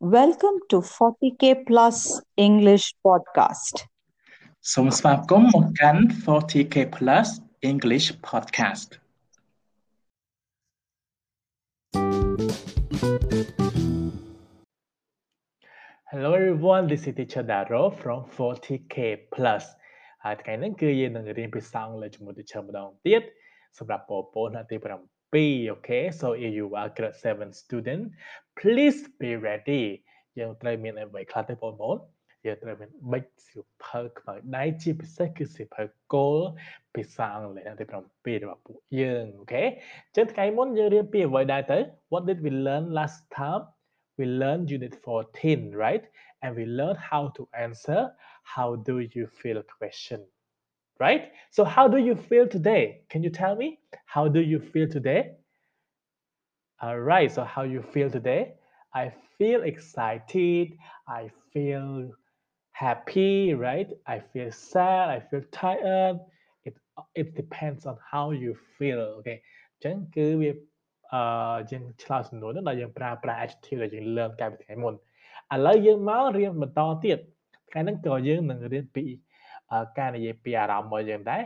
Welcome to 40k Plus English Podcast សូមស្វាគមន៍មកកាន់ 40k Plus English Podcast Hello everyone this is teacher Daro from 40k Plus ហើយថ្ងៃនេះគឺយើងនឹងរៀនភាសាអង់គ្លេសជាមួយ teacher ម្ដងទៀតសម្រាប់បងប្អូនថ្នាក់ទី 7 okay so if you are grade 7 student please be ready យើងត្រូវមានអ្វីខ្លះទៅបងប្អូនយើងត្រូវមានបិចសៀវភៅខ្មៅដៃជាពិសេសគឺសៀវភៅគោលភាសាអង់គ្លេសទី7របស់ពួកយើងអូខេអញ្ចឹងថ្ងៃមុនយើងរៀនពីអ្វីដែរទៅ What did we learn last time we learned unit 14 right and we learned how to answer how do you feel question right so how do you feel today can you tell me how do you feel today all right so how you feel today I feel excited. I feel happy, right? I feel sad. I feel tired. It it depends on how you feel អូខេអញ្ចឹងគឺវាអឺយើងឆ្លើយសំណួរនោះដល់យើងប្រើប្រាស់ adjective ដែលយើងលើកកាលពីថ្ងៃមុនឥឡូវយើងមករៀនបន្តទៀតថ្ងៃហ្នឹងក៏យើងនឹងរៀនពី ការនិយាយពីអារម្មណ៍របស់យើងដែរ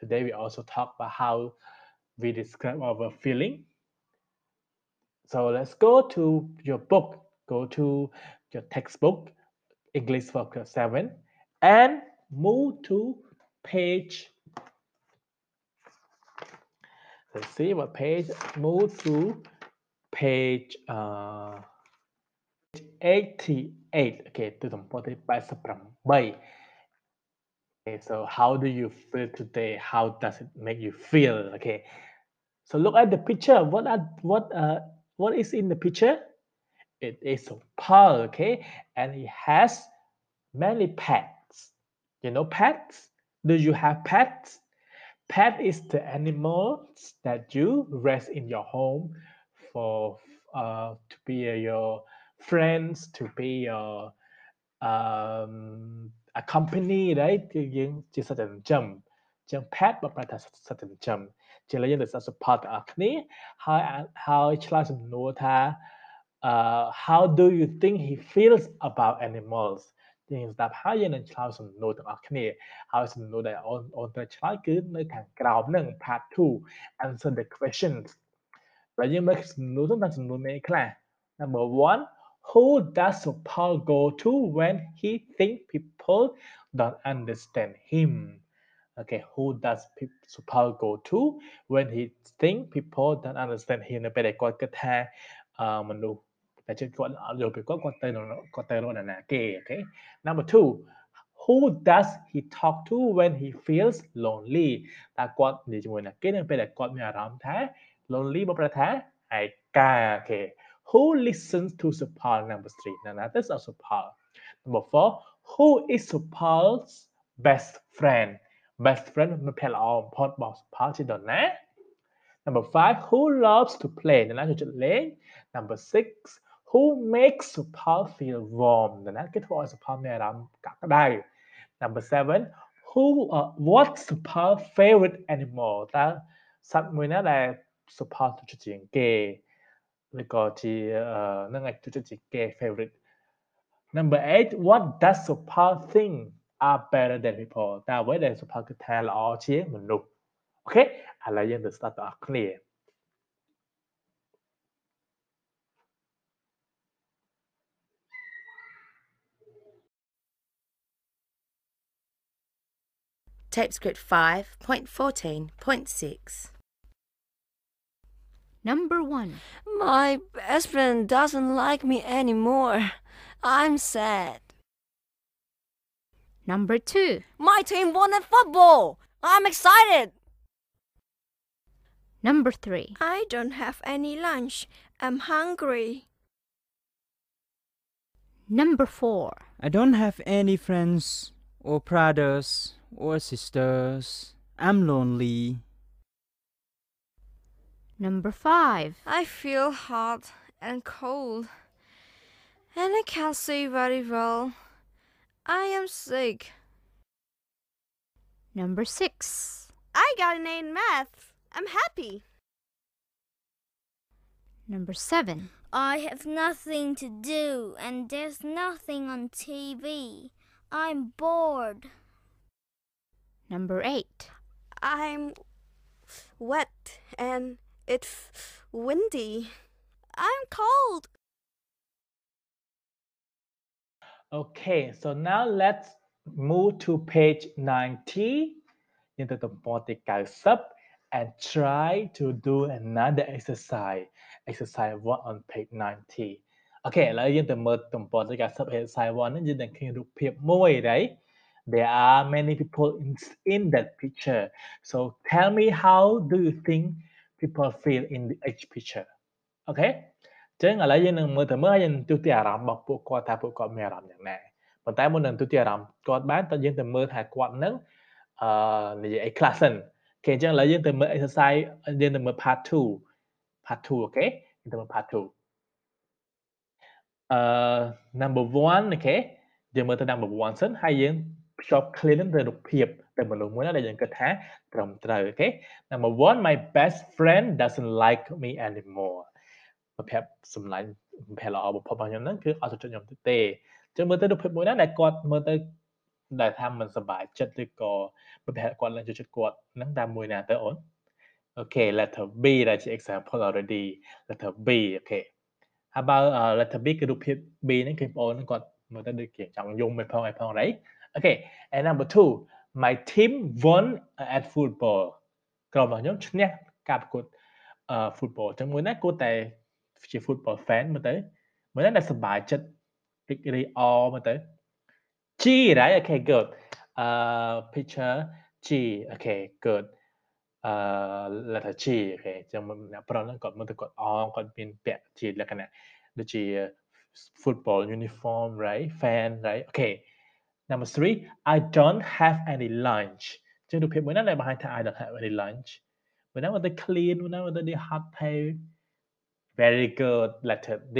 Today we also talk about how we describe our feeling so let's go to your book, go to your textbook, English for class 7, and move to page. Let's see what page. Move to page uh, 88. Okay, to the body by Okay, so how do you feel today? How does it make you feel? Okay, so look at the picture. What are what uh what is in the picture? It is a pearl, okay? And it has many pets. You know pets? Do you have pets? Pet is the animals that you raise in your home for uh, to be your friends, to be your um, a company right? គឺយើងជាសត្វចិញ្ចឹមចឹង pet បើប្រែថាសត្វចិញ្ចឹមជាលើយើងទៅ support ទាំងអស់គ្នាហើយហើយឆ្លើយសំណួរថា uh how do you think he feels about animals យើងស្ដាប់ហើយយើងនឹងឆ្លើយសំណួរទាំងអស់គ្នាហើយសំណួរដែលអូនអូនត្រូវឆ្លើយគឺនៅខាងក្រោមហ្នឹង part 2 answer the questions ហើយយើងមើលសំណួរទៅតាមសំណួរនេះខ្លះ number 1 who does Paul go to when he think people don't understand him okay who does Paul go to when he think people don't understand him នៅពេលដែលគាត់គិតថាមនុស្សតែជិតគាត់អត់យល់ពីគាត់គាត់ទៅគាត់ទៅរកអ្នកណាគេ okay number 2 who does he talk to when he feels lonely តើគាត់និយាយជាមួយអ្នកគេនៅពេលដែលគាត់មានអារម្មណ៍ថា lonely មកប្រែថាឯកា okay who listens to Supal number 3 now that is also Supal number 4 who is Paul's best friend? Best friend มันแพลออมพอดบอก Paul ที่ดอนนะ? Number five who loves to play? นะนะจุดเล่น number six who makes Paul feel warm? นะนะก็ทว่า Paul เนี่ยรำกักได้. Number seven who uh, what's Paul's favorite animal? แต่สัตว์มือนั่นแหละ Paul จุดจริงเก.ย์แล้วก็ที่เอ่อนั่นไงจุดจริงเกย์ uh, favorite Number eight, what does Supal think are better than people? Clear. Tape script 5.14.6 Number 1 My best friend doesn't like me anymore. I'm sad. Number two. My team won at football. I'm excited. Number three. I don't have any lunch. I'm hungry. Number four. I don't have any friends or brothers or sisters. I'm lonely. Number five. I feel hot and cold. And I can't see very well. I am sick. Number six. I got an A in math. I'm happy. Number seven. I have nothing to do and there's nothing on TV. I'm bored. Number 8. I'm wet and it's windy. I'm cold. Okay, so now let's move to page 90 into the body up and try to do another exercise. Exercise 1 on page 90. Okay ឥឡូវយើងទៅមើលទំព័រទី90 exercise 1ហ្នឹងយើងនឹងឃើញរូបភាពមួយដែរ There are many people in, in that picture. So tell me how do you think people feel in the each picture? Okay? ចឹងឥឡូវយើងនឹងមើលទៅមើលហើយយើងទូទាអារម្មណ៍របស់ពួកគាត់ថាពួកគាត់មានអារម្មណ៍យ៉ាងណាប៉ុន្តែមុននឹងទូទាអារម្មណ៍គាត់បានតើយើងទៅមើលថាគាត់នឹងអឺនិយាយអីខ្លះសិនអូខេអញ្ចឹងឥឡូវយើងទៅមើល exercise យើងទៅមើល part 2 part 2អូខេយើងទៅមើល part 2អឺ number 1អូខេយើងមើលទៅ number 1សិនហើយយើងភ្ជាប់ clear នឹងទៅរូបភាពទៅមនុស្សមួយណាដែលយើងគិតថាត្រឹមត្រូវអូខេ number 1 my best friend doesn't like me anymore ប្រភេទសម្លាញ់ប្រភេទល្អបំផុតរបស់ខ្ញុំហ្នឹងគឺអត់ចូលចិត្តខ្ញុំទេអញ្ចឹងមើលទៅរូបភាពមួយណាដែលគាត់មើលទៅដែលថាមិនសប្បាយចិត្តឬក៏ប្រភេទគាត់ឡើងចូលចិត្តគាត់ហ្នឹងតាមមួយណាទៅអូនអូខេ letter B ដែលជា example already letter B អូខេ How about uh, letter B គឺរូបភាព B ហ្នឹងគឺបងអូនហ្នឹងគាត់មើលទៅដូចជាចង់យំមិនផងអីផង right Okay and number 2 my team won at football ក្រុមរបស់ខ្ញុំឈ្នះការប្រកួត uh, football អញ្ចឹងមួយណាគួរតែ ជា football fan មើលទៅមើលតែសប្បាយចិត្តរីករាយអមើលទៅ G right okay good uh picture G okay good uh letter G okay ចឹងអ្នកប្រុសហ្នឹងគាត់មើលទៅគាត់អគាត់មានពាក់ជាលក្ខណៈដូចជា football uniform right fan right okay number 3 I don't have any lunch ចឹងរូបភាពមួយណាដែលបង្ហាញថា I don't have any lunch មួយណាមកទៅ clean មួយណាមកទៅ hot pay very good letter D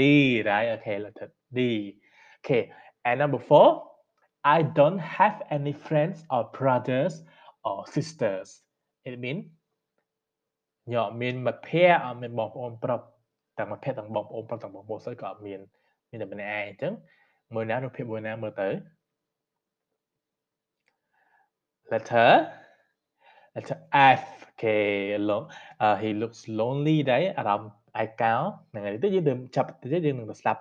right okay letter D okay and number 4 I don't have any friends or brothers or sisters it mean ញោមមានមិត្តភ័ក្តិអត់មានបងប្អូនប្រុសទាំងមិត្តភ័ក្តិទាំងបងប្អូនប្រុសទាំងបងប្អូនស្រីក៏អត់មានមានតែម្នាក់ឯងអញ្ចឹងមើលណារូបភាពមួយណាមើលទៅ letter letter F okay long uh, he looks lonely ដែរអារម្មណ៍ ឯកោហ្នឹងហើយទៅយើងទៅចាប់ទៅយើងនឹងទៅស្ដាប់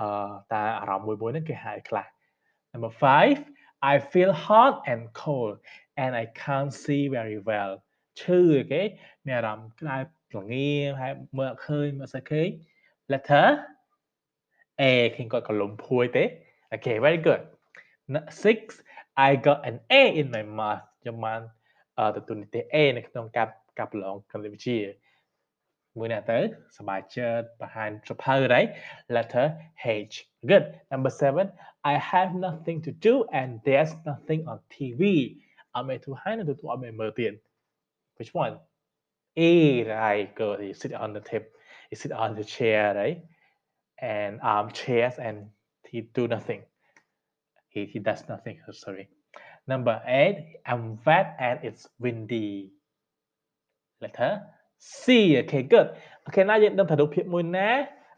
អឺតាអារម្មណ៍មួយមួយហ្នឹងគេហៅខ្លះ number 5 I feel hot and cold and I can't see very well ឈឺគេមានអារម្មណ៍ក្តៅល្ងាហើយមើលអត់ឃើញមើលអត់ឃើញ letter A ឃើញគាត់កលុំភួយទេ Okay very good 6 I got an A in my math ខ្ញុំបានទទួលនិទេស A នៅក្នុងការការប្រឡងគណិតវិ ទ្យាមួយណាទៅសบายចិត្តបង្ហាញសភៅ right letter H good number 7 I have nothing to do and there's nothing on TV អត់មានទូហើយនៅទូអត់មានមើលទៀត which one A right good you sit on the table you sit on the chair right and armchairs and he do nothing he he does nothing oh, sorry number 8 I'm wet and it's windy letter C okay good okay ណាយើងដឹងថារូបភាពមួយណា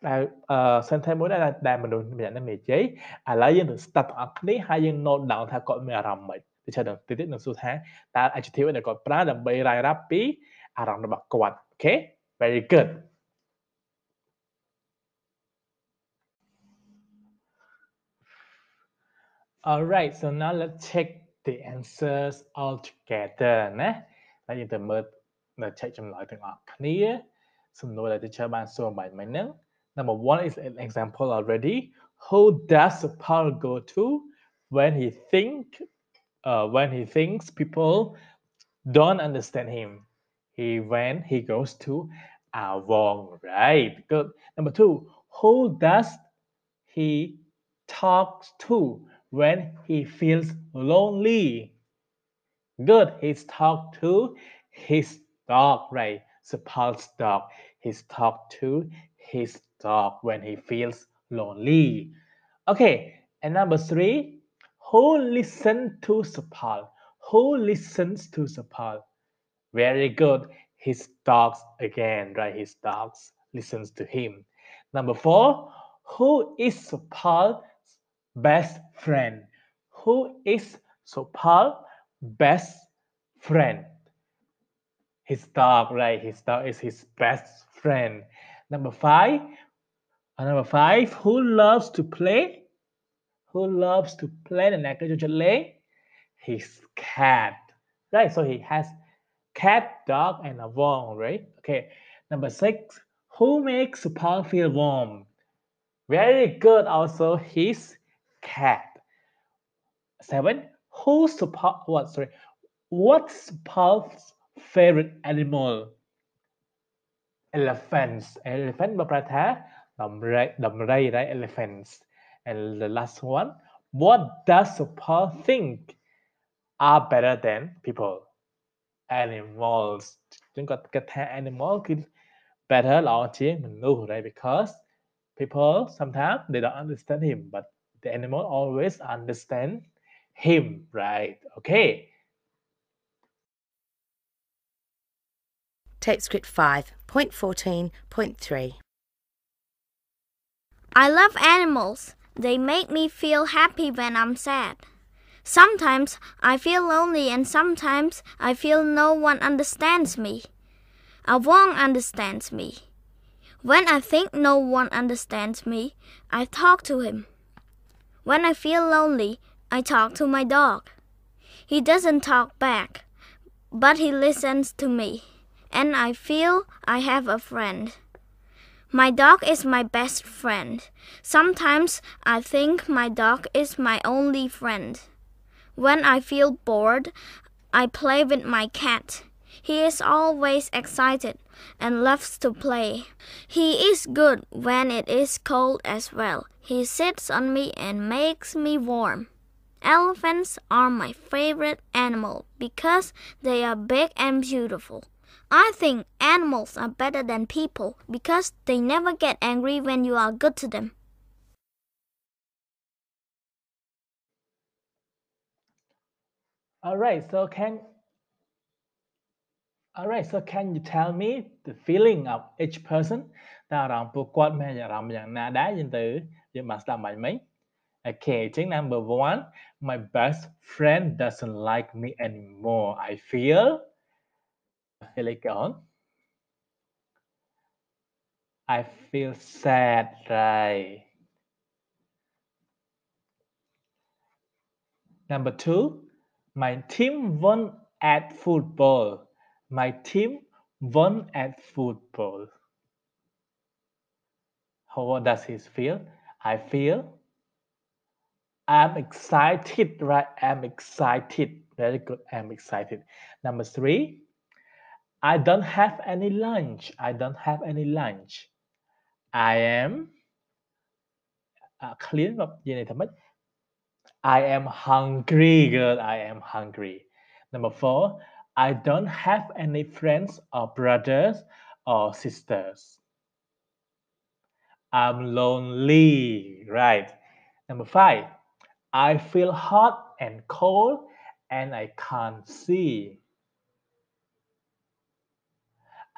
ដែលអឺ sentence មួយណាដែលមនុស្សម្នាក់នឹងនិយាយឥឡូវយើងទៅ start ទាំងអស់គ្នាហើយយើង note down ថាគាត់មានអារម្មណ៍ម៉េចទៅឆាដល់តិចទៀតនឹងសួរថាតើ adjective ដែលគាត់ប្រើដើម្បីរាយរាប់ពីអារម្មណ៍របស់គាត់ okay very good All right so now let's check the answers all together ណាហើយយើងទៅមើល នៅឆែកចម្លើយទាំងអស់គ្នាសំណួរដែល teacher បានសួរបាញ់មិញហ្នឹង Number 1 is an example already who does Paul go to when he think uh, when he thinks people don't understand him he when he goes to Avon right good number 2 who does he talks to when he feels lonely good he's talked to his dog, right? Paul's dog. He's talked to his dog when he feels lonely. Okay, and number three, who listens to Sapal? Who listens to Sapal? Very good. His dogs again, right? His dogs listens to him. Number four, who is Supal's best friend? Who is Supal's best friend? his dog, right? His dog is his best friend. Number five, uh, number five, who loves to play? Who loves to play the negligently? His cat, right? So he has cat, dog, and a worm, right? Okay. Number six, who makes the feel warm? Very good. Also, his cat. Seven, who support what? Sorry, what's Paul's favorite animal? Elephants. Elephant berkata the right the right, right elephants. And the last one what does Paul think are better than people? Animals. Chúng ta cái animal, animal คือ better là chỉ mình lưu because people sometimes they don't understand him but the animal always understand him right? Okay. Tape script 5.14.3. I love animals. They make me feel happy when I'm sad. Sometimes I feel lonely and sometimes I feel no one understands me. A worm understands me. When I think no one understands me, I talk to him. When I feel lonely, I talk to my dog. He doesn't talk back, but he listens to me, and I feel I have a friend. My dog is my best friend. Sometimes I think my dog is my only friend. When I feel bored, I play with my cat. He is always excited and loves to play. He is good when it is cold as well. He sits on me and makes me warm. Elephants are my favorite animal because they are big and beautiful. I think animals are better than people because they never get angry when you are good to them. All right. So can All right. So can you tell me the feeling of each person តើអារម្មណ៍ពួកគាត់មានអារម្មណ៍យ៉ាងណាដែរយើងទៅយើងបានស្ដាប់បាញ់មិញ Okay អញ្ចឹង number 1 my best friend doesn't like me anymore I feel I feel like on I feel sad right Number two, my team won at football. My team won at football. How does he feel? I feel I'm excited, right? I'm excited. Very good. I'm excited. Number three, I don't have any lunch. I don't have any lunch. I am uh, clean up gì. I am hungry, girl. I am hungry. Number four, I don't have any friends or brothers or sisters. I'm lonely, right? Number five, I feel hot and cold and I can't see.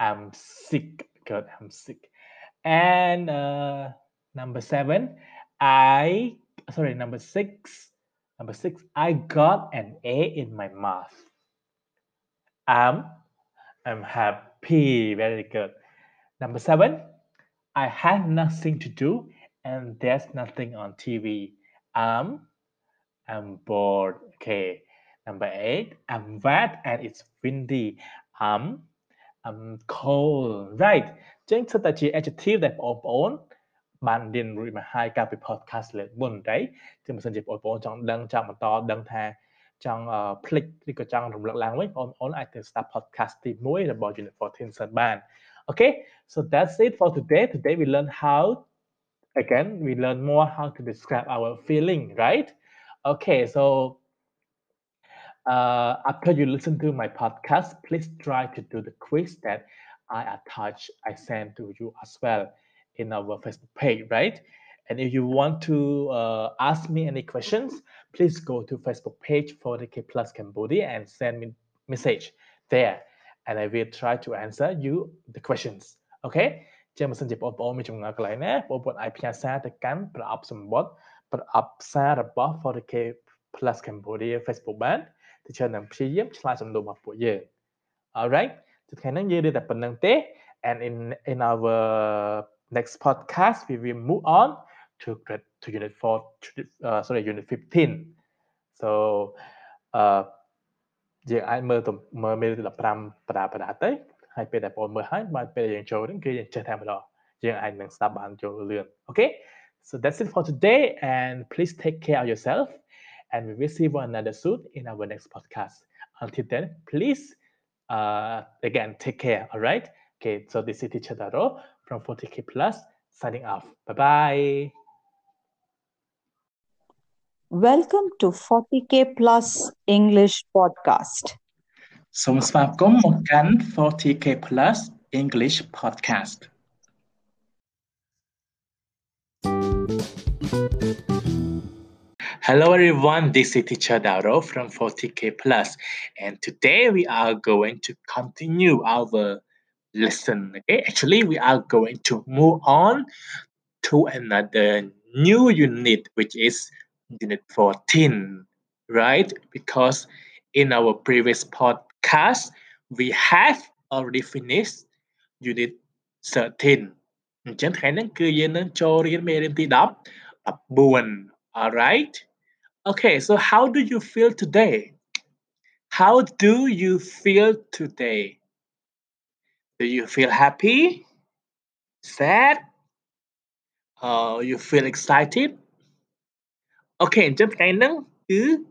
I'm sick, girl. I'm sick. And uh, number seven, I sorry, number six, number six, I got an A in my math. I'm I'm happy. Very good. Number seven, I had nothing to do and there's nothing on TV. I'm um, I'm bored. Okay. Number eight, I'm wet and it's windy. I'm I'm cold. Right ចឹងសិតតែជា adjective ដែលបងប្អូនបានរៀនរួចមកហើយកាលពី podcast លើកមុនតែចឹងបើសិនជាបងប្អូនចង់ដឹងចង់បន្តដឹងថាចង់ភ្លេចឬក៏ចង់រំលឹកឡើងវិញបងប្អូនអាចទៅស្ដាប់ podcast ទី1របស់ Unit 14សិនបាន Okay so that's it for today today we learn how again we learn more how to describe our feeling right okay so uh, after you listen to my podcast, please try to do the quiz that I attach, I send to you as well in our Facebook page, right? And if you want to uh, ask me any questions, please go to Facebook page for the K Plus Cambodia and send me message there, and I will try to answer you the questions. Okay? ចឹងបើសិនជាបងប្អូនមានចម្ងល់កន្លែងណាបងប្អូនអាចផ្ញើសារទៅកាន់ប្រអប់សម្បត្តិប្រអប់សាររបស់ 40k plus Cambodia Facebook បាន ទីច្រើននឹងព្យាយាមឆ្លើយសំណួររបស់ពួកយើង alright ទៅថ្ងៃហ្នឹងយើងរៀនតែប៉ុណ្្នឹងទេ and in in our next podcast we will move on to grade to unit 4 uh, sorry unit 15 so uh យើងអាចមើលទៅមើលមេរៀន15បដាបដាទៅហើយពេលដែលបងមើលហើយបានពេលយើងចូលហ្នឹងគឺយើងចេះតែម្ដងយើងអាចនឹងស្ដាប់បានចូលលឿនអូខេ so that's it for today and please take care of yourself and we will see one another soon in our next podcast. Until then, please, uh, again, take care, all right? Okay, so this is Teacher Daro from 40K Plus signing off. Bye bye. Welcome to 40K Plus English Podcast. So, Assalamualaikum, bukan 40K Plus English Podcast. Hello everyone, this is teacher Daro from 40k plus and today we are going to continue our lesson. Okay, actually we are going to move on to another new unit which is unit 14, right? Because in our previous podcast we have already finished unit 13. អញ្ចឹងថ្ងៃហ្នឹងគឺយើងនឹងចូលរៀនមេរៀនទី10 14 all right Okay, so how do you feel today? How do you feel today? Do you feel happy? Sad? Or uh, you feel excited? Okay, trong cái nắng cứ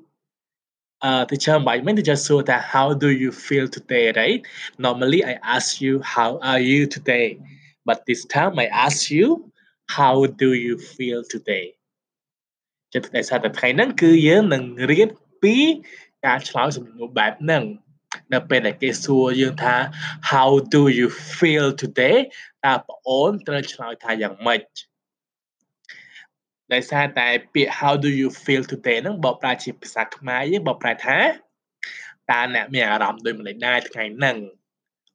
uh, teacher might meant just so that how do you feel today, right? Normally I ask you how are you today, but this time I ask you how do you feel today. ចឹងតែសារតែថ្ងៃហ្នឹងគឺយើងនឹងរៀនពីការឆ្លើយសំណួរបែបហ្នឹងនៅពេលដែលគេសួរយើងថា how do you feel today តើបងអូនត្រូវឆ្លើយថាយ៉ាងម៉េចដោយសារតែពាក្យ how do you feel today ហ្នឹងបកប្រែជាភាសាខ្មែរយើងបកប្រែថាតើអ្នកមានអារម្មណ៍ដូចម្តេចដែរថ្ងៃហ្នឹង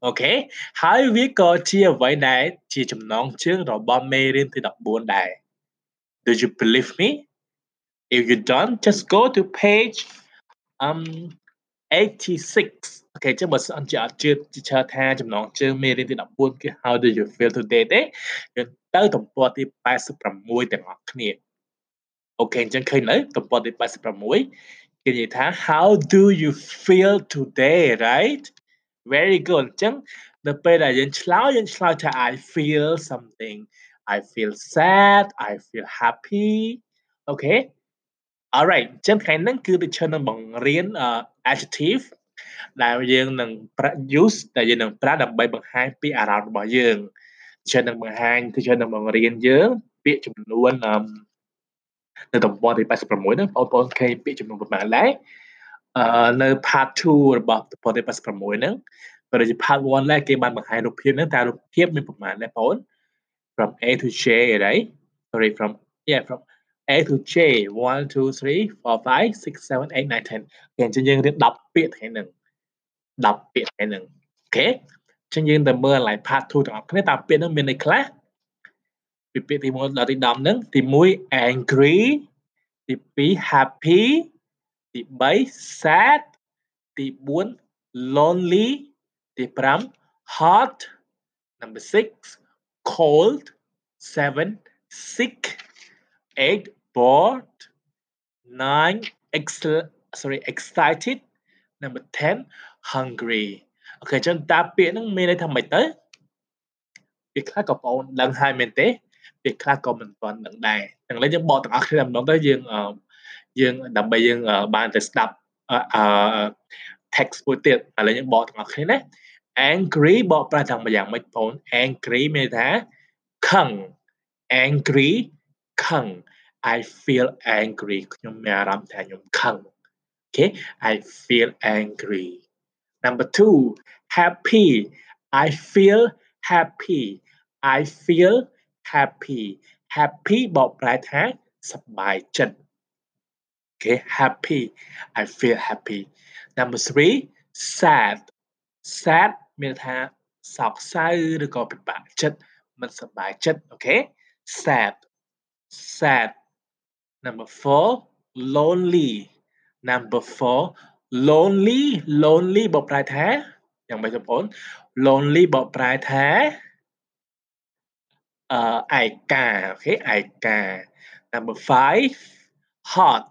អូខេហើយវាក៏ជាអ្វីដែលជាចំណងជើងរបស់មេរៀនទី14ដែរ Do you believe me If you don't just go to page um 86អូខេចឹងបើសិនជាអត់ជឿជឿថាចំណងជើងមេរៀនទី14គឺ How do you feel today ទេយើងទៅទំព័រទី86ទាំងអស់គ្នាអូខេអញ្ចឹងឃើញនៅទំព័រទី86គេនិយាយថា How do you feel today right very good អញ្ចឹងនៅពេលដែលយើងឆ្លើយយើងឆ្លើយថា I feel something I feel sad I feel happy អូខេ alright អញ្ចឹងថ្ងៃហ្នឹងគឺដូចជានឹងបង្រៀន adjective ដែលយើងនឹង use ដែលយើងនឹងប្រើដើម្បីបង្ហាញពីអារម្មណ៍របស់យើងជានឹងបង្ហាញទៅជានឹងបង្រៀនយើងពាក្យចំនួននៅតំបន់ទី86ហ្នឹងបងប្អូនឃើញពាក្យចំនួនប្រហែលដែរអឺនៅ part 2របស់តំបន់ទី86ហ្នឹងក៏ដូចជា part 1ដែរគេបានបង្ហាញរូបភាពហ្នឹងតើរូបភាពមានប្រហែលដែរបងប្អូន from A to J right sorry from yeah from A to J 1 2 3 4 5 6 7 8 9 10គេអញ្ចឹងយើងរៀន10ពាក្យថ្ងៃហ្នឹង10ពាក្យថ្ងៃហ្នឹងអូខេអញ្ចឹងយើងទៅមើល line part 2ទាំងអស់គ្នាតើពាក្យហ្នឹងមានន័យខ្លះពីពាក្យទី1ដល់ទី10ហ្នឹងទី1 angry ទី2 happy ទី3 sad ទី4 lonely ទី5 hot number 6 cold 7 sick 8 bored 9 ex sorry excited number 10 hungry អូខេអញ្ចឹងតើពាក្យហ្នឹងមានន័យថាម៉េចទៅពាក្យខ្លះក៏បងដឹងហើយមែនទេពាក្យខ្លះក៏មិនទាន់ដឹងដែរទាំងនេះយើងបកទាំងអស់គ្នាម្ដងទៅយើងយើងដើម្បីយើងបានទៅស្ដាប់អឺ text មួយទៀតឥឡូវយើងបកទាំងអស់គ្នាណា angry បកប្រែថាយ៉ាងម៉េចបង angry មានថាខឹង angry ខឹង I feel angry ខ្ញុំមានអារម្មណ៍ថាខ្ញុំខឹង Okay I feel angry number 2 happy I feel happy I feel happy happy បកប្រែថាសប្បាយចិត្ត Okay happy I feel happy number 3 sad sad មានថាសោកសៅឬក៏ពិបាកចិត្ត មិនសប្បាយចិត្តអូខេ sad sad Number 4 lonely number 4 lonely lonely បកប្រែថាយ៉ាងម៉េចបងប្អូន lonely បកប្រែថាអឺឯកាអូខេឯកា number 5 hot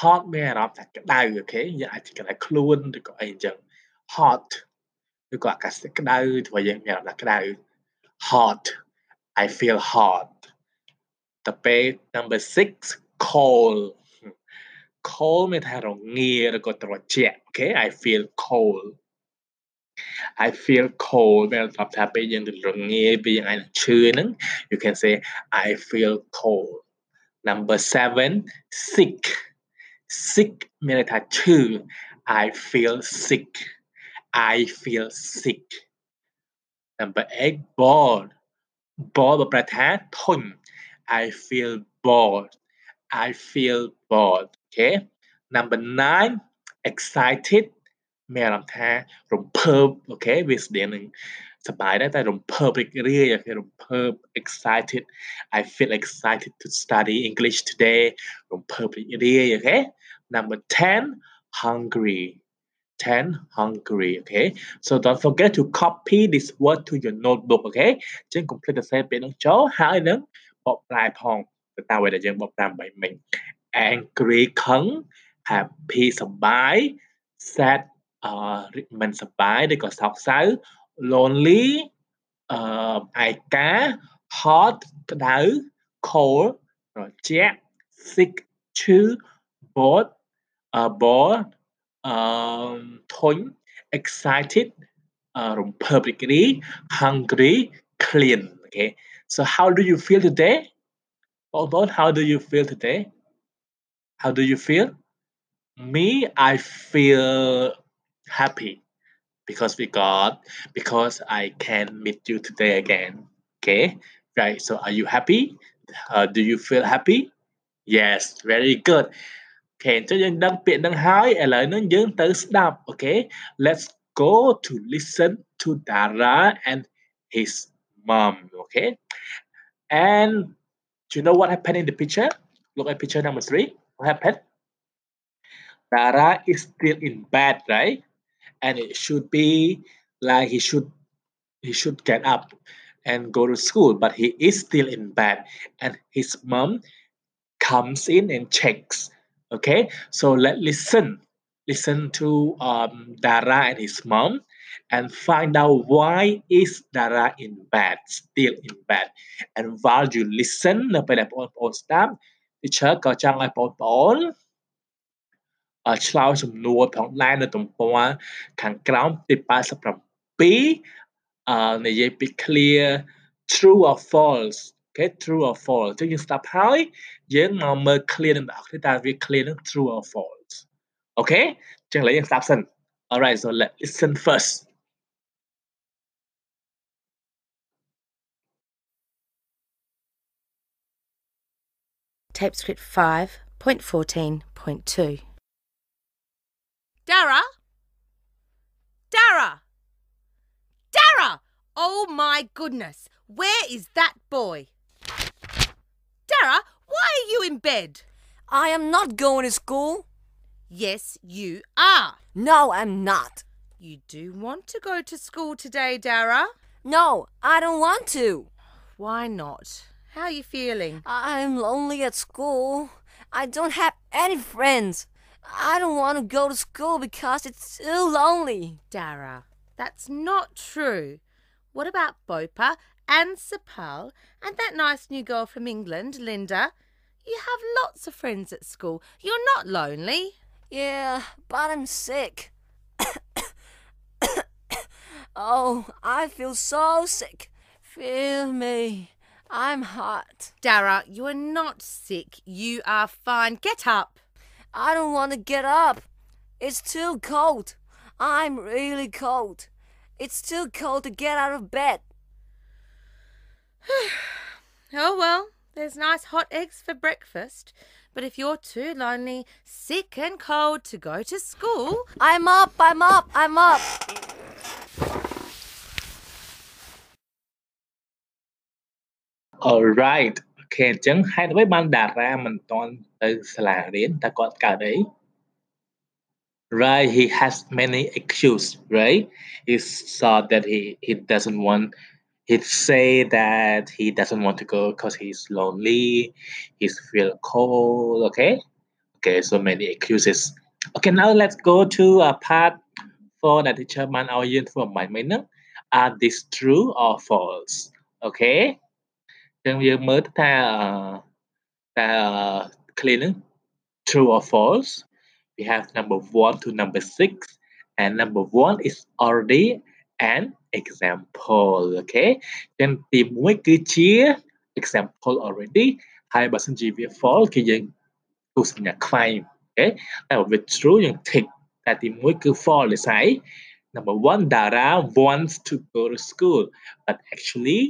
hot មានអារម្មណ៍ថាក្តៅអូខេយើងអាចក្តៅខ្លួនឬក៏អីអញ្ចឹង hot ឬក៏អាកាសធាតុក្តៅធ្វើឲ្យយើងមានអារម្មណ៍ថាក្តៅ hot I feel hot ទៅពេល number 6 cold cold មានថារងាឬក៏ត្រជាក់អូខេ I feel cold I feel cold មានន័យថាពេលយើងរងាពេលយើងអាចឈឺហ្នឹង you can say I feel cold number 7 sick sick មានន័យថាឈឺ I feel sick I feel sick number 8 bored bored បប្រែថាធុញ I feel bored I feel bored okay number 9 excited មានអារម្មណ៍ថារំភើបអូខេវាស្តៀងនឹងសប្បាយដែរតែរំភើបរីករាយអូខេរំភើប excited I feel excited to study English today រំភើបរីករាយអូខេ number 10 hungry 10 hungry okay so don't forget to copy this word to your notebook okay ចឹង complete សរសេរពាក្យនឹងចូលហើយនឹង បកប្រែផងទៅតាមអ្វីដែលយើងបកប្រែបីមិញ angry ខឹង happy សប្បាយ sad អឺមិនសប្បាយឬក៏សោកសៅ lonely អឺឯកា hot ក្តៅ cold ត្រជាក់ sick ឈឺ bored អឺ bored អឺធុញ excited អឺរំភើបរីករាយ hungry clean okay So how do you feel today? What about how do you feel today? How do you feel? Me, I feel happy because we got because I can meet you today again. Okay, right. So are you happy? Uh, do you feel happy? Yes, very good. Okay, cho dân đăng biện đăng hai ở lại nó dân tới snap. Okay, let's go to listen to Dara and his mom okay? And do you know what happened in the picture? Look at picture number 3 what happened? Dara is still in bed right? And it should be like he should he should get up and go to school but he is still in bed. And his mom comes in and checks okay? So let listen listen to um, dara and his mom and find out why is dara in bed still in bed and while you listen នៅពេលដែលបងប្អូនស្ដាប់ teacher ក៏ចង់ឲ្យបងប្អូនឆ្លើយសំណួរផងដែរនៅទំព័រខាងក្រោមទី87អឺនិយាយពី clear true or false គេ true or false អញ្ចឹងយើងស្ដាប់ហើយយើងមកមើល clear នឹងបងប្អូនតើវា clear នឹង true or false អូខេអញ្ចឹងឥឡូវយើងស្ដាប់សិន Alright so let's listen first Tape script 5.14.2 Dara? Dara! Dara! Oh my goodness! Where is that boy? Dara, why are you in bed? I am not going to school. Yes, you are. No, I'm not. You do want to go to school today, Dara? No, I don't want to. Why not? How are you feeling? I'm lonely at school. I don't have any friends. I don't want to go to school because it's too lonely. Dara, that's not true. What about Bopa and Sapal and that nice new girl from England, Linda? You have lots of friends at school. You're not lonely. Yeah, but I'm sick. oh, I feel so sick. Feel me. I'm hot. Dara, you are not sick. You are fine. Get up. I don't want to get up. It's too cold. I'm really cold. It's too cold to get out of bed. oh well, there's nice hot eggs for breakfast. But if you're too lonely, sick and cold to go to school, I'm up, I'm up, I'm up. Alright, ok, chẳng hay đối với ban đạt ra mình toàn từ là đến ta. Right, he has many excuses, right? He saw that he, he doesn't want he say that he doesn't want to go because he's lonely, he's feel cold, okay? Okay, so many excuses. Okay, now let's go to a part for that teacher បានឲ្យយើងធ្វើអំបញ្ញមិញហ្នឹង Are this true or false? Okay? អញ្ចឹងយើងមើលទៅថាអឺតើ clear ហ្នឹង true or false? We have number 1 to number 6 and number 1 is already an example okay អញ្ចឹងទី1គឺជា example already ហើយបើសិនជាវា false គឺយើងគូសញ្ញាខ្វែងអូខេតែបើវា true យើង tick តែទី1គឺ false ដោយសារ number 1 Dara wants to go to school but actually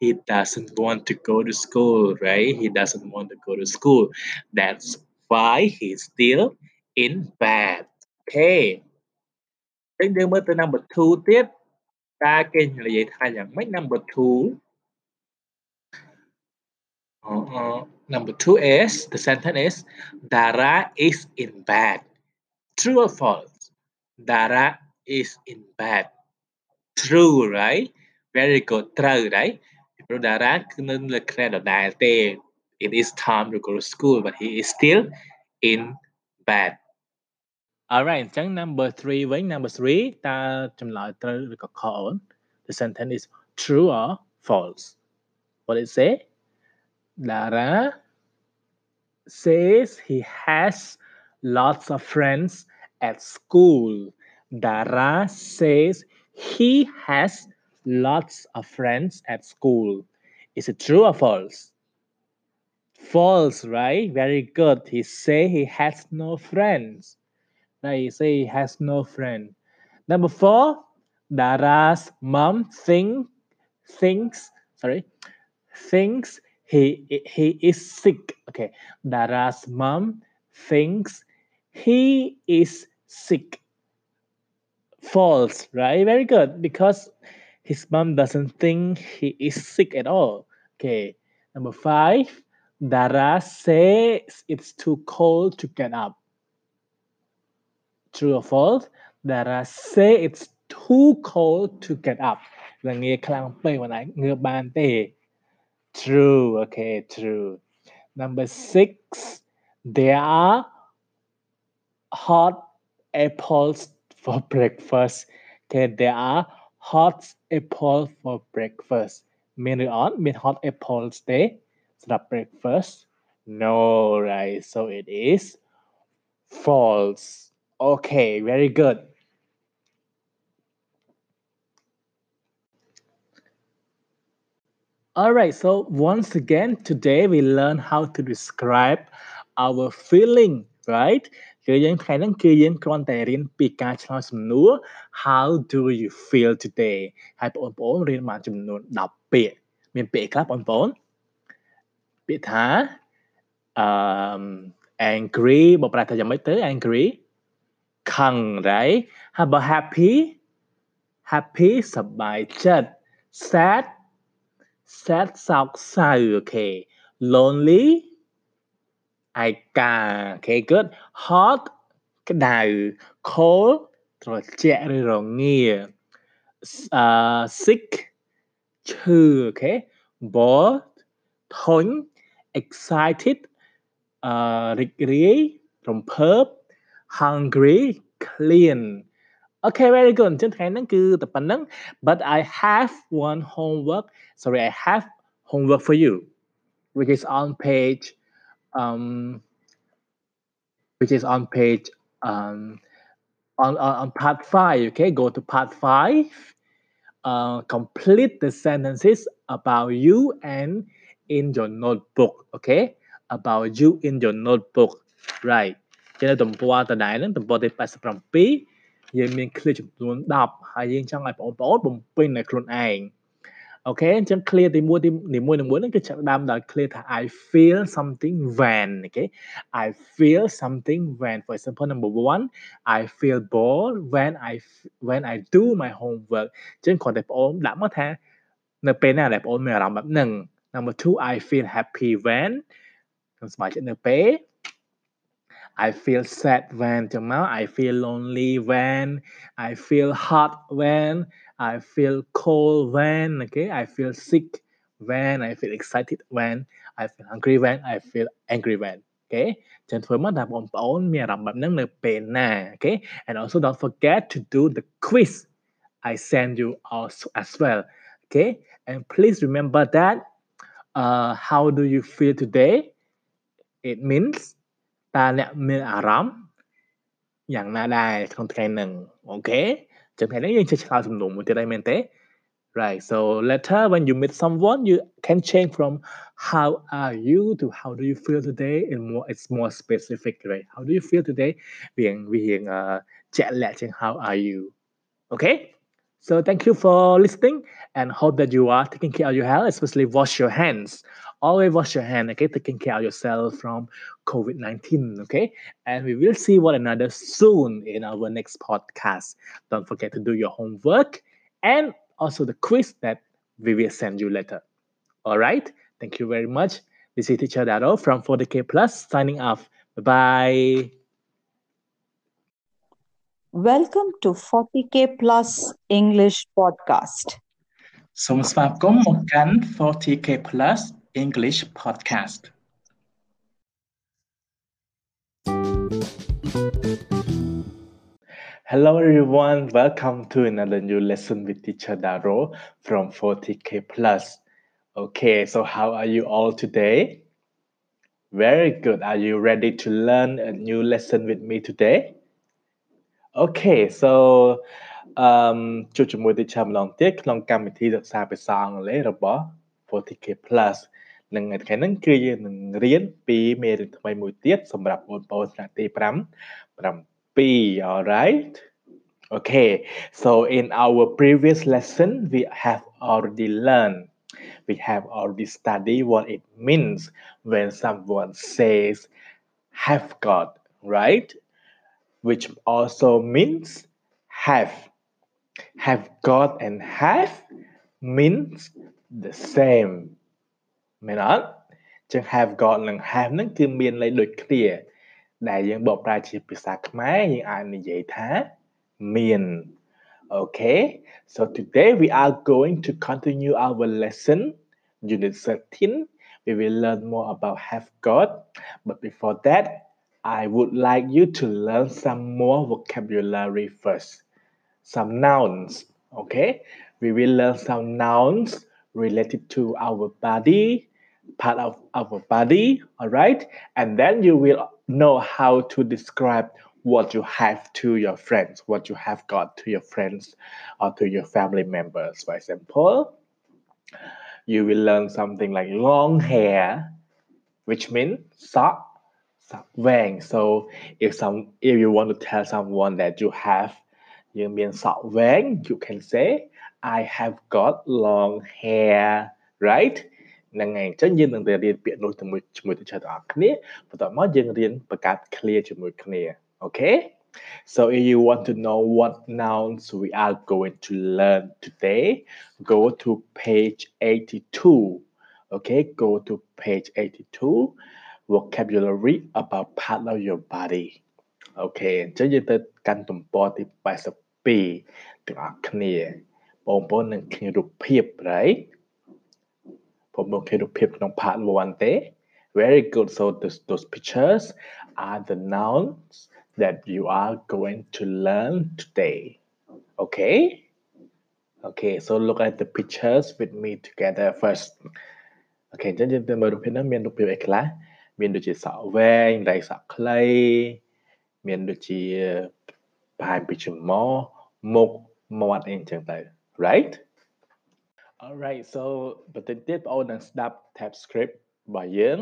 he doesn't want to go to school right he doesn't want to go to school that's why he's still in bed okay អញ្ចឹងយើងមើលទៅ number 2ទៀត តើគេនិយាយថាយ៉ាងម៉េច number 2 uh, number 2 is the sentence is Dara is in bed true or false Dara is in bed true right very good ត្រូវ right ព្រោះ Dara គឺនៅលើក្រែដដែលទេ it is time to go to school but he is still in bed alright អញ្ចឹង number 3វិញ number 3តើចម្លើយត្រូវឬក៏ខុសអូន the sentence is true or false what it say Dara says he has lots of friends at school Dara says he has lots of friends at school is it true or false false right very good he say he has no friends right say has no friend. Number four Dara's mom think thinks sorry thinks he he is sick. Okay Dara's mom thinks he is sick. False right? Very good because his mom doesn't think he is sick at all. Okay number five Dara says it's too cold to get up true or false Dara say it's too cold to get up ល្ងាចខ្លាំងពេកមិនអាចងើបបានទេ true okay true number 6 there are hot apples for breakfast okay there are hot apple for breakfast មានឬអត់មាន hot apples ទេសម្រាប់ breakfast no right so it is false okay very good Alright, so once again, today we learn how to describe our feeling, right? គឺយើងថ្ងៃហ្នឹងគឺយើងគ្រាន់តែរៀនពីការឆ្លើយសំណួរ How do you feel today ហើយបងប្អូនរៀនបានចំនួន10ពាក្យមានពាក្យខ្លះបងប្អូនពាក្យថាអឺ angry បើប្រែថាយ៉ាងម៉េចទៅ angry ขังไรฮับ happy happy สบายจัด sad sad สาวใสโอเค lonely ไอกาโอเค good hot กระดา cold ตรวจเจริญรงี้อ่า sick ชื่อโอเค bored ทน excited อ่าริกรีรำเพิบ hungry clean Okay, very good. អញ្ចឹងថ្ងៃហ្នឹងគឺតែប៉ុណ្្នឹង but I have one homework. Sorry, I have homework for you which is on page um which is on page um on on, on part 5, okay? Go to part 5. Uh, complete the sentences about you and in your notebook, okay? About you in your notebook. Right. ចឹងនៅទំព័រដដែលហ្នឹងទំព័រទី87យើងមាន clear ចំនួន10ហើយយើងចង់ឲ្យបងប្អូនបំពេញនៅខ្លួនឯងអូខេអញ្ចឹង clear ទី1ទីនីមួយៗហ្នឹងគឺចាប់ដើមដោយ clear ថា I feel something when អូខេ I feel something when for example number 1 I feel bored when I when I do my homework អញ្ចឹងគ្រាន់តែបងប្អូនដាក់មកថានៅពេលណាដែលបងប្អូនមានអារម្មណ៍បែបហ្នឹង number 2 I feel happy when ខ្ញុំសប្បាយចិត្តនៅពេល I feel sad when Jamal, I feel lonely when, I feel hot when, I feel cold when, okay, I feel sick when, I feel excited when, I feel hungry when, I feel angry when. Okay, jangan. Okay, and also don't forget to do the quiz I send you also as well. Okay, and please remember that. Uh, how do you feel today? It means តើអ្នកមានអារម្មណ៍យ៉ាងណាដែរក្នុងថ្ងៃហ្នឹងអូខេចឹងថ្ងៃនេះយើងចេះឆ្លើយសំណួរមួយទៀតហើយមែនទេ Right. So later when you meet someone, you can change from how are you to how do you feel today and more it's more specific, right? How do you feel today? Being being uh jet lagging, how are you? Okay? So thank you for listening and hope that you are taking care of your health, especially wash your hands. Always wash your hand, okay? Taking care of yourself from COVID-19, okay? And we will see one another soon in our next podcast. Don't forget to do your homework and also the quiz that we will send you later. All right? Thank you very much. This is Teacher Daro from 40K Plus signing off. Bye bye. Welcome to 40K Plus English Podcast. សូមស្វាគមន៍មកកាន់ 40K Plus English Podcast Hello everyone, welcome to another new lesson with teacher Daro from 40K Plus. Okay, so how are you all today? Very good. Are you ready to learn a new lesson with me today? Okay, so um ជួបជាមួយ teacher ម្ដងទៀតក្នុងកម្មវិធីសិក្សាភាសាអង់គ្លេសរបស់ 40K Plus នឹងថ្ងៃហ្នឹងគឺយើងនឹងរៀនពីមេរៀនថ្មីមួយទៀតសម្រាប់បងប្អូនថ្នាក់ទី5 7 alright okay so in our previous lesson we have already learned we have already studied what it means when someone says have got right which also means have have got and have means the same មែនអត់ចឹង have got និង have ហ្នឹងគឺមានន័យដូចគ្នា ដែលយើងបកប្រែជាភាសាខ្មែរយើងអាចនិយាយថាមាន Okay so today we are going to continue our lesson unit 13 we will learn more about have got but before that I would like you to learn some more vocabulary first some nouns okay we will learn some nouns related to our body part of our body all right? And then you will know how to describe what you have to your friends what you have got to your friends or to your family members. For example you will learn something like long hair which means sock sock wang so if some if you want to tell someone that you have you mean sock wang you can say i have got long hair right ហ្នឹងហើយអញ្ចឹងយើងនឹងទៅរៀនពាក្យនោះជាមួយជាមួយទៅទាំងអស់គ្នាបន្ទាប់មកយើងរៀនបង្កើត clear ជាមួយគ្នាអូខេ So if you want to know what nouns we are going to learn today go to page 82 okay go to page 82 vocabulary about part of your body អូខេអញ្ចឹងយើងទៅកាន់ទំព័រទី82ទាំងអស់គ្នាបងប្អូននឹងឃើញរូបភាព right ผมบอกเคยดูคลิปក្នុង part 1ទេ very good so those, those pictures are the nouns that you are going to learn today okay okay so look at the pictures with me together first okay អញ្ចឹងយើងទៅមើលរូបភាពហ្នឹងមានរូបភាពអីខ្លះមានដូចជាសក់វែងដៃសក់ខ្លីមានដូចជាបង្ហាញពីច្រមុះមុខមាត់អីអញ្ចឹងទៅ right all right. So, but they did all the snap Tape script របស់យើង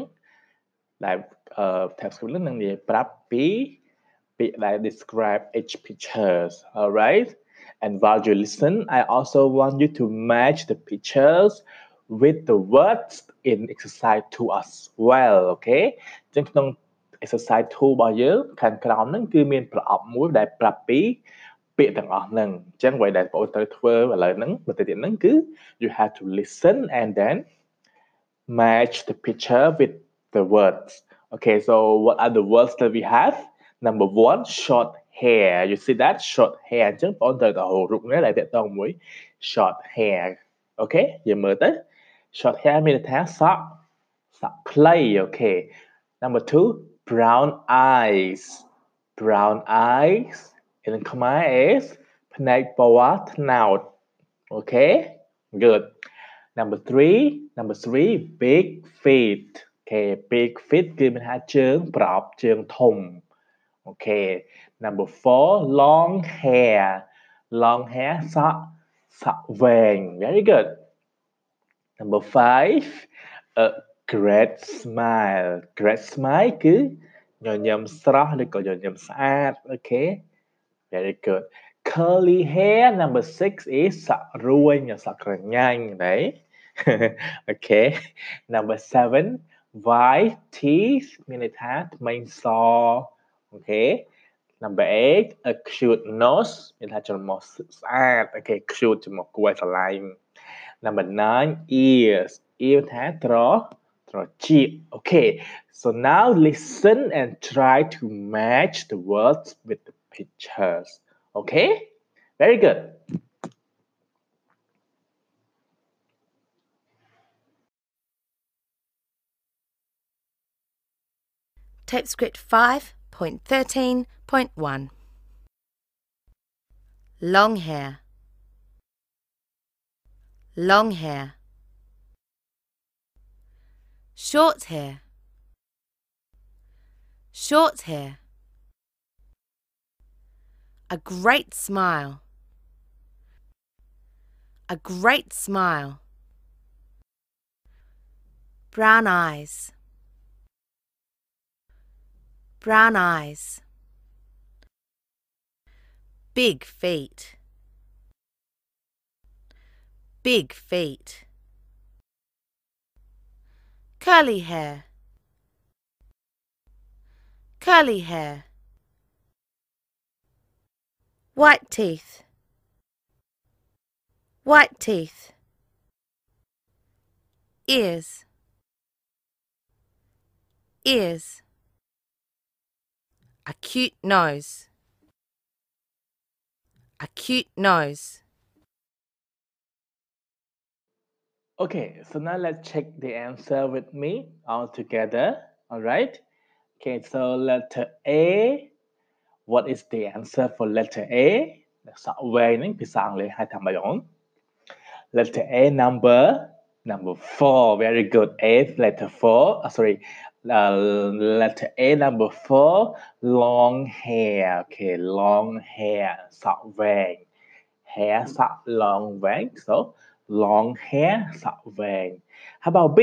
ដែល uh, Tape script like describe each pictures all right and while you listen i also want you to match the pictures with the words in exercise 2 as well okay? ចឹងក្នុង exercise 2របស់យើងខាងក្រោមហ្នឹងគឺមានប្រអប់មួយដែលប្រាប់ពី ពាក្យទាំងអស់ហ្នឹងអញ្ចឹងអ្វីដែលបងប្អូនត្រូវធ្វើឥឡូវហ្នឹងបន្តិចទៀតហ្នឹងគឺ you have to listen and then match the picture with the words. Okay, so what are the words that we have? Number one, short hair. You see that? Short hair អញ្ចឹងបងប្អូនត្រូវតែហៅរូបនេះដែលតកតងមួយ short hair អូខេយើងមើលទៅ short hair មានន័យថាសក់សក់ខ្លីអូខេ Number two brown eyes brown eyes In Khmer is ភ្នែកពណ៌ត្នោត Okay good number three number three big feet okay big feet គឺមានថាជើងប្រអប់ជើងធំ Okay number four long hair long hair សក់សក់វែង very good number five a great smile great smile គឺញញឹមស្រស់ឬក៏ញញឹមស្អាត okay very good curly hair number 6 is សក់រួញសក់ក្រញាញ់ right okay number 7 white teeth មានន័យថាថ្មីស okay number 8 a cute nose មានថាច្រមុះស្អាត okay cute ច្រមុះគួរឲ្យស្រឡាញ់ number 9 ears ear ថាត្រត្រចៀក okay so now listen and try to match the words with the pictures okay very good Tape script 5.13.1 Long hair. Long hair. Short hair. Short hair. A great smile. A great smile. Brown eyes. Brown eyes. Big feet. Big feet. Curly hair. Curly hair. White teeth. White teeth. Ears. Ears. A cute nose. A cute nose. Okay, so now let's check the answer with me all together. All right. Okay, so letter A What is the answer for letter A? សក់វែងហ្នឹងភាសាអង់គ្លេសហៅថាម៉េចអូន Letter A number number 4 very good A letter 4 uh, sorry uh, letter A number 4 long hair okay long hair សក់វែង hair សក់ long វែង so long hair សក់វែង How about B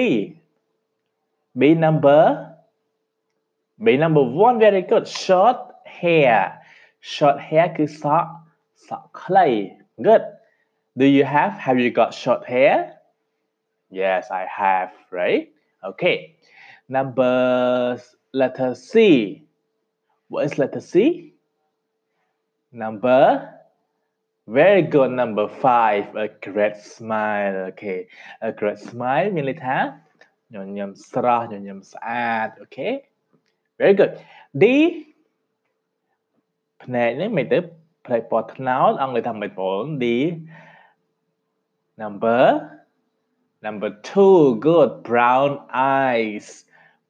B number B number 1 very good short hair short hair គឺសក់សក់ខ្លី good do you have have you got short hair yes I have right okay number letter C what is letter C number very good number 5 a great smile okay a great smile មានន័យថាញញឹមស្រស់ញញឹមស្អាត okay very good D ផ្នែកនេះមិនទៅផ្នែកពណ៌ត្នោតអង់គ្លេសថាមិនបង D number number 2 good brown eyes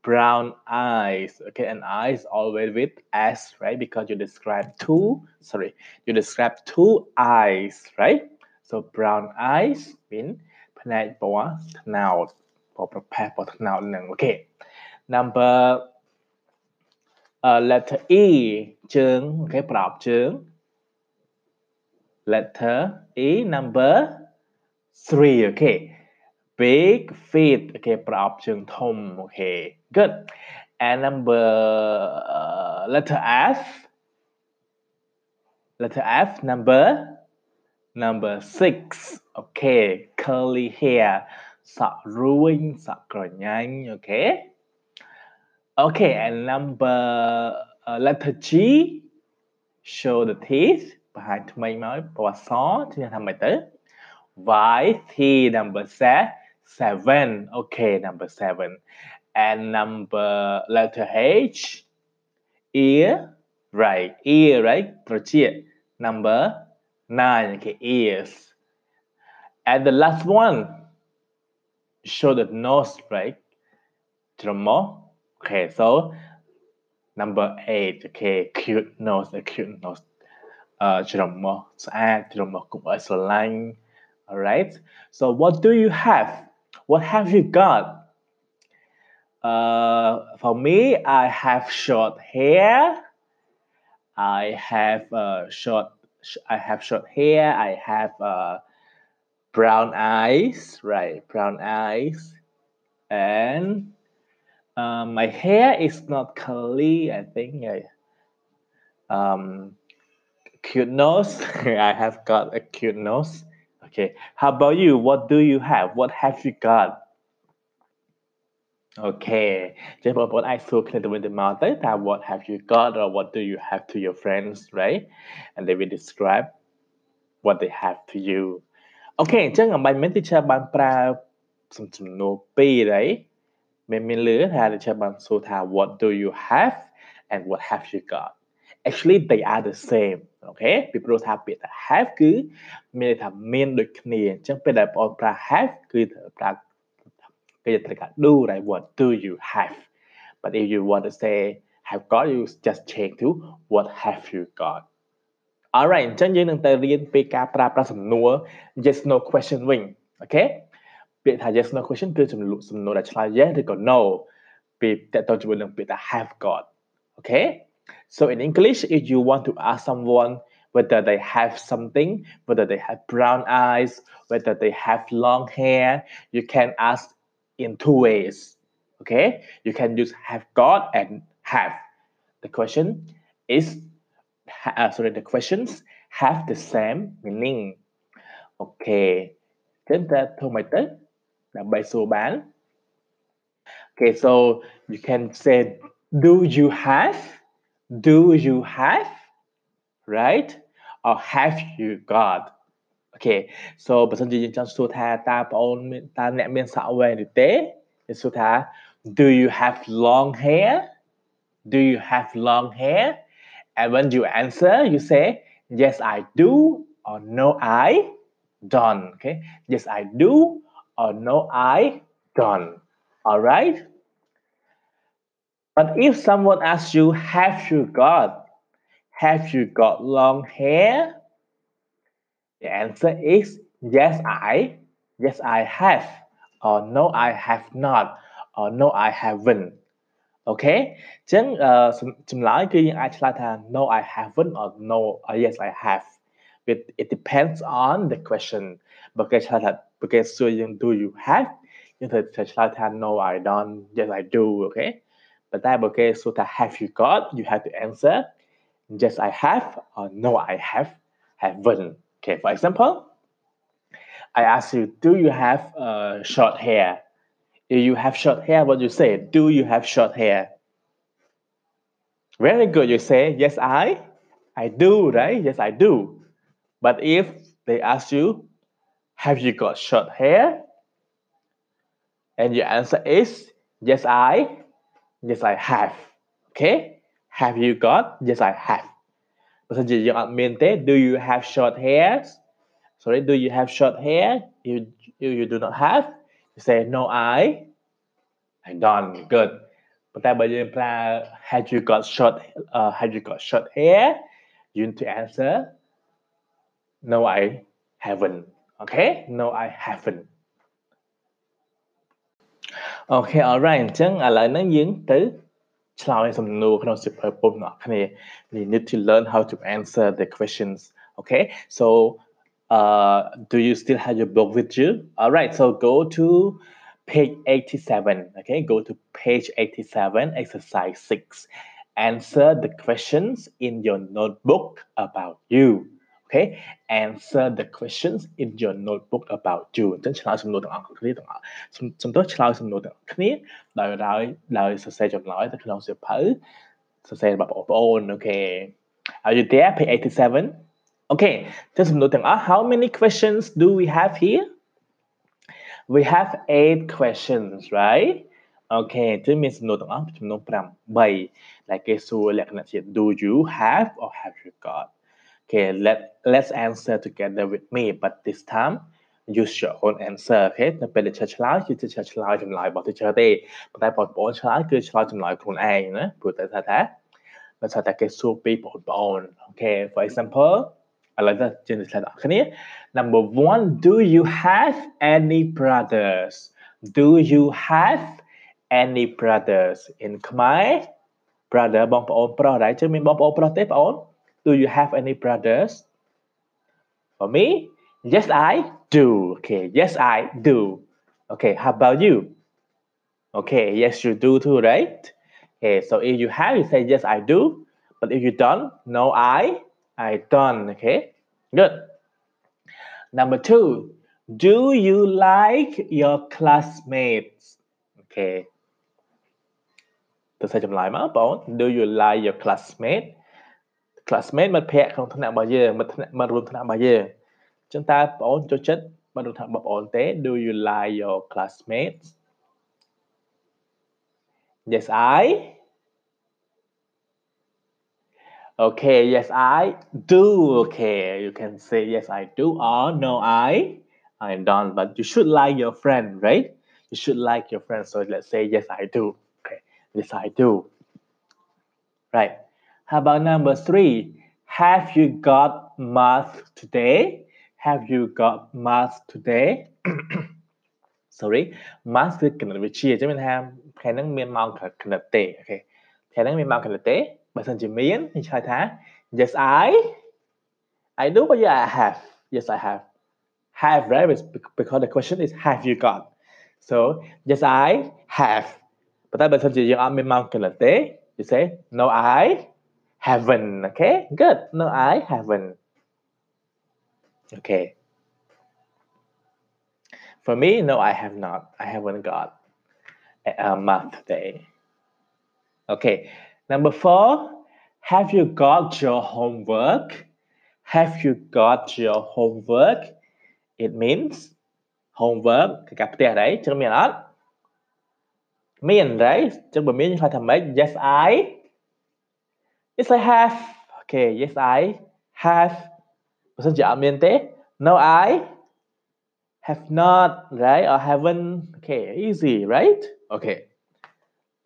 brown eyes okay and eyes always with s right because you describe two sorry you describe two eyes right so brown eyes mean ផ្នែកពណ៌ត្នោតពណ៌ប្រផេះពណ៌ត្នោតហ្នឹង okay number uh, letter E chương cái prop chương letter E number three okay. Big feet okay prop chương thông okay good. And number uh, letter F. Letter F number number six okay. Curly hair sọ ruin sọ cỏ nhanh okay. okay and number uh, letter G show the teeth បង្ហាញថ្មីមកពណ៌សជាថាម៉េចទៅ white T number សេ seven okay number seven and number letter H ear right ear right ត្រចៀក number nine okay ears and the last one show the nose right ច្រមុះ okay so number eight okay cute nose a cute nose អឺច្រមុះស្អាតច្រមុះកុំឲ្យស្រឡាញ់ alright so what do you have what have you got uh for me i have short hair i have uh short i have short hair i have uh brown eyes right brown eyes and um, my hair is not curly i think I, um cute nose i have got a cute nose okay how about you what do you have what have you got okay ចឹងបងប្អូនអាចសួរគ្នាទៅវិញទៅមកទៅថា what have you got or what do you have to your friends right and they will describe what they have to you អូខេអញ្ចឹងអំបញ្ញមិញ teacher បានប្រើសំសំណួរពីរហើយ មានមានលឺថា teacher បានសួរថា what do you have and what have you got actually they are the same អូខេពីព្រោះថាពាក្យថា have គឺមានន័យថាមានដូចគ្នាអញ្ចឹងពេលដែលបងប្រើ have គឺត្រូវប្រើគេត្រូវការ do right what do you have but if you want to say have got you just change to what have you got alright អញ្ចឹងយើងនឹងទៅរៀនពីការប្រើប្រាស់សំណួរ yes no question វិញអូខេ ពាក្យថា yes no question គឺចំនួនសំណួរដែលឆ្លើយ yes ឬក៏ no ពីតទៅជាមួយនឹងពាក្យថា have got okay so in english if you want to ask someone whether they have something whether they have brown eyes whether they have long hair you can ask in two ways okay you can use have got and have the question is uh, sorry the questions have the same meaning okay ចឹងតើធ្វើម៉េចទៅ ដើម្បីសួរបាន okay so you can say do you have do you have right or have you got okay so បើសិនជាយើងចង់សួរថាតើបងអូនមានតើអ្នកមានសក់វែងឬទេយើងសួរថា do you have long hair do you have long hair and when you answer you say yes i do or no i don't okay yes i do or no i don't all right but if someone asks you have you got have you got long hair the answer is yes i yes i have or no i have not or no i haven't អូខេអញ្ចឹងចម្លើយគឺយើងអាចឆ្លើយថា no I haven't or no or yes I have it it depends on the question Because cái sai thật và do you have You said thật thật no I don't yes I do okay? But that okay so that have you got you have to answer yes I have or no I have haven't okay for example I ask you do you have uh, short hair? If you have short hair what you say? Do you have short hair? Very good you say yes I I do right? Yes I do. But if they ask you have you got short hair? And your answer is yes, I. Yes, I have. Okay? Have you got? Yes, I have. Bahasa jadi yang admin teh, do you have short hair? Sorry, do you have short hair? You, you, you do not have. You say, no, I. I don't. Good. Pertanyaan bacaan pula, had you got short, uh, had you got short hair? You need to answer, no, I haven't. okay no I haven't Okay alright អញ្ចឹងឥឡូវហ្នឹងយើងទៅឆ្លើយសំណួរក្នុងសៀវភៅពុំអ្នកគ្នា we need to learn how to answer the questions okay so uh do you still have your book with you all right so go to page 87 okay go to page 87 exercise 6 answer the questions in your notebook about you okay answer the questions in your notebook about you អញ្ចឹងឆ្លើយសំណួរទាំងអស់គ្នាទាំងអស់សំទោសឆ្លើយសំណួរទាំងអស់គ្នាដោយដោយដោយសរសេរចម្លើយទៅក្នុងសៀវភៅសរសេររបស់បងប្អូន okay are you there page 87 okay ចឹងសំណួរទាំងអស់ how many questions do we have here we have eight questions right អូខេគឺមានសំណួរទាំងអស់ចំនួន5 3ដែលគេសួរលក្ខណៈជា do you have or have you got okay let let's answer together with me but this time use your own answer អូខេនៅពេលដែលឆ្លើយគឺឆ្លើយឆ្លើយចម្លើយរបស់ teacher ទេប៉ុន្តែបងប្អូនឆ្លើយគឺឆ្លើយចម្លើយខ្លួនឯងណាព្រោះតែថាថាបើថាតែគេសួរពីបងប្អូនអូខេ for example ឥឡូវទៅជឿឆ្លើយដល់គ្នា number 1 do you have any brothers do you have any brothers in ខ្មែរ brother បងប្អូនប្រុសដែរជឿមានបងប្អូនប្រុសទេបងអូន do you have any brothers? For me, yes, I do. Okay, yes, I do. Okay, how about you? Okay, yes, you do too, right? Okay, so if you have, you say yes, I do. But if you don't, no, I, I don't. Okay, good. Number two, do you like your classmates? Okay. Tôi sẽ chậm lại mà, Do you like your classmate? classmate មិត្តភ័ក្តិក្នុងថ្នាក់របស់យើងមិត្តថ្នាក់មិត្តរួមថ្នាក់របស់យើងអញ្ចឹងតើបងអូនចូលចិត្តមិត្តរួមថ្នាក់របស់បងអូនទេ Do you like your classmates Yes I Okay, yes, I do. Okay, you can say yes, I do, or no, I, I don't. But you should like your friend, right? You should like your friend. So let's say yes, I do. Yes, I do. Right. How about number three? Have you got math today? Have you got math today? Sorry math គឺគណិតវិទ្យាអញ្ចឹងមានថាថ្ងៃហ្នឹងមានម៉ោងគណិតទេអូខេថ្ងៃហ្នឹងមានម៉ោងគណិតទេបើសិនជាមានខ្ញុំឆ្លើយថា yes I I do but yeah I have yes I have have right because the question is have you got so yes I have ប៉ុន្តែបើសិនជាយើងអត់មាន Mount Calete you say no I haven't. Okay, good. No, I haven't. Okay. For me, no, I have not. I haven't got a, a math day. Okay. Number four, have you got your homework? Have you got your homework? It means homework, cái cặp tia đấy, chứ mình đó. Mình đấy, chứ mình biết là thầm mấy, yes I. It's like have. Okay, yes, I have. Wasn't mente? No, I have not, right? Or haven't. Okay, easy, right? Okay.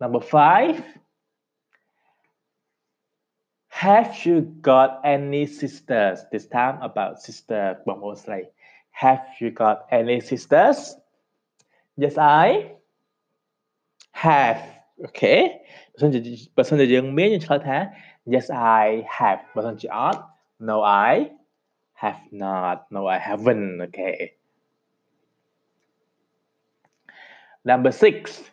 Number five. Have you got any sisters? This time about sister What was like? Have you got any sisters? Yes, I have. Okay. Person จะยังเมียยังชอบแท้ Yes, I have. Wasn't you? No, I have not. No, I haven't. Okay. Number six.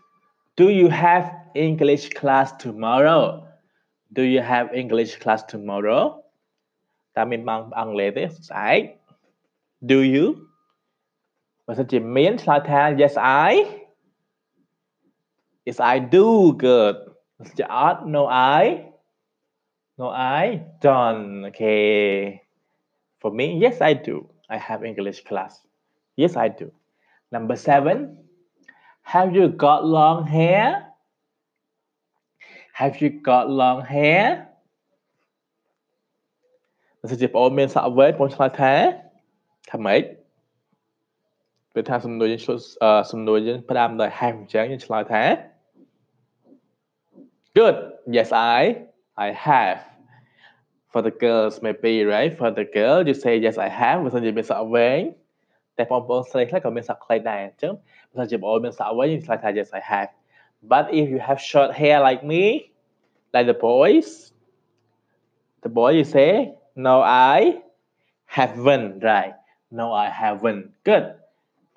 Do you have English class tomorrow? Do you have English class tomorrow? Ta mình mang bằng lễ thế. Do you? Và sẽ chỉ miễn là yes I. Yes I do. Good. Sẽ no I. No, I don't. Okay. For me, yes, I do. I have English class. Yes, I do. Number seven. Have you got long hair? Have you got long hair? បើសិនជាបងអូនមានសក់វែងបងឆ្លើយថាថាម៉េចពេលថាសំណួរយើងឆ្លុះសំណួរយើងផ្ដើមដោយ have អញ្ចឹងយើងឆ្លើយថា Good. Yes, I I have. For the girls maybe right for the girl you say yes I have បើសិនជាមានសក់វែងតែបងប្អូនស្រីខ្លះក៏មានសក់ខ្លីដែរអញ្ចឹងបើសិនជាបងអូនមានសក់វែងយើងឆ្លើយថា yes I have but if you have short hair like me like the boys the boy you say no I haven't right no I haven't good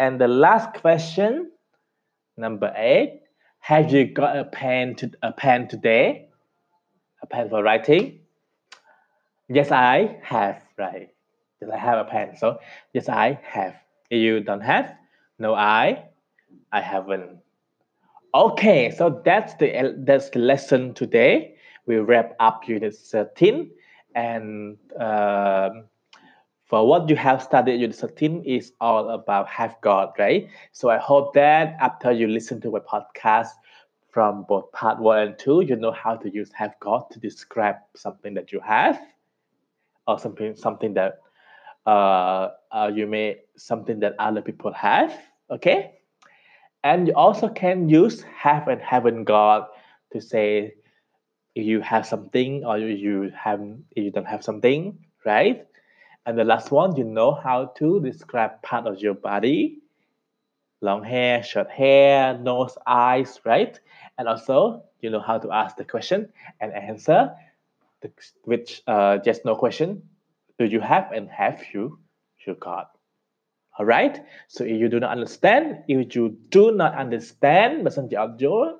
and the last question number 8 have you got a pen to a pen today? A pen for writing? Yes, I have. Right. Yes, I have a pen. So yes, I have. You don't have, no, I, I haven't. Okay, so that's the that's the lesson today. We wrap up unit 13 and um, for what you have studied unit 13 is all about have got, right? So I hope that after you listen to my podcast from both part one and two, you know how to use have got to describe something that you have or something something that uh, uh, you may something that other people have okay? And you also can use have and haven't got to say you have something or you have you don't have something right? And the last one you know how to describe part of your body. Long hair short hair nose eyes right? And also you know how to ask the question and answer which uh, just no question do you have and have you you got all right so if you do not understand if you do not understand បើសិនជាអត់យល់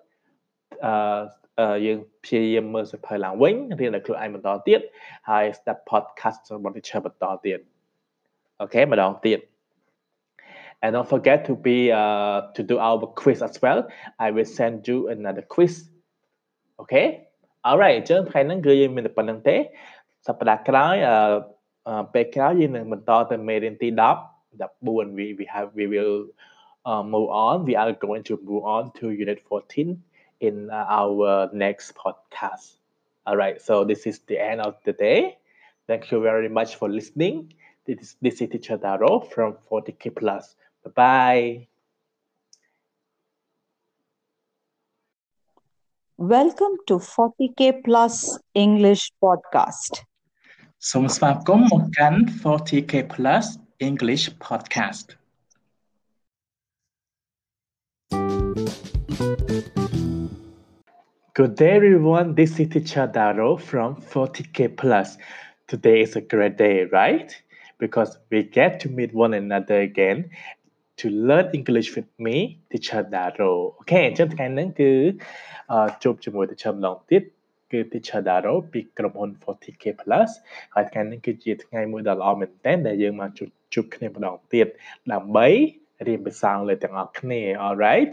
អឺយើងព្យាយាមមើលសៀវភៅឡើងវិញរៀនដល់ខ្លួនឯងបន្តទៀតហើយ step podcast របស់ teacher បន្តទៀតអូខេម្ដងទៀត and don't forget to be uh, to do our quiz as well i will send you another quiz okay alright អញ្ចឹងថ្ងៃហ្នឹងគឺយើងមានតែប៉ុណ្្នឹងទេសប្តាហ៍ក្រោយអឺពេលក្រោយយើងនឹងបន្តទៅមេរៀនទី10 14 we we have we will uh, move on we are going to move on to unit 14 in uh, our next podcast all right so this is the end of the day thank you very much for listening this is, this is teacher Daro from 40k plus bye bye Welcome to 40k Plus English Podcast. សូមស្វាគមន៍មកកាន់ 40k plus English podcast Good day everyone this is teacher Daro from 40k plus today is a great day right because we get to meet one another again to learn English with me teacher Daro អូខេអញ្ចឹងថ្ងៃហ្នឹងគឺជួបជាមួយ teacher ម្ដងទៀតគឺ teacher Daro ពីក្រុមហ៊ុន 40k plus ហើយថ្ងៃនេះគឺជាថ្ងៃមួយដ៏ល្អមែនទែនដែលយើងមកជួបជួបគ្នាម្ដងទៀតដើម្បីរៀនភាសាអង់គ្លេសទាំងអស់គ្នា alright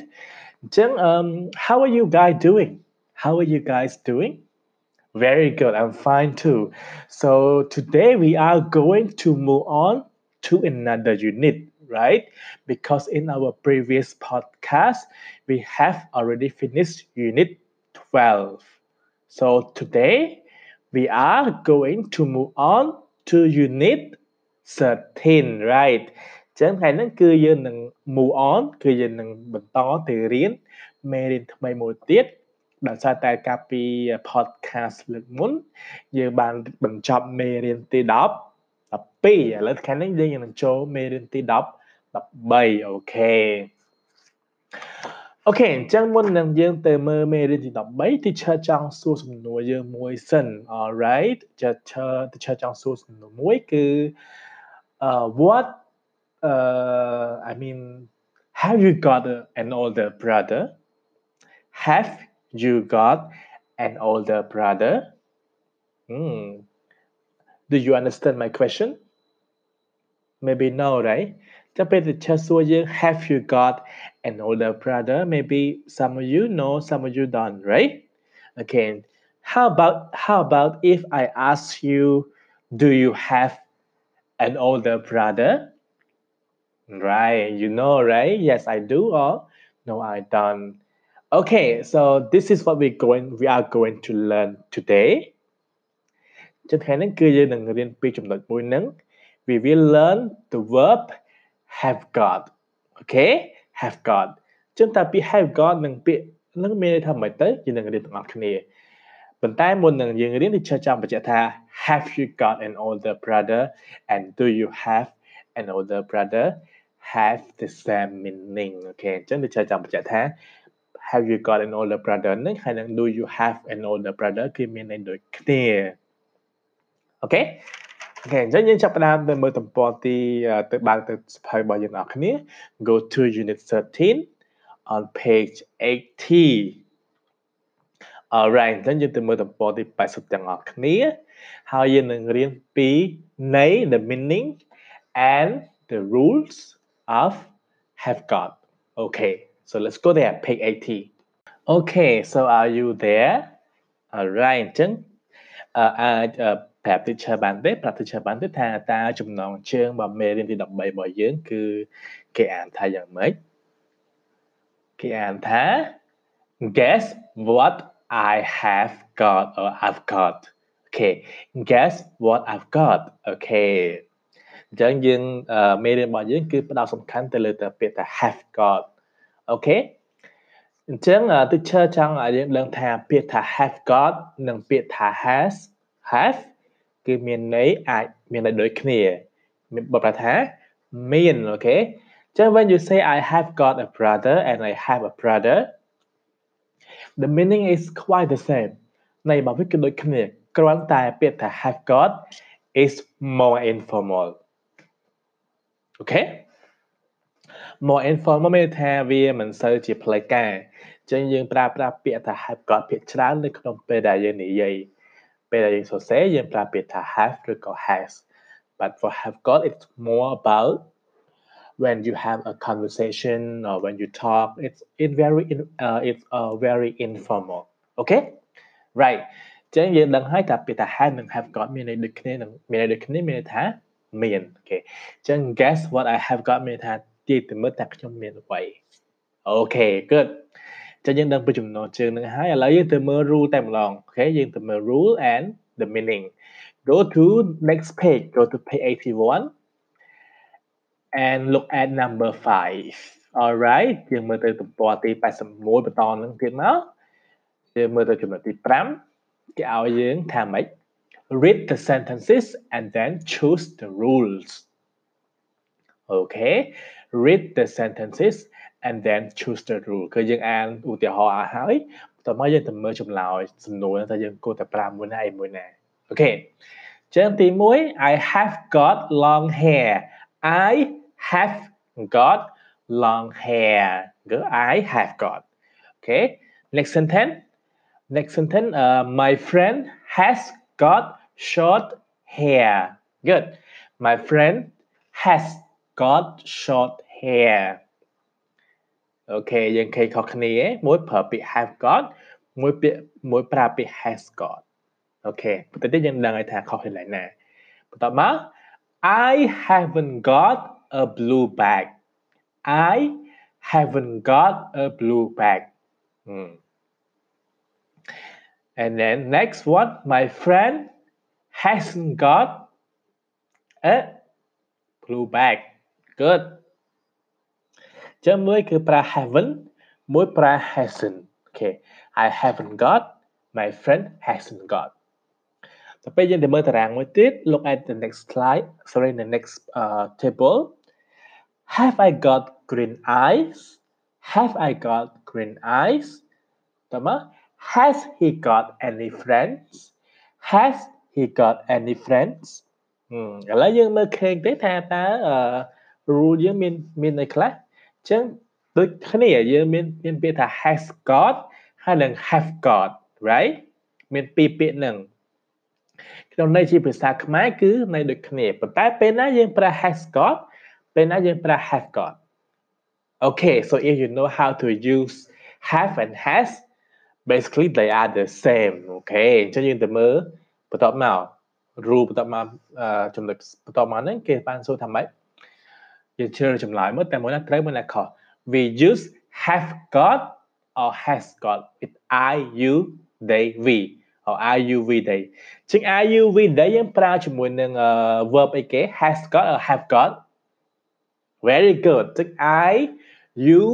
អញ្ចឹង um how are you guys doing how are you guys doing very good i'm fine too so today we are going to move on to another unit right because in our previous podcast we have already finished unit 12 so today we are going to move on to unit 13 right ចឹងថ្ងៃហ្នឹងគឺយើងនឹង move on គឺយើងនឹងបន្តទៅរៀនមេរៀនថ្មីមួយទៀតដោយសារតែកាលពី podcast លើកមុនយើងបានបញ្ចប់មេរៀនទី10 12ឥឡូវថ្ងៃនេះយើងនឹងចូលមេរៀនទី10 13អូខេអូខេអញ្ចឹងមុននឹងយើងទៅមើលមេរៀនទី13 teacher ចង់សួរសំណួរយើងមួយសិន alright teacher teacher ចង់សួរសំណួរមួយគឺ uh what uh I mean have you got a, an older brother have you got an older brother hmm do you understand my question maybe no right ចាំពេល teacher សួរយើង have you got an older brother maybe some of you know some of you don't right okay how about how about if i ask you do you have an older brother right you know right yes i do or no i don't okay so this is what we going we are going to learn today ចឹងថ្ងៃនេះគឺយើងនឹងរៀនពីចំណុចមួយហ្នឹង we will learn the verb have got okay have got ចឹងតើពាក្យ have got និងពាក្យនឹងមានន័យថាម៉េចទៅយើងនឹងរៀនទាំងអស់គ្នាប៉ុន្តែមុននឹងយើងរៀន teacher ចង់បញ្ជាក់ថា have you got an older brother and do you have an older brother have the same meaning អូខេអញ្ចឹង teacher ចង់បញ្ជាក់ថា have you got an older brother នឹងហើយនឹង do you have an older brother គឺមានន័យដូចគ្នាអូខេ អូខេអញ្ចឹងយើងចាប់ផ្ដើមទៅមើលទំព័រទីទៅបើកទៅសភៅរបស់យើងអស់គ្នា go to unit 13 on page 80 alright អញ្ចឹងយើងទៅមើលទំព័រទី80ទាំងអស់គ្នាហើយយើងនឹងរៀនពីន័យ the meaning and the rules of have got okay so let's go there page 80 okay so are you there alright អញ្ចឹងអាច ប្រាប់ teacher បានទេប្រាប់ teacher បានទេថាតើចំណងជើងរបស់មេរៀនទី13របស់យើងគឺគេអានថាយ៉ាងម៉េចគេអានថា guess what I have got or I've got okay guess what I've got okay អញ្ចឹងយើងមេរៀនរបស់យើងគឺផ្ដោតសំខាន់ទៅលើតែពាក្យថា have got អូខេអញ្ចឹង teacher ចង់ឲ្យយើងដឹងថាពាក្យថា have got និងពាក្យថា has have គឺមានន័យអាចមានន័យដូចគ្នាមានបបថាមានអូខេអញ្ចឹង when you say I have got a brother and I have a brother the meaning is quite the same ន័យរបស់វាគឺដូចគ្នាគ្រាន់តែពាក្យថា have got is more informal អូខេ more informal មានថាវាមិនសូវជាផ្លូវការអញ្ចឹងយើងប្រើប្រាស់ពាក្យថា have got ភាគច្រើននៅក្នុងពេលដែលយើងនិយាយ better in society association bla beta has regal has. But for have got, it's more about when you have a conversation or when you talk. It's it very in uh, it's uh, very informal. Okay, right. Cho nên lần hai tập beta has mình have got mình được cái này mình được cái. Okay. Cho guess what I have got mình thả. Đi từ mất tập trong. Okay, good. ចឹងយើងដឹងពីចំណងជើងនឹងហើយឥឡូវយើងទៅមើល rule តែម្ដងអូខេយើងទៅមើល rule and the meaning go to next page go to page 81 and look at number 5 alright យើងមើលទៅទំព័រទី81បន្តនឹងទៀតមកយើងមើលទៅចំណុចទី5គេឲ្យយើងថាម៉េច read the sentences and then choose the rules okay read the sentences and then choose the rule គឺយើងអានឧទាហរណ៍ឲ្យហើយបន្ទាប់មកយើងទៅមើលចម្លើយសំណួរថាយើងគួរតែប្រើមួយណាឯមួយណាអូខេចឹងទី1 I have got long hair I have got long hair គឺ I have got okay next sentence next sentence uh, my friend has got short hair good my friend has got short hair អូខេយើងឃើញខុសគ្នាមួយប្រើពាក្យ have got មួយពាក្យមួយប្រើពាក្យ has got អូខេបន្តិចទៀតយើងដឹងហើយថាខុសពីណាបន្តមក I haven't got a blue bag I haven't got a blue bag hmm. and then next one my friend hasn't got a blue bag good ចឹងមួយគឺប្រើ haven't មួយប្រើ hasn't okay I haven't got my friend hasn't got ទៅពេលយើងទៅមើលតារាងមួយទៀត look at the next slide sorry the next uh, table have I got green eyes have I got green eyes តើមក has he got any friends has he got any friends ឥឡូវយើងមើលឃើញទេថាតើ rule យើងមានមានអីខ្លះ ចឹងដូចគ្នាយើងមានមានពាក្យថា has got ហើយនឹង have got right មានពីរពាក្យហ្នឹងក្នុងន័យជាភាសាខ្មែរគឺន័យដូចគ្នាប៉ុន្តែពេលណាយើងប្រើ has got ពេលណាយើងប្រើ have got okay so if you know how to use have and has basically they are the same okay អញ្ចឹងយើងទៅមើលបន្តមក rule បន្តមកចំណុចបន្តមកហ្នឹងគេបានសួរថាម៉េច យើងជ្រើសចម្លើយមើលតែមួយណាត្រូវមួយណាខុស we use have got or has got with i you they we or i you we they ជាង i you we they យើងប្រើជាមួយនឹង verb អីគេ has got or have got very good ចឹង i you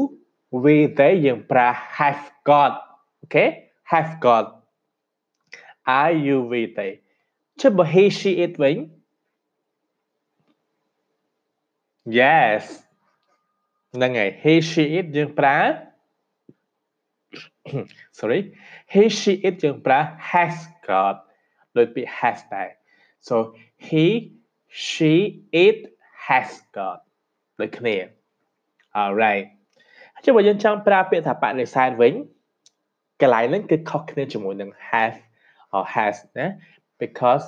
we they យើងប្រើ have got អូខេ have got i you we they ចុះបើ he she it វិញ yes ហ្នឹងហើយ he she it យើងប្រើ sorry he she it យើងប្រើ has got ដូចពាក្យ has ដែរ so he she it has got ដូចគ្នា alright ចុះបើយើងចង់ប្រើពាក្យថាបដិសេធវិញកន្លែងហ្នឹងគឺខុសគ្នាជាមួយនឹង have or has ណា because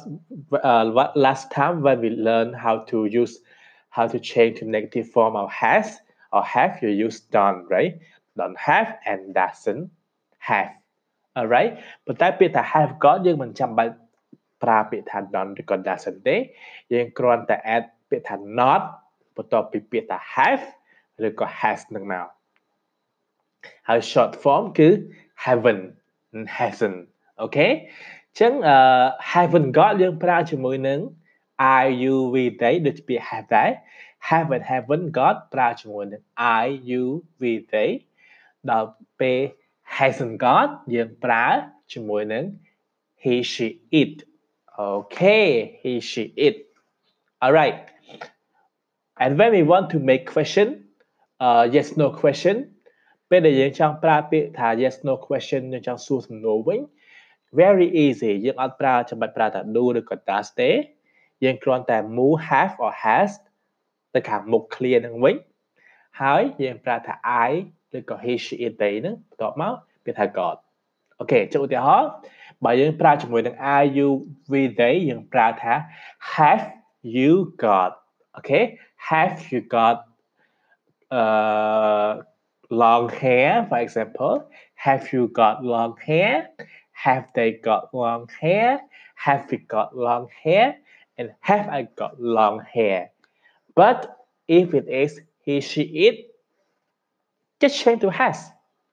uh, last time when we learn how to use how to change to negative form of has or have, you use done, right? Don't have and doesn't have. Alright? But that bit I have got យើងមិនចាំបាច់ប្រើពាក្យថា don't ឬក៏ doesn't ទេយើងគ្រាន់តែ add ពាក្យថា not បន្ទាប់ពីពាក្យថា have ឬក៏ has នឹងមកហើយ short form គឺ haven't hasn't អូខេអញ្ចឹង haven't got យើងប្រើជាមួយនឹង I you we they ដូចពាក្យ have ដែរ haven't haven't got ប្រើជាមួយនឹង I you we they ដល់ពេល hasn't got យើងប្រើជាមួយនឹង he she it okay he she it all right and when we want to make question uh yes no question ពេលដែលយើងចង់ប្រើពាក្យថា yes no question យើងចង់សួរសំណួរវិញ very easy យើងអត់ប្រើចាំបាច់ប្រើថា do ឬក៏ does ទេ យើងគ្រាន់តែ move have or has ទៅខាងមុខ clear នឹងវិញហើយយើងប្រើថា I ឬក៏ he she it they ហ្នឹងបន្ទាប់មកពាក្យថា got អូខេចុះឧទាហរណ៍បើយើងប្រើជាមួយនឹង I you we they យើងប្រើថា have you got អូខេ have you got uh long hair for example have you got long hair have they got long hair have we got long hair and have I got long hair but if it is he she it just change to has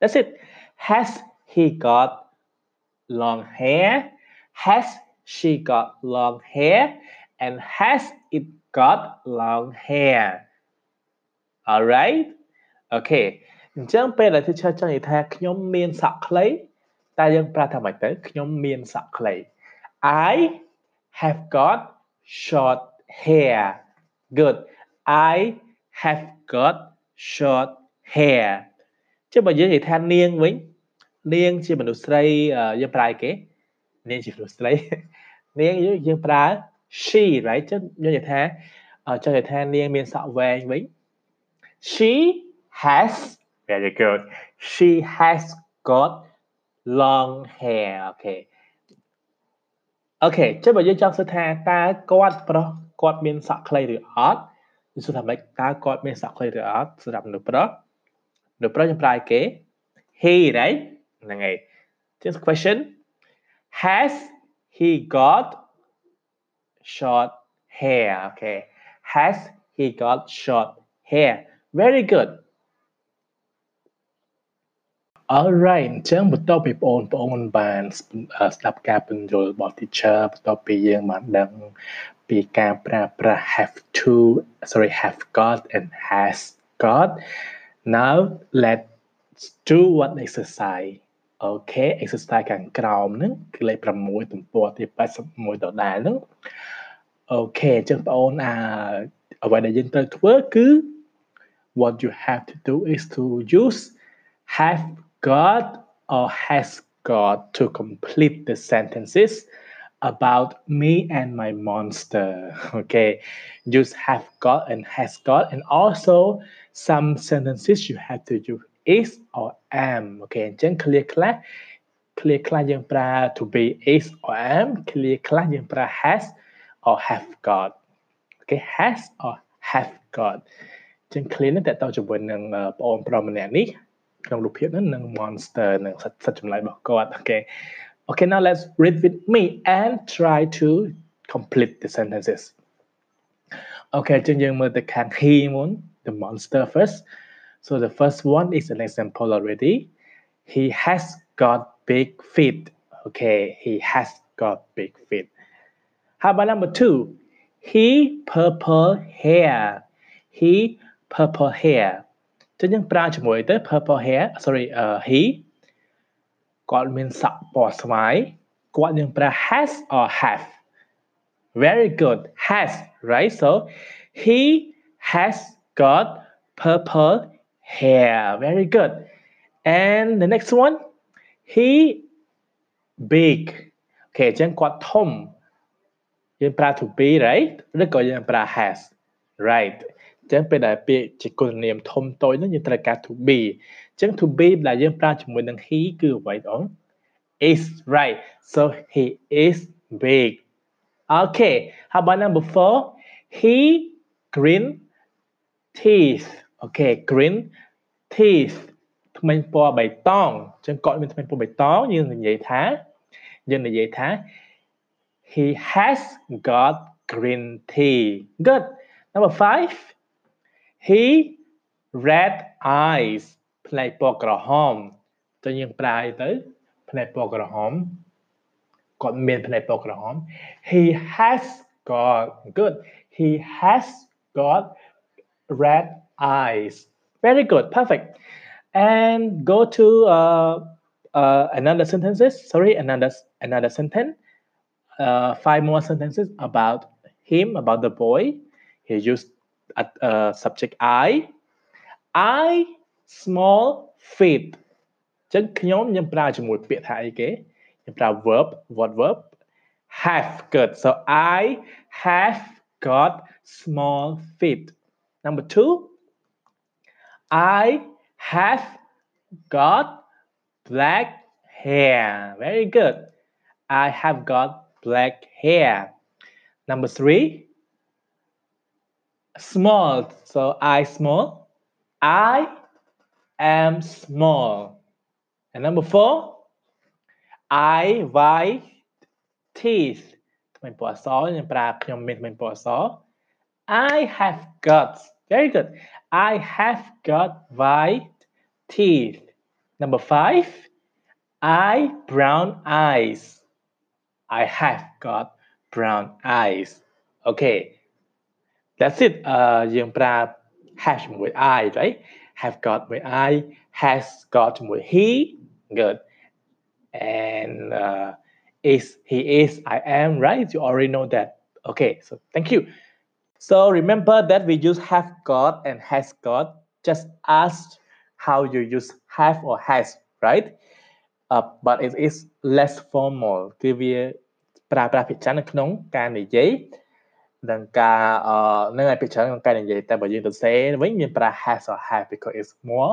that's it has he got long hair has she got long hair and has it got long hair alright okay អញ្ចឹងពេលដែល teacher ចង់និយាយថាខ្ញុំមានសក់ខ្លីតែយើងប្រើថាម៉េចទៅខ្ញុំមានសក់ខ្លី I have got short hair. Good. I have got short hair. Chứ bây giờ thì than niên với niên chỉ mình được say giờ prai kế niên chỉ được say niên với giờ prai she, right? Chứ như vậy tha ở cho người than niên miền sọ về với she has, very good. She has got long hair. Okay អូខេចុះបើយើងចង់សួរថាតើគាត់ប្រុសគាត់មានសក់ខ្លីឬអត់យើងសួរថាម៉េចតើគាត់មានសក់ខ្លីឬអត់សម្រាប់មនុស្សប្រុសមនុស្សប្រុសយើងប្រើគេ he right ហ្នឹងហើយ just question has he got short hair okay has he got short hair very good alright អញ្ចឹងបន្ទាប់ពីបងប្អូនបានស្ដាប់ការពន្យល់របស់ teacher បន្ទាប់ពីយើងបានដឹងពីការប្រើប្រាស់ have to sorry have got and has got now let's do one exercise អូខេ exercise ខាងក្រោមហ្នឹងគឺលេខ6ទំព័រទី81ដដែលហ្នឹងអូខេអញ្ចឹងបងអូនអាអ្វីដែលយើងត្រូវធ្វើគឺ what you have to do is to use have got or has got to complete the sentences about me and my monster. Okay, use have got and has got, and also some sentences you have to use is or am. Okay, អញ្ចឹង clear ខ្លះ clear ខ្លះយើងប្រើ to be is or am clear ខ្លះយើងប្រើ has or have got. Okay, has or have got អញ្ចឹង clear នេះតើតើជាមួយនឹងបងប្អូនប្រុសម្នាក់នេះ ក្នុងរូបភាពហ្នឹងនឹង monster នឹងសត្វសត្វចម្លែករបស់គាត់អូខេ Okay now let's read with me and try to complete the sentences Okay អញ្ចឹងយើងមើលទៅខាង he មុន the monster first so the first one is an example already he has got big feet okay he has got big feet how about number 2 he purple hair he purple hair ចឹងយើងប្រើជាមួយទៅ purple hair sorry uh, he គាត់មានសក់ពណ៌ស្វាយគាត់យើងប្រើ has or have very good has right so he has got purple hair very good and the next one he big អូខេអញ្ចឹងគាត់ធំយើងប្រើ to be right ឬក៏យើងប្រើ has right អញ្ ចឹងពេលដែលពាក្យជាគុណនាមធំតូចនោះយើងត្រូវការ to be អញ្ចឹង to be ដែលយើងប្រើជាមួយនឹង he គឺអ្វីបង is right so he is big okay how about number 4 he green teeth okay green teeth ថ្មិញពណ៌បៃតងអញ្ចឹងគាត់មានថ្មិញពណ៌បៃតងយើងនិយាយថាយើងនិយាយថា he has got green tea good number 5 he red eyes ផ្នែកពណ៌ក្រហមតើយើងប្រើអីទៅផ្នែកពណ៌ក្រហមគាត់មានផ្នែកពណ៌ក្រហម he has got good he has got red eyes very good perfect and go to uh, uh, another sentences sorry another another sentence uh, five more sentences about him about the boy he used a, uh, subject I I small feet ចឹងខ្ញុំខ្ញុំប្រើជាមួយពាក្យថាអីគេខ្ញុំប្រើ verb what verb have good so I have got small feet number 2 I have got black hair very good I have got black hair number 3 small so I small I am small and number 4 I white teeth ថ្មីពណ៌អសខ្ញុំប្រើខ្ញុំមានថ្មីពណ៌អស I have got very good I have got white teeth number 5 I brown eyes I have got brown eyes okay that's it អឺយើងប្រើ have ជាមួយ I right have got ជាមួយ I has got ជាមួយ he good and uh, is he is I am right you already know that okay so thank you so remember that we use have got and has got just ask how you use have or has right uh, but it is less formal គឺវាប្រើប្រាស់ភាសានៅក្នុងការនិយាយ នឹងការអឺនឹងឲ្យភាសាក្នុងការនិយាយតែបើយើងទៅសេវិញមានប្រើ has or have because it's more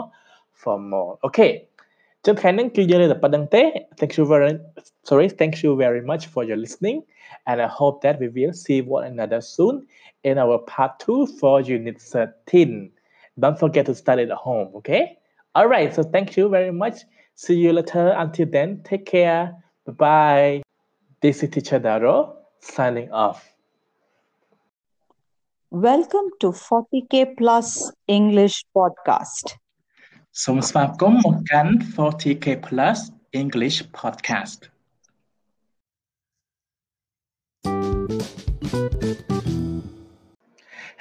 formal okay ចឹងថ្ងៃនេះគឺយើងលើតែប៉ុណ្្នឹងទេ thank you very sorry thank you very much for your listening and i hope that we will see one another soon in our part 2 for unit 13 don't forget to study at home okay all right so thank you very much see you later until then take care bye bye this is teacher daro signing off Welcome to 40k Plus English Podcast. សូមស្វាគមន៍មកកាន់ 40k Plus English Podcast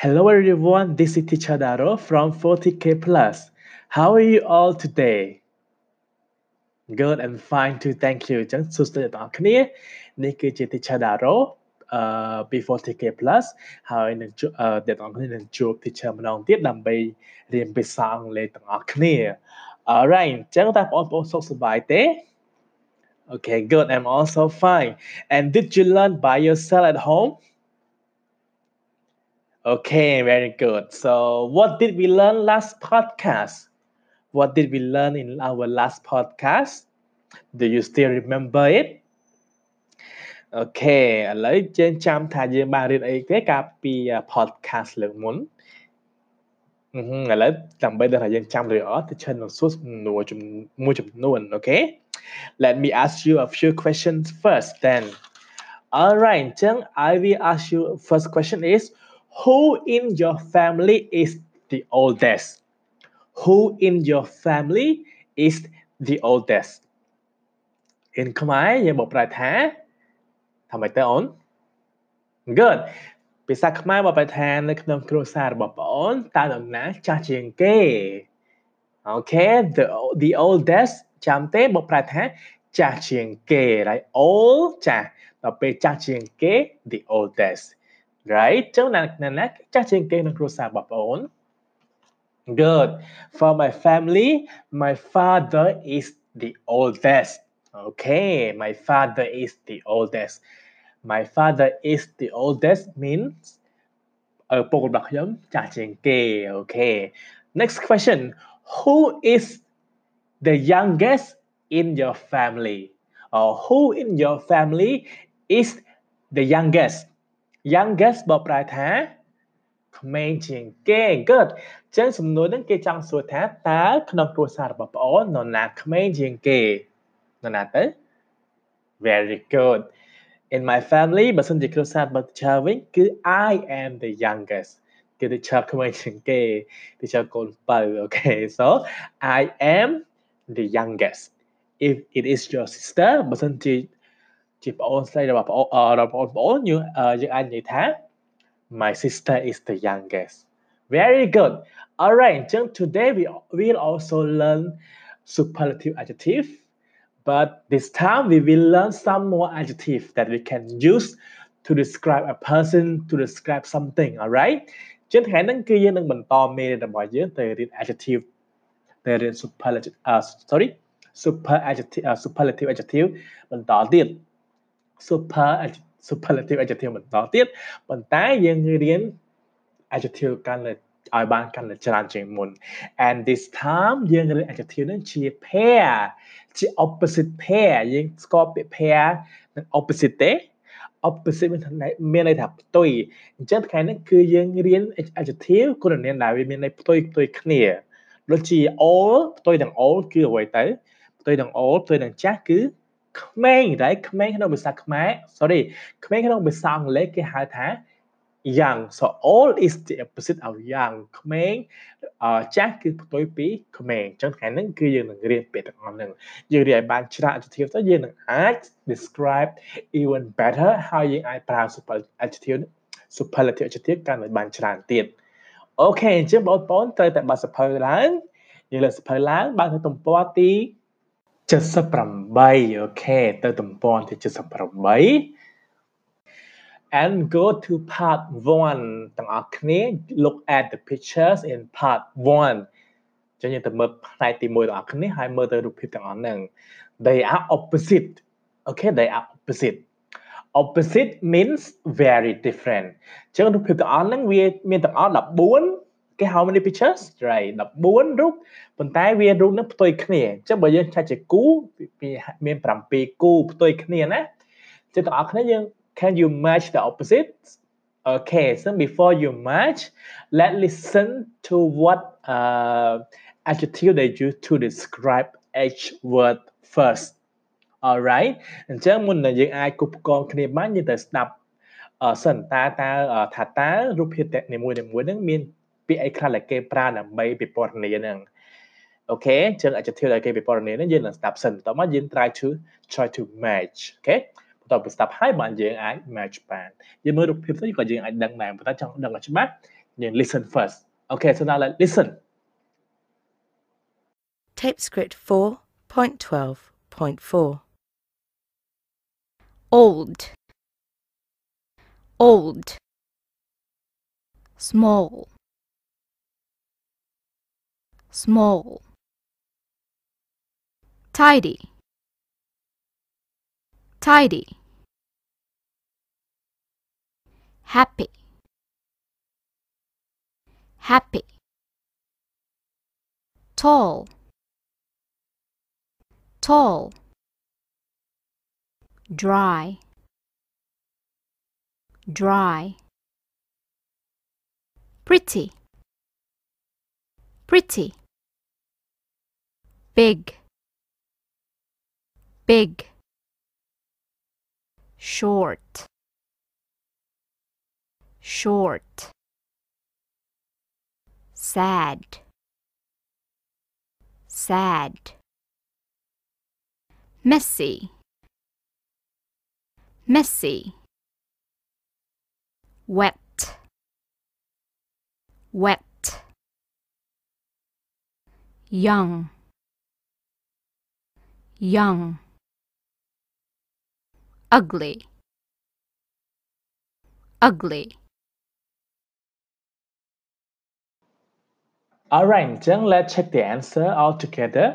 Hello everyone, this is Teacher Daro from 40k Plus. How are you all today? Good and fine too, thank you អញ្ចឹងសួស្តីបងប្អូនគ្នានេះគឺជា Teacher Daro អឺ B40k Plus ហើយនឹងអឺអ្នកទាំងអស់គ្នានឹងជួប Teacher ម្ដងទៀតដើម្បីរៀនភាសាអង់គ្លេសទាំងអស់គ្នា Alright អញ្ចឹងតើបងប្អូនសុខសប្បាយទេ Okay, good. I'm also fine. And did you learn by yourself at home? Okay, very good. So, what did we learn last podcast? What did we learn in our last podcast? Do you still remember it? Okay ឥឡូវយើងចាំថាយើងបានរៀនអីទេកាលពី podcast លើកមុនអឺឥឡូវដើម្បីដឹងថាយើងចាំឬអត់ទៅឈិននឹងសួរសំណួរមួយចំនួនអូខេ Let me ask you a few questions first then All right អញ្ចឹង I will ask you first question is who in your family is the oldest Who in your family is the oldest In ខ្មែរយើងបកប្រែថា ថាម៉េចទៅអូន Good ភាសាខ្មែរបកប្រែថានៅក្នុងគ្រួសាររបស់បងអូនតើនរណាចាស់ជាងគេ Okay the the oldest ចាំទេបកប្រែថាចាស់ជាងគេ right old ចាស់ដល់ពេលចាស់ជាងគេ the oldest right ចឹងណាណាចាស់ជាងគេក្នុងគ្រួសារបងប្អូន Good for my family my father is the oldest okay my father is the oldest my father is the oldest means ឪពុករបស់ខ្ញុំចាស់ជាងគេ okay next question who is the youngest in your family or who in your family is the youngest youngest បកប្រែថាក្មេងជាងគេ good ចឹងសំណួរហ្នឹងគេចង់សួរថាតើក្នុងគ្រួសាររបស់ប្អូននរណាក្មេងជាងគេនរណាទៅ very good in my family បើសិនជាគ្រួសាររបស់ teacher វិញគឺ I am the youngest គឺ teacher ក្មេងជាងគេ teacher កូនបើអូខេ so I am the youngest if it is your sister បើសិនជាជាប្អូនស្រីរបស់ប្អូនរបស់បងប្អូនយើងយើងអាចនិយាយថា my sister is the youngest very good alright អញ្ចឹង today we will also learn superlative adjective but this time we will learn some more adjective that we can use to describe a person to describe something alright ចឹងថ្ងៃហ្នឹងគឺយើងនឹងបន្តមេរៀនរបស់យើងទៅរៀន adjective ទៅរៀន superlative uh, sorry super adjective uh, superlative adjective បន្តទៀត super superlative adjective បន្តទៀតប៉ុន្តែយើងរៀន adjective កាន់តែឲ្យបានកាន់តែច្រើនជាងមុន and this time យើងរៀន adjective នឹងជា pair ជា opposite pair យើងស្គាល់ពាក្យ pair និង opposite ទេ opposite មានមានន័យថាផ្ទុយអញ្ចឹងថ្ងៃនេះគឺយើងរៀន adjective គុណនាមដែលវាមានន័យផ្ទុយផ្ទុយគ្នាដូចជា all ផ្ទុយទាំង all គឺអ្វីទៅផ្ទុយទាំង all ផ្ទុយទាំងចាស់គឺក្មេងតែក្មេងក្នុងភាសាខ្មែរ sorry ក្មេងក្នុងភាសាអង់គ្លេសគេហៅថា young so old is the opposite of young ក្មេងចាស់គឺផ្ទុយពីក្មេងអញ្ចឹងថ្ងៃហ្នឹងគឺយើងនឹងរៀនពាក្យទាំងអស់ហ្នឹងយើងរៀនឲ្យបានច្រើន adjective ទៅយើងនឹងអាច describe even better ហើយយើងអាចប្រើ superlative superlative adjective កាន់តែបានច្រើនទៀតអូខេអញ្ចឹងបងប្អូនត្រូវតែបើកសភៅឡើងយើងលើកសភៅឡើងបើកទៅទំព័រទី78អូខេទៅទំព័រទី78 and go to part 1ទាំងអស់គ្នា look at the pictures in part 1ចឹងយើងទៅមើលផ្នែកទី1ទាំងអស់គ្នាហើយមើលទៅរូបភាពទាំងអស់ហ្នឹង they are opposite okay they are opposite opposite means very different ចឹងរូបភាពទាំងអស់ហ្នឹងវាមានទាំងអស់14គេ how many pictures right 14រូបប៉ុន្តែវារូបហ្នឹងផ្ទុយគ្នាអញ្ចឹងបើយើងឆែកជាគូមាន7គូផ្ទុយគ្នាណាចឹងទាំងអស់គ្នាយើង can you match the opposites okay so before you match let's listen to what uh, adjective they use to describe each word first alright អញ្ចឹងមុននឹងយើងអាចគប់កងគ្នាបានយើងទៅស្ដាប់សិនតើតើថាតើរូបភាពនីមួយៗហ្នឹងមានពាក្យអីខ្លះដែលគេប្រើដើម្បីពិពណ៌នាហ្នឹងអូខេអញ្ចឹង adjective ដែលគេពិពណ៌នាហ្នឹងយើងនឹងស្ដាប់សិនបន្ទាប់មកយើង try to try to match អូខេ បន្ទាប់ពីស្ដាប់ហើយបានយើងអាច match បានយើងមើលរូបភាពទៅក៏យើងអាចដឹងដែរប៉ុន្តែចង់ដឹងឲ្យច្បាស់យើង listen first okay so now let's listen Tape script 4.12.4 Old Old Small Small Tidy Tidy Happy. Happy. Tall. Tall. Dry. Dry. Pretty. Pretty. Big. Big. Short Short Sad Sad Messy Messy Wet Wet Young Young Ugly Ugly Alright អញ្ចឹង let's check the answer all together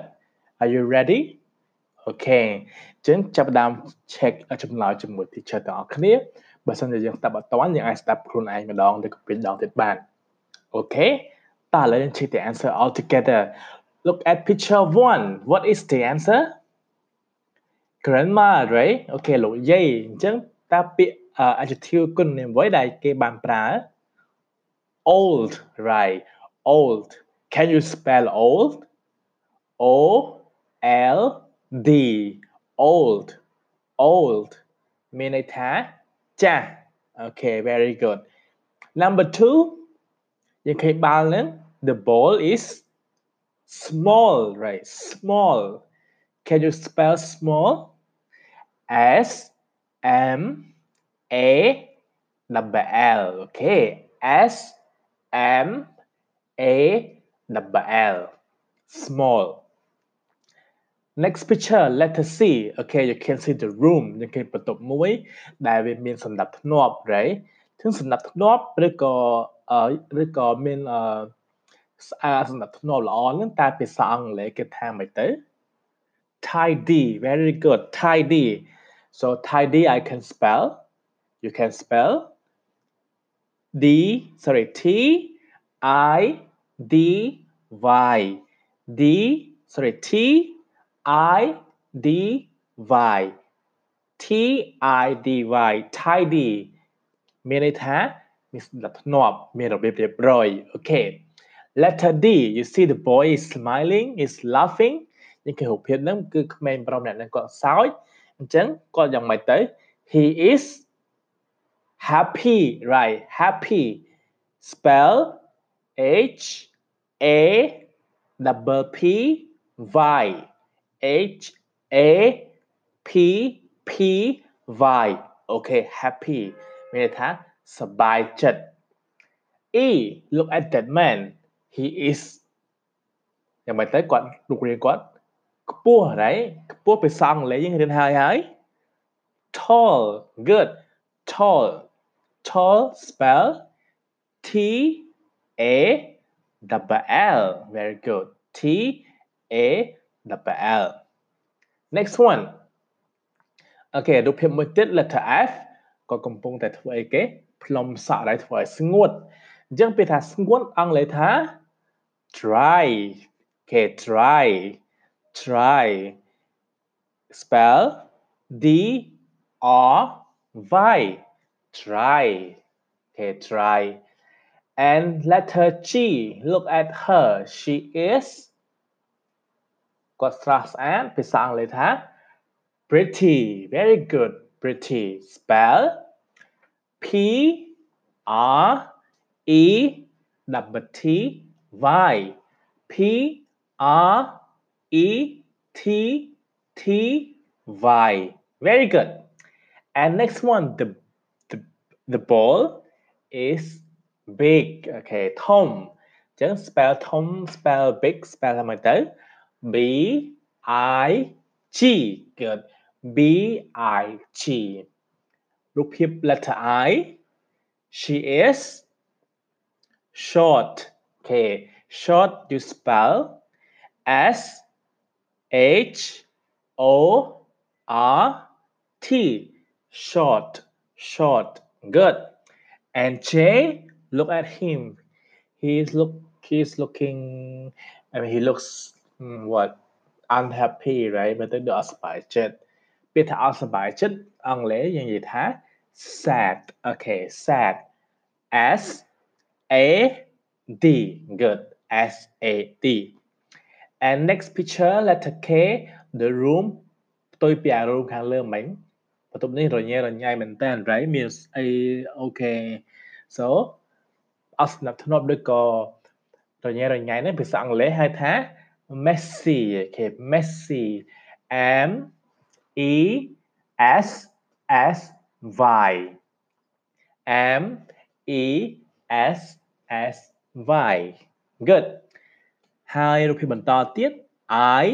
are you ready Okay អញ្ចឹងចាប់ផ្ដើម check ចម្លើយជាមួយ teacher ទាំងអស់គ្នាបើសិនជាយើងស្ដាប់អត់តាន់យើងអាចស្ដាប់ខ្លួនឯងម្ដងឬក៏ពីរដងទៀតបាន Okay តើឥឡូវយើង check the answer all together look at picture 1 what is the answer grandma right Okay លោកយាយអញ្ចឹងតើពាក្យ adjective គុណនាមអ្វីដែលគេបានប្រើ old right old Can you spell old? O L D. Old. Old. Mineta. Ja. Okay, very good. Number two, you can balance. The ball is small, right? Small. Can you spell small? S M A double L. Okay. S M A double l small next picture letter C okay you can see the room យើងឃើញបន្ទប់មួយ ដែលវាមានសណ្ដាប់ធ្នាប់ right ถึงសណ្ដាប់ធ្នាប់ឬក៏អឺឬក៏មានអឺស្អាតសណ្ដាប់ធ្នាប់ល្អហ្នឹងតែភាសាអង់គ្លេសគេថាម៉េចទៅ tidy very good tidy so tidy I can spell you can spell D sorry T I D Y D sorry T I D Y T I D Y tidy មានន័យថាមានសណ្ដាប់ធ្នាប់មានរបៀបរៀបរយ okay letter D you see the boy is smiling is laughing នេះគឺរូបភាពហ្នឹងគឺក្មេងប្រុសម្នាក់ហ្នឹងគាត់សើចអញ្ចឹងគាត់យ៉ាងម៉េចទៅ he is happy right happy spell H A double P Y. H A P P Y. Okay happy. มีในทักสบายจัด. E look at that man. He is อย่างไม่ได้ก่อนลูกเรียนก่อนกปัวไร?กปัวไปสั่งเลยยังเรียนหายหาย tall good. Tall. Tall spell T A double L very good T A double L next one អូខេរូបភាពមួយទៀត letter F ក៏កំពុងតែធ្វើអីគេផ្លុំសក់ដែរធ្វើឲ្យស្ងួតអញ្ចឹងពេលថាស្ងួតអង់គ្លេសថា dry អូខេ dry dry spell D R Y dry okay dry and letter G. look at her. She is got and pisang later pretty very good pretty. Spell p r e double t y. P r e t t y. Very good. And next one the the, the ball is big. Okay, Tom. Just spell Tom, spell big, spell like that. B I G. Good. B I G. Repeat letter I. She is short. Okay, short you spell S H O R T. Short, short. Good. And J look at him he's look he's looking I mean he looks mm, what unhappy right មើលទៅដូចអត់សប្បាយចិត្តពេលថាអត់សប្បាយចិត្តអង់គ្លេសយើងនិយាយថា sad okay sad S A D good S A D and next picture letter K the room ផ្ទុយពីអា room ខាងលើមិញបន្ទប់នេះរញ៉េរញ៉ៃមែនតើ right មានអី okay so អត់ស្នាប់ធ្នាប់ដូចក៏រញ៉េរញ៉ៃនេះភាសាអង់គ្លេសហៅថា messy okay messy M E S S Y M E S S Y good ហើយរូបភាពបន្តទៀត I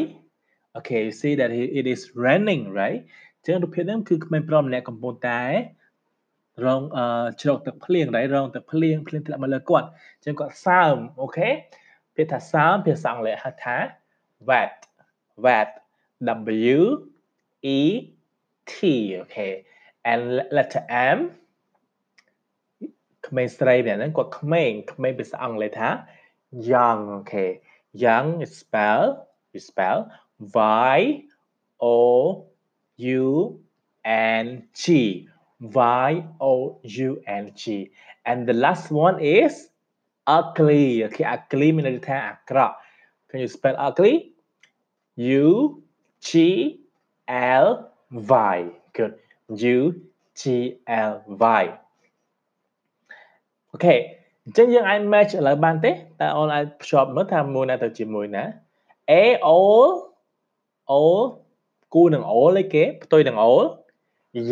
okay you see that it is raining right អញ្ចឹងរូបភាពហ្នឹងគឺក្មេងប្រុសម្នាក់កំពុងតែ រងអឺជ្រកទឹកភ្លៀងដែររងទឹកភ្លៀងភ្លៀងធ្លាក់មកលើគាត់អញ្ចឹងគាត់សើមអូខេពាក្យថាសើមភាសាអង់គ្លេសហៅថា wet wet W E T okay and letter M ក្មេងស្រីម្នាក់ហ្នឹងគាត់ក្មេងក្មេងភាសាអង់គ្លេសថា young okay young is spell you spell y o u n g y o u n g and the last one is ugly okay ugly មានន័យថាអាក្រក់ can you spell ugly u g l y good u G L Y អូខេអញ្ចឹងយើងអាច match ឥឡូវបានទេតើអូនអាចភ្ជាប់មើលថាមួយណាទៅជាមួយណា A all all គូនឹង all ឯគេផ្ទុយនឹង all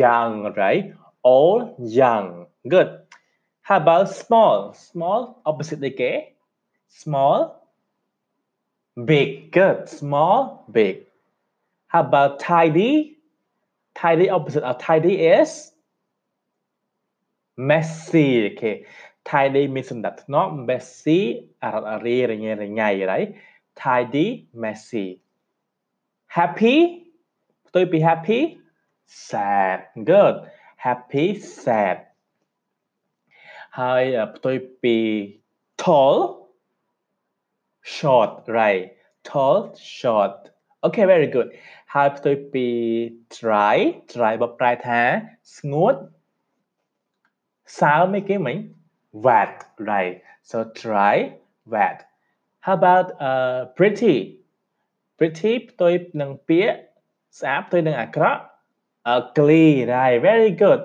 young right old, young. Good. How about small? Small, opposite okay. Small, big. Good. Small, big. How about tidy? Tidy, opposite of tidy is messy. Okay. Tidy means that not messy, right? Tidy, messy. Happy? Happy? Happy? Sad. Good. Happy sad ហើយផ្ទុយពី tall short right tall short okay very good ហើយផ្ទុយពី dry dry បប្រែថា ស្ងួតសើមឯគេមិញ wet right so dry wet how about uh pretty pretty ផ្ទុយនឹងពាក្យស្អាតផ្ទុយនឹងអាក្រក់ ugly right very good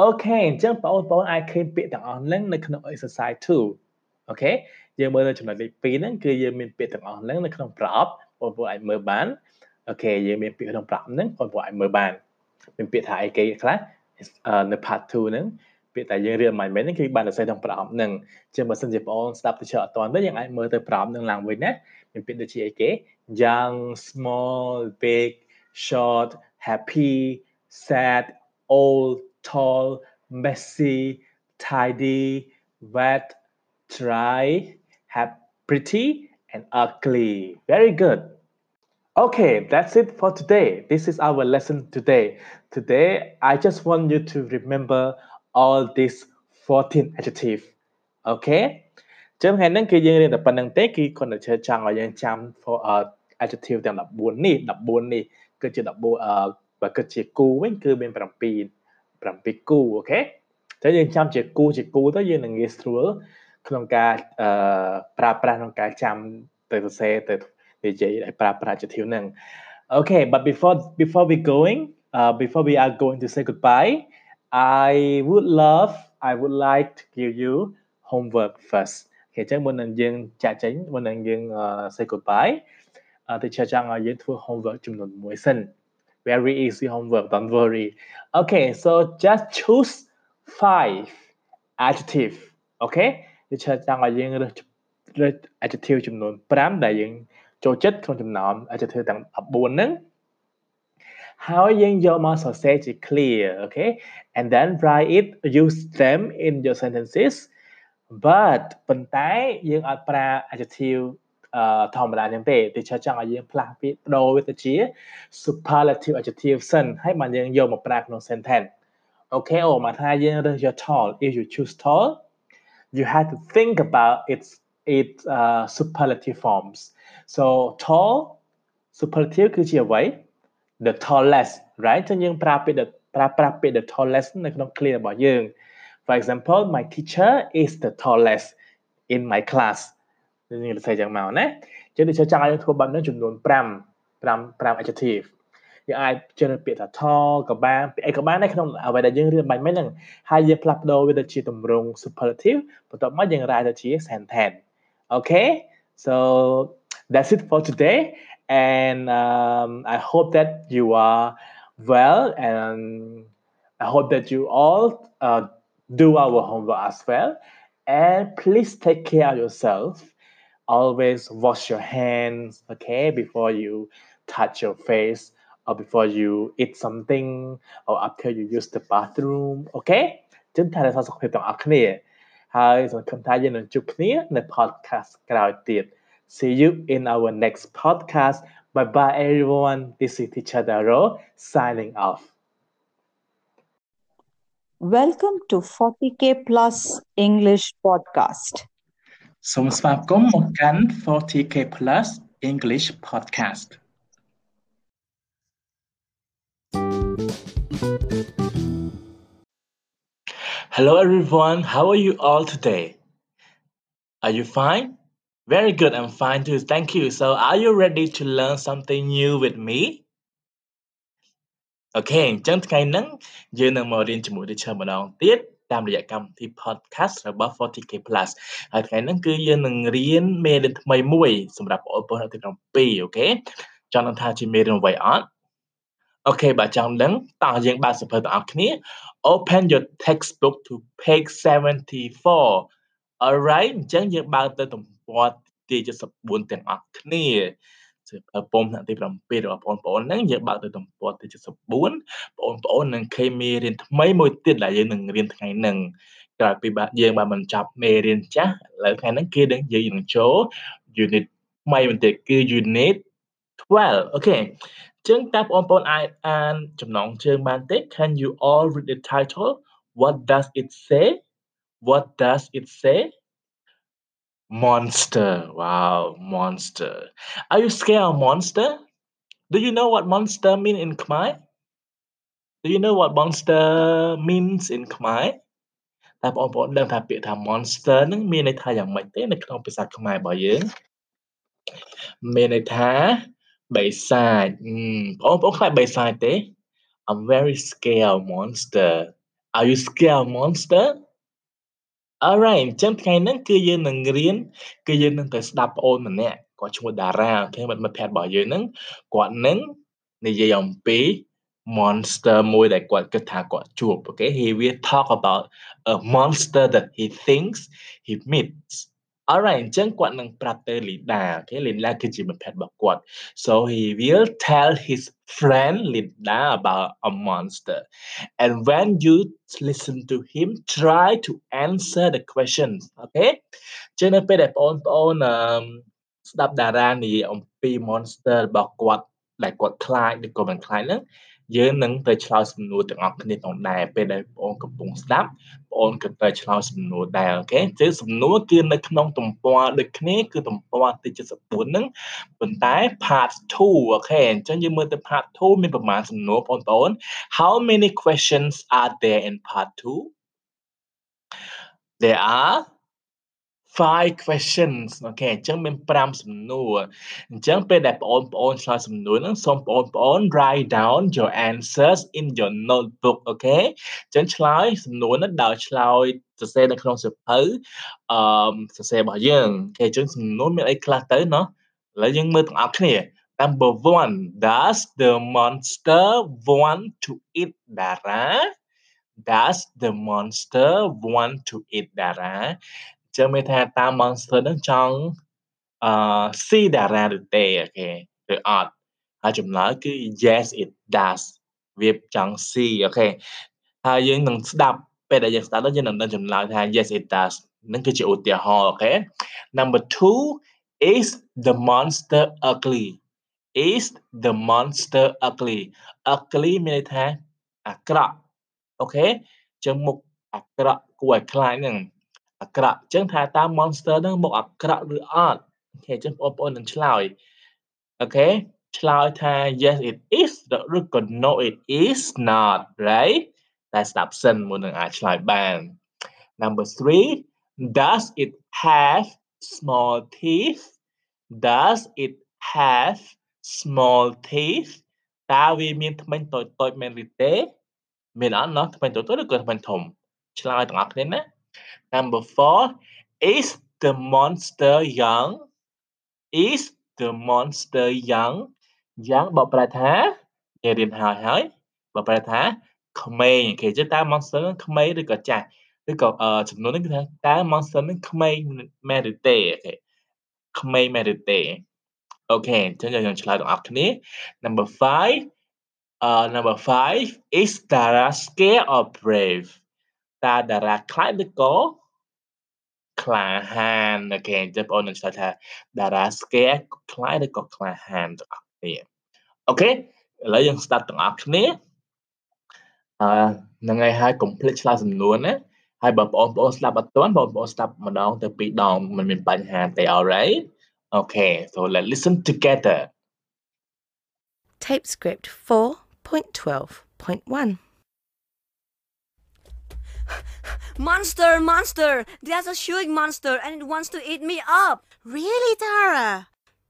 អូខេអញ្ចឹងបងប្អូនអាចឃើញពាក្យទាំងអស់ហ្នឹងនៅក្នុង exercise 2អូខេយើងមើលនៅចំណុចលេខ2ហ្នឹងគឺយើងមានពាក្យទាំងអស់ហ្នឹងនៅក្នុងប្រអប់បងប្អូនអាចមើលបានអូខេយើងមានពាក្យក្នុងប្រអប់ហ្នឹងបងប្អូនអាចមើលបានមានពាក្យថាអីគេខ្លះនៅ part 2ហ្នឹងពាក្យតែយើងរៀនមិនមែនហ្នឹងគឺបានសរសេរក្នុងប្រអប់ហ្នឹងជាបើសិនជាបងប្អូនស្ដាប់ទៅជឿអត់តាន់ទេយើងអាចមើលទៅប្រអប់ហ្នឹងឡើងវិញណាមានពាក្យដូចជាអីគេ young small big short happy sad old tall messy tidy wet dry have pretty and ugly very good Okay, that's it for today. This is our lesson today. Today, I just want you to remember all these 14 adjectives. Okay? ចឹងថ្ងៃហ្នឹងគឺយើងរៀនតែប៉ុណ្្នឹងទេគឺគ្រាន់តែចង់ឲ្យយើងចាំ for uh, adjective ទាំង14នេះ14នេះ គឺជា14អឺបើគិតជាគូវិញគឺមាន7 7គូអូខេតែយើងចាំជាគូជាគូទៅយើងនឹងងាយស្រួលក្នុងការអឺប្រើប្រាស់ក្នុងការចាំទៅសរសេរទៅនិយាយឲ្យប្រើប្រាស់ adjective ហ្នឹង Okay but before before we going uh before we are going to say goodbye I would love I would like to give you homework first គេចឹងមុននឹងយើងចាក់ចេញមុននឹងយើង say goodbye ទៅចង់ឲ្យយើងធ្វើ homework ចំនួន1សិន very easy homework don't worry okay so just choose five adjective okay គឺចង់ឲ្យយើងរើសរើស adjective ចំនួន5ដែលយើងចូលចិត្តក្នុងចំណោម adjective ទាំង14ហ្នឹងហើយយើងយកមកសរសេរជា clear okay and then write it use them in your sentences but ប៉ុន្តែយើងអត់ប្រើ adjective អឺ ធម្មតាហ្នឹងទេ teacher ចង់ឲ្យយើងផ្លាស់ពីបដូរវាទៅជា superlative adjective សិនហើយបានយើងយកមកប្រើក្នុង sentence អូខេអូមកថាយើងរើសយក tall if you choose tall you have to think about its its uh, superlative forms so tall superlative គឺជាអ្វី the tallest right ចឹងយើងប្រើពាក្យប្រើប្រាស់ពាក្យ the tallest នៅក្នុង clear របស់យើង for example my teacher is the tallest in my class យើង និយាយយ៉ាងមកណាចឹងដូចចង់ឲ្យធ្វើបែបនេះចំនួន5 5 5 adjective យើងអាចជ្រើសពាក្យថា tall ក៏បានពាក្យអីក៏បានដែរក្នុងអ្វីដែលយើងរៀនបាញ់មិញហ្នឹងហើយយើងផ្លាស់ប្ដូរវាទៅជាទម្រង់ superlative បន្ទាប់មកយើងរ៉ាយទៅជា sentence okay so that's it for today and um, I hope that you are well and I hope that you all uh, do our homework as well and please take care of yourself always wash your hands okay before you touch your face or before you eat something or after you use the bathroom okay ចឹងថែរក្សាសុខភាពទាំងអស់គ្នាហើយសង្ឃឹមថាយើងនឹងជួបគ្នានៅ podcast ក្រោយទៀត see you in our next podcast bye bye everyone this is teacher Daro signing off Welcome to 40k plus English podcast សូមស្វាគមន៍មកកាន់ 40k plus English podcast Hello everyone, how are you all today? Are you fine? Very good, I'm fine too. Thank you. So, are you ready to learn something new with me? អូខេអញ្ចឹងថ្ងៃហ្នឹងយើងនឹងមករៀនជាមួយ teacher ម្ដងទៀត តាមរយៈកម្មវិធី podcast របស់ 40k plus ហើយថ្ងៃហ្នឹងគឺយើងនឹងរៀនមេរៀនថ្មីមួយសម្រាប់បងប្អូនទី7អូខេចង់ដឹងថាជាមេរៀនអ្វីអត់អូខេបើចង់ដឹងតោះយើងបើកសៀវភៅទាំងអស់គ្នា open your textbook to page 74 alright អញ្ចឹងយើងបើកទៅទំព័រទី74ទាំងអស់គ្នា សៀវភៅពុំថ្នាក់ទី7របស់បងប្អូនហ្នឹងយើងបើកទៅទំព័រទី74បងប្អូននឹងឃើញមេរៀនថ្មីមួយទៀតដែលយើងនឹងរៀនថ្ងៃហ្នឹងក្រោយពីបាទយើងបានបញ្ចប់មេរៀនចាស់ឥឡូវថ្ងៃហ្នឹងគឺនឹងយើងនឹងចូល unit ថ្មីបន្តិចគឺ unit 12អូខេចឹងតើបងប្អូនអាចអានចំណងជើងបានទេ Can you all read the title What does it say What does it say Monster wow monster Are you scared of monster Do you know what monster mean in Khmer Do you know what monster means in Khmer តើបងប្អូនដឹងថាពាក្យថា monster ហ្នឹងមានន័យថាយ៉ាងម៉េចទេនៅក្នុងភាសាខ្មែររបស់យើងមានន័យថាបិសាចបងប្អូនខ្លាចបិសាចទេ I'm very scared monster Are you scared monster Alright អញ្ចឹងថ្ងៃហ្នឹងគឺយើងនឹងរៀនគឺយើងនឹងទៅស្ដាប់ប្អូនម្នាក់គាត់ឈ្មោះតារាអូខេមិត្តមិត្តភ័ក្តិរបស់យើងហ្នឹងគាត់នឹងនិយាយអំពី monster មួយដែលគាត់គិតថាគាត់ជួបអូខេ he will talk about a monster that he thinks he meets Alright អញ្ចឹងគាត់នឹងប្រាប់ទៅលីដាអូខេលីដាគឺជាមិត្តភក្តិរបស់គាត់ so he will tell his friend Linda about a monster and when you listen to him try to answer the questions អូខេចឹងនៅពេលដែលបងប្អូនអឺស្ដាប់តារានិយាយអំពី monster របស់គាត់ដែលគាត់ខ្លាចឬក៏មិនខ្លាចហ្នឹង យើងនឹងទៅឆ្លើយសំណួរទាំងអស់គ្នាផងដែរពេលដែលបងកំពុងស្ដាប់បងក៏ទៅឆ្លើយសំណួរដែរអូខេគឺសំណួរគឺនៅក្នុងទំព័រដូចគ្នាគឺទំព័រទី74ហ្នឹងប៉ុន្តែ part 2អូខេអញ្ចឹងយើងមើលទៅ part 2មានប្រមាណសំណួរបងប្អូន How many questions are there in part 2 There are 5 questions អូខេអញ្ចឹងមាន5សំណួរអញ្ចឹងពេលដែលបងប្អូនឆ្លើយសំណួរហ្នឹងសូមបងប្អូន write down your answers in your notebook អូខេអញ្ចឹងឆ្លើយសំណួរហ្នឹងដោយឆ្លើយសរសេរនៅក្នុងសៀវភៅអឺសរសេររបស់យើងអូខេអញ្ចឹងសំណួរមានអីខ្លះទៅណោះឥឡូវយើងមើលទាំងអស់គ្នា Number 1 Does the monster want to eat Dara Does the monster want to eat Dara ចឹងមានថាតាម monster ហ្នឹងចង់អឺស៊ីតារាឬទេអូខេឬអត់ហើយចម្លើយគឺ yes it does វាចង់ស៊ីអូខេហើយយើងនឹងស្ដាប់ពេលដែលយើងស្ដាប់ទៅយើងនឹងដឹងចម្លើយថា yes it does នឹងគឺជាឧទាហរណ៍អូខេ Number 2 is the monster ugly is the monster ugly ugly មានន័យថាអាក្រក់អូខេចឹងមុខអាក្រក់គួរឲ្យខ្លាចហ្នឹង អាក្រក់អញ្ចឹងថាតើ monster ហ្នឹងមកអាក្រក់ឬអត់អូខេអញ្ចឹងបងប្អូននឹងឆ្លើយអូខេឆ្លើយថា yes it is ឬក៏ no it is not right តែស្ដាប់សិនមុននឹងអាចឆ្លើយបាន number 3 does it have small teeth does it have small teeth តើវាមានធ្មេញតូចតូចមែនឬទេមានអត់ណោះធ្មេញតូចតូចឬក៏ធ្មេញធំឆ្លើយទាំងអស់គ្នាណា Number four, is the monster young? Is the monster young? Young បកប្រែថាគេរៀនហើយហើយបកប្រែថាក្មេងគេជិះតើ monster នឹងក្មេងឬក៏ចាស់ឬក៏ចំនួននេះគឺថាតើ monster នឹងក្មេងមែនឬទេអូខេក្មេងមែនឬទេអូខេអញ្ចឹងយើងឆ្លើយទាំងអស់គ្នា Number 5 uh number 5 is Dara scared or brave តើតារាខ្លាចឬក៏ក្លាហានអូខេអញ្ចឹងបងប្អូននឹងឆ្លើយថាតារា scare ខ្លាចឬក៏ក្លាហានទាំងអស់គ្នាអូខេឥឡូវយើងស្ដាប់ទាំងអស់គ្នាអឺហ្នឹងហើយហើយកុំភ្លេចឆ្លើយសំណួរណាហើយបើបងប្អូនស្ដាប់អត់ទាន់បងប្អូនស្ដាប់ម្ដងទៅពីរដងមិនមានបញ្ហាទេ alright okay so let's listen together Tape script 4.12.1 Monster, monster! There's a huge monster and it wants to eat me up! Really, Tara?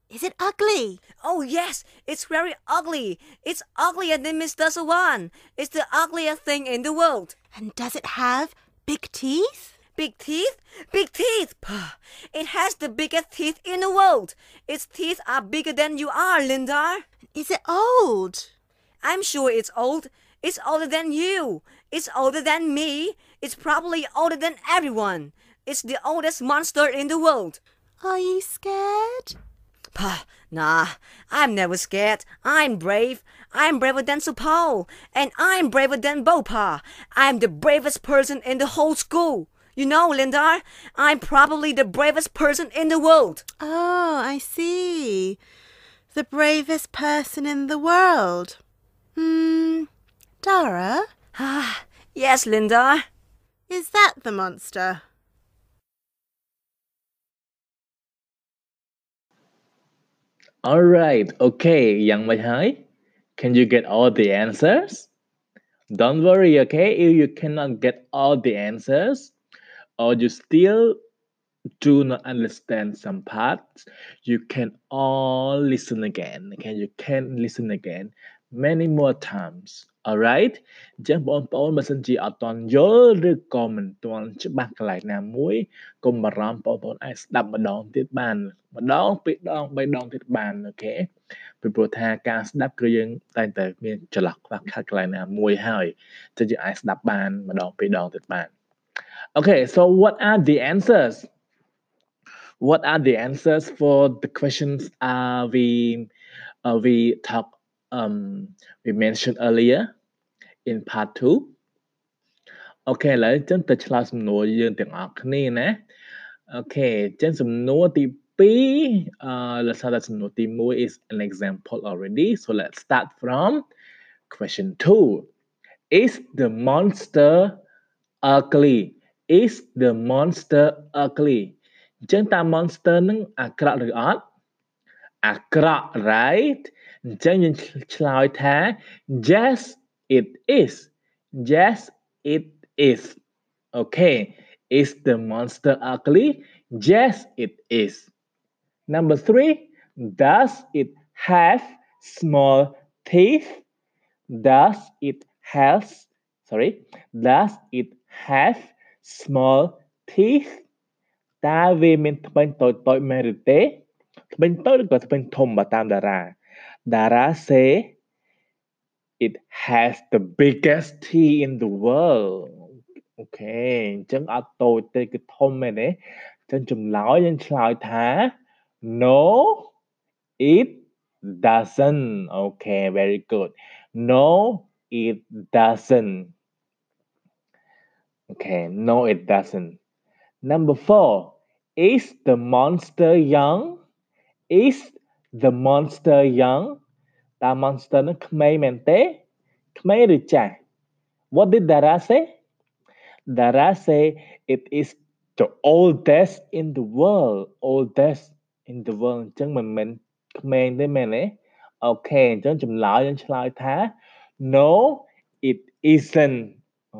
Is it ugly? Oh, yes, it's very ugly. It's uglier than Mr. Swan. It's the ugliest thing in the world. And does it have big teeth? Big teeth? Big teeth! It has the biggest teeth in the world. Its teeth are bigger than you are, Linda. Is it old? I'm sure it's old. It's older than you. It's older than me. It's probably older than everyone. It's the oldest monster in the world. Are you scared? Pah, nah, I'm never scared. I'm brave. I'm braver than Supal. And I'm braver than Bopa. I'm the bravest person in the whole school. You know, Linda, I'm probably the bravest person in the world. Oh, I see. The bravest person in the world. Hmm, Dara? Ah, yes, Linda. Is that the monster? All right, okay, Yang Weihai. Can you get all the answers? Don't worry, okay, if you cannot get all the answers or you still do not understand some parts, you can all listen again. Okay, you can listen again many more times Alright អញ្ចឹងបងប្អូនបើសិនជាអត់ទាន់យល់ឬក៏មិនទាន់ច្បាស់កន្លែងណាមួយកុំបារម្ភបងប្អូនអាចស្ដាប់ម្ដងទៀតបាន ម្ដងពីរដងបីដងទៀតបានអូខេពីព្រោះថាការស្ដាប់គឺយើងតែងតែមានចន្លោះខ្វះខាតកន្លែងណាមួយហើយចឹងយើងអាចស្ដាប់បានម្ដងពីរដងទៀតបាន Okay so what are the answers what are the answers for the questions uh, we uh, we talk um we mentioned earlier in part 2អូខេឥឡូវអញ្ចឹងទៅឆ្លើយសំណួរយើងទាំងអស់គ្នាណាអូខេអញ្ចឹងសំណួរទី2អឺលសាតែសំណួរទី1 is an example already so let's start from question 2 is the monster ugly is the monster ugly អញ្ចឹងតើ monster នឹងអាក្រក់ឬអត់អាក្រក់ right អញ្ចឹងយើងឆ្លើយថា yes it is. Yes, it is. Okay. Is the monster ugly? Yes, it is. Number three, does it have small teeth? Does it have, sorry, does it have small teeth? តើវាមានថ្បេងតូចតូចមែនឬទេថ្បេងតូចឬក៏ថ្បេងធំបើតាមតារា តារា say it has the biggest T in the world អូខេអញ្ចឹងអត់តូចទេគឺធំមែនទេអញ្ចឹងចម្លើយយើងឆ្លើយថា no it doesn't okay very good no it doesn't okay no it doesn't number 4 is the monster young is the monster young តើ monster នឹងក្មេងមែនទេក្មេងឬចាស់ What did Dara say Dara say it is the oldest in the world oldest in the world អញ្ចឹងមិនមែនក្មេងទេមែនទេអូខេអញ្ចឹងចម្លើយយើងឆ្លើយថា No it isn't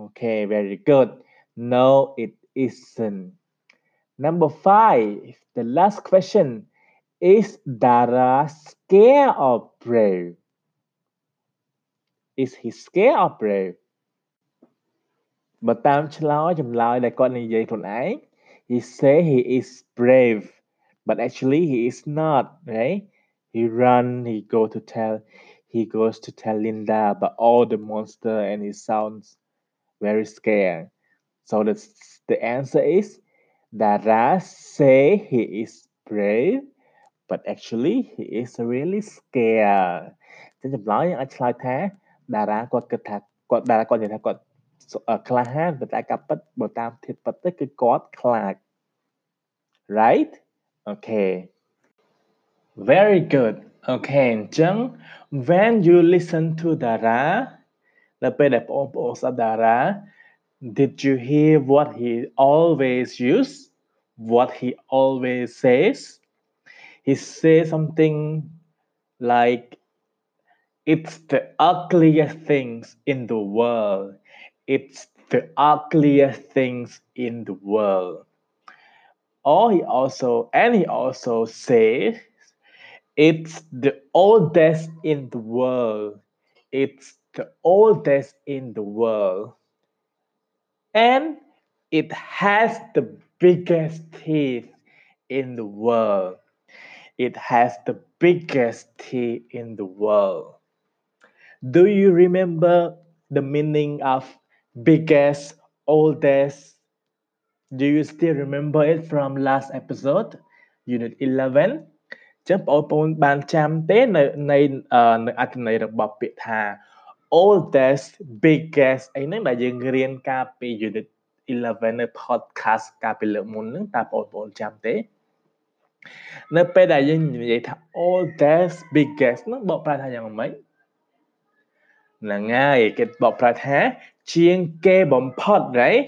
okay very good no it isn't number 5 the last question is Dara scared or brave? Is he scared or brave? បើតាមឆ្លើយចម្លើយដែលគាត់និយាយខ្លួនឯង he say he is brave but actually he is not right he run he go to tell he goes to tell Linda about all the monster and he sounds very scared so the the answer is Dara say he is brave but actually he is really scared ចឹងចម្លើយយើងអាចឆ្លើយថាតារាគាត់គិតថាគាត់តារាគាត់និយាយថាគាត់ក្លាហានប៉ុន្តែការពិតបើតាមធៀបពិតទៅគឺគាត់ខ្លាច right okay very good okay អញ្ចឹង when you listen to Dara នៅពេលដែលបងប្អូនស្ដាប់ Dara did you hear what he always use what he always says He says something like, It's the ugliest things in the world. It's the ugliest things in the world. Or he also, and he also says, it's the oldest in the world it's the oldest in the world and it has the biggest teeth in the world it has the biggest teeth in the world do you remember the meaning of biggest oldest do you still remember it from last episode unit 11ចឹងបងប្អូនបានចាំទេនៅនៃនៅអត្ថន័យរបស់ពាក្យថា oldest biggest អីហ្នឹងដែលយើងរៀនកាលពី unit 11នៅ podcast កាលពីលើកមុនហ្នឹងតើបងប្អូនចាំទេ នៅពេលដែលយើងនិយាយថា oldest biggest ហ្នឹងបកប្រែថាយ៉ាងម៉េចហ្នឹងហើយគេបកប្រែថា ជាងគេបំផុត right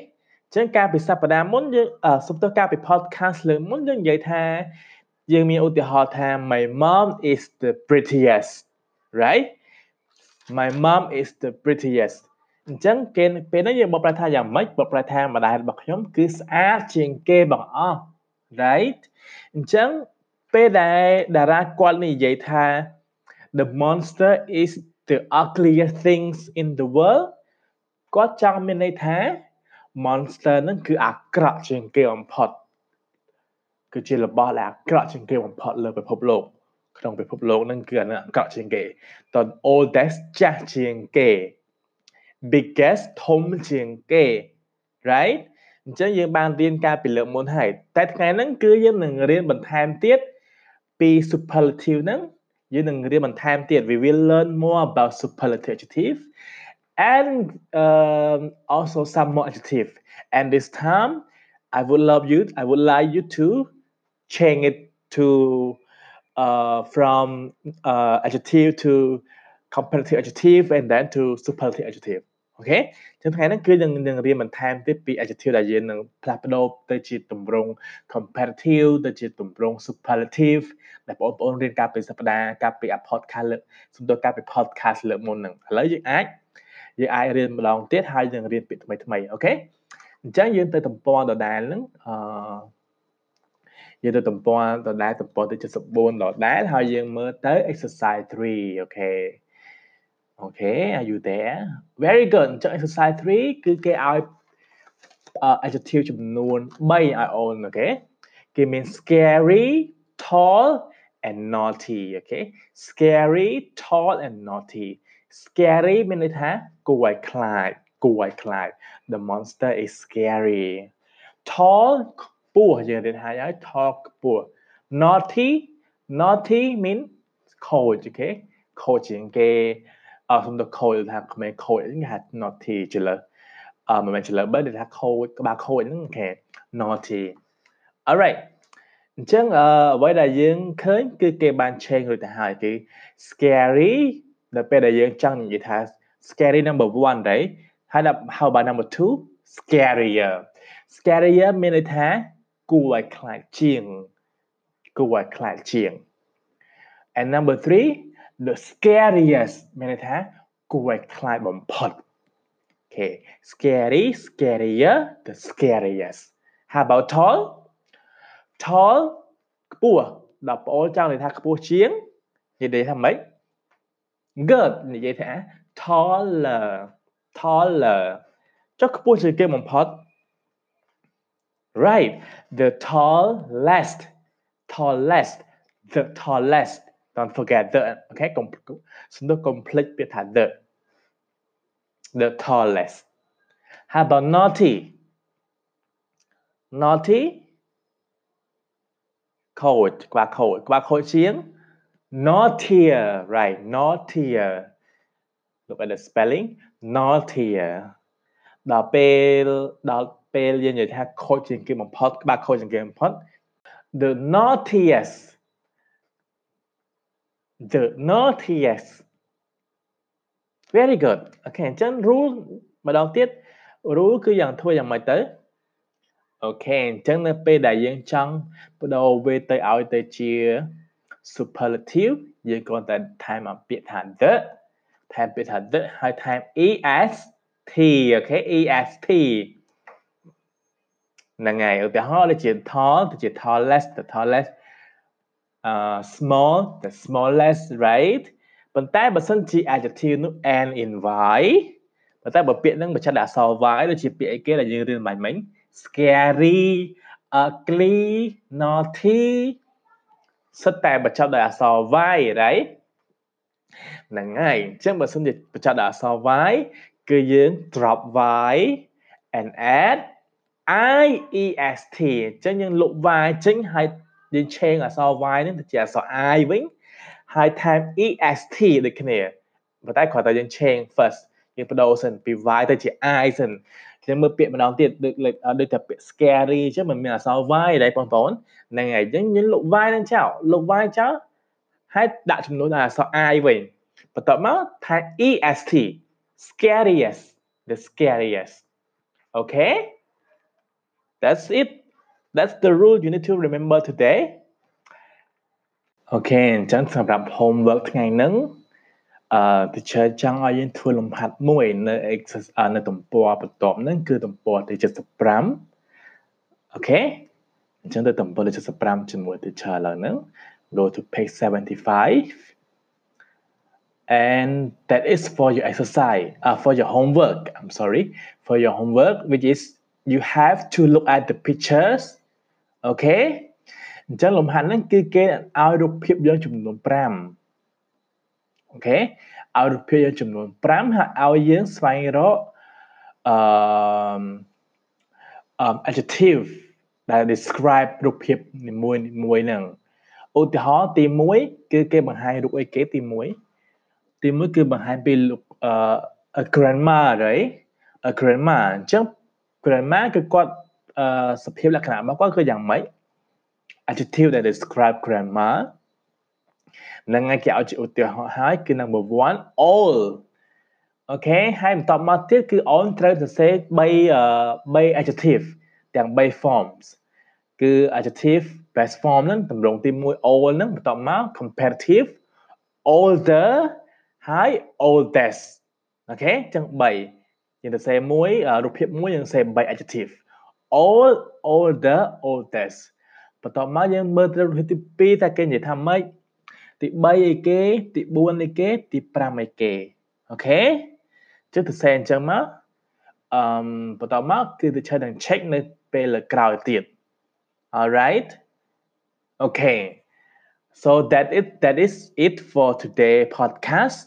ចឹងកាលពីសប្តាហ៍មុនយើងសុំទោសកាលពី podcast លើកមុនយើងនិយាយថា យើងមានឧទាហរណ៍ថា my mom is the prettiest right my mom is the prettiest អញ្ចឹងគេពេលនេះយើងបកប្រែថាយ៉ាងម៉េចបកប្រែថាម្ដាយរបស់ខ្ញុំគឺស្អាតជាងគេបងអស់ right អញ្ចឹងពេលដែលតារាគាត់និយាយថា the monster is the ugliest things in the world គាត់ចង់មានន័យថា monster ហ្នឹងគឺអាក្រក់ជាងគេបំផុតគឺជារបស់ដែលអាក្រក់ជាងគេបំផុតលើពិភពលោកក្នុងពិភពលោកហ្នឹងគឺអាអាក្រក់ជាងគេត oldest ចាស់ជាងគេ biggest ធំជាងគេ right អញ្ចឹងយើងបានរៀនការពីលើកមុនហើយតែថ្ងៃហ្នឹងគឺយើងនឹងរៀនបន្ថែមទៀតពី superlative ហ្នឹងយើងនឹងរៀនបន្ថែមទៀត we will learn more about superlative adjective and um, also some more adjective and this time I would love you I would like you to change it to uh, from uh, adjective to comparative adjective and then to superlative adjective អូខេចឹងថ្ងៃហ្នឹងគឺយើងនឹងរៀនបន្ថែមទៀតពី adjective ដែលយើងនឹងផ្លាស់ប្ដូរទៅជាទម្រង់ comparative ទៅជាទម្រង់ superlative ដែលបងប្អូនរៀនកាលពីសប្តាហ៍កាលពី podcast លើកសំដៅកាលពី podcast លើកមុនហ្នឹងឥឡូវយើងអាចយើងអាចរៀនម្ដងទៀតហើយយើងរៀនពាក្យថ្មីថ្មីអូខេអញ្ចឹងយើងទៅទំព័រដដែលហ្នឹងអឺយើងទៅទំព័រដដែលទំព័រទី74ដដែលហើយយើងមើលទៅ exercise 3អូខេ អូខេ are you there very good អញ្ចឹង exercise 3គឺគេឲ្យ adjective ចំនួន3ឲ្យអូនអូខេគេមាន scary tall and naughty អូខេ scary tall and naughty scary មានន័យថាគួរឲ្យខ្លាចគួរឲ្យខ្លាច the monster is scary tall ខ្ពស់យើងរៀនហើយហើយ tall ខ្ពស់ naughty naughty mean ខូចអូខេខូចជាងគេ Ờ, à, không được khôi là mẹ khôi những hạt nó thì chỉ là ờ, mà mình chỉ là bớt được khôi ba khôi những cái nó thì alright. Chẳng ờ với đại dương khơi cứ cái bàn trên người ta hỏi cái scary. Là bên đại dương chẳng những gì thà scary number one đấy. Hay là how about number two? Scarier. Scarier mình là thà cua lại khlại chiêng. Cua lại khlại and number three? the scariest មានន័យថាគួរឲ្យខ្លាចបំផុត okay scary scarier the scariest how about tall tall ខ្ពស់ដល់ប្អូនចង់និយាយថាខ្ពស់ជាងនិយាយថាម៉េច good និយាយថា taller taller ចុះខ្ពស់ជាងគេបំផុត right the tallest tallest the tallest don't forget the អូខេកុំសំដៅកុំភ្លេចពាក្យថា the the tallest how about naughty naughty ខូចក្បាលខូចក្បាលខូចជាង naughtier right naughtier look at the spelling naughtier ដល់ពេលដល់ពេលយើងនិយាយថាខូចជាងគេបំផុតក្បាលខូចជាងគេបំផុត the naughtiest The naughtiest very good អូខេអញ្ចឹង rule ម្ដងទៀត rule គឺយ៉ាងធ្វើយ៉ាងម៉េចទៅអូខេអញ្ចឹងនៅពេលដែលយើងចង់បដូរវាទៅឲ្យទៅជា superlative យើងគ្រាន់តែថែមអាពាក្យថា the ថែមពាក្យថា the ហើយថែម est អូខេ est ហ្នឹងហើយឧទាហរណ៍ដូចជា tall ទៅជា tallest the tallest uh, small the smallest right ប៉ុន្តែបើសិនជា adjective នោះ n in y ប៉ុន្តែបើពាក្យហ្នឹងបញ្ឆិតដោយអក្សរ y ដូចជាពាក្យអីគេដែលយើងរៀនបាញ់មិញ scary ugly naughty សិតតែបញ្ចប់ដោយអក្សរ y right ហ្នឹងហើយអញ្ចឹងបើសិនជាបញ្ចប់ដោយអក្សរ y គឺយើង drop y and add i e s t អញ្ចឹងយើងលុប y ចេញហើយ យើង change អក្សរ y ហ្នឹងទៅជាអក្សរ i វិញហើយ time est ដូចគ្នាប៉ុន្តែគ្រាន់តែយើង change first យើងបដូរសិនពី y ទៅជា i សិនយើងមើលពាក្យម្ដងទៀតដូចដូចតែពាក្យ scary អញ្ចឹងមិនមានអក្សរ y ដែរបងប្អូនហ្នឹងហើយអញ្ចឹងយើងលុប y ហ្នឹងចោលលុប y ចោលហើយដាក់ចំនួនដល់អក្សរ i វិញបន្ទាប់មកថែ est scariest the scariest okay that's it that's the rule you need to remember today អូខេអញ្ចឹងសម្រាប់ homework ថ្ងៃហ្នឹងអឺ teacher ចង់ឲ្យយើងធ្វើលំហាត់មួយនៅ exercise នៅទំព័របន្ទាប់ហ្នឹងគឺទំព័រទី75អូខេអញ្ចឹងទៅទំព័រទី75ជាមួយ teacher ឥឡូវហ្នឹង go to page 75 and that is for your exercise uh, for your homework i'm sorry for your homework which is you have to look at the pictures Okay អញ្ចឹងលំហាត់ហ្នឹងគឺគេឲ្យរូបភាពយើងចំនួន5អូខេឲ្យរូបភាពយើងចំនួន5ហើយឲ្យយើងស្វែងរកអឺ um adjective ដែល describe រូបភាពនីមួយនីមួយហ្នឹងឧទាហរណ៍ទី1គឺគេបង្ហាញរូបអីគេទី1ទី1គឺបង្ហាញពីអឺ a grandma right a grandma អញ្ចឹង grandma គឺគាត់អឺ សភាពលក្ខណៈរបស់គាត់គឺយ៉ាងម៉េច adjective that describe grammar នឹងឯងគេឲ្យជាឧទាហរណ៍ហើយគឺ number 1 all អូខេហើយបន្តមកទៀតគឺ on ត្រូវសរសេរ3 3 adjective ទាំង3 forms គឺ adjective best form ហ្នឹងតម្រងទី1 all ហ្នឹងបន្តមក comparative older ហើយ oldest អូខេអញ្ចឹង3យើងទៅសេមួយរូបភាពមួយយើងសេ3 adjective all older oldest បន្ទាប់មកយើងមើលទៅរូបភាពទី2តើគេនិយាយថាម៉េចទី3អីគេទី4អីគេទី5អីគេអូខេចុះទៅសេអញ្ចឹងមកអឺបន្ទាប់មកគឺទៅឆែកនឹង check នៅពេលលើក្រោយទៀត alright okay so that it that is it for today podcast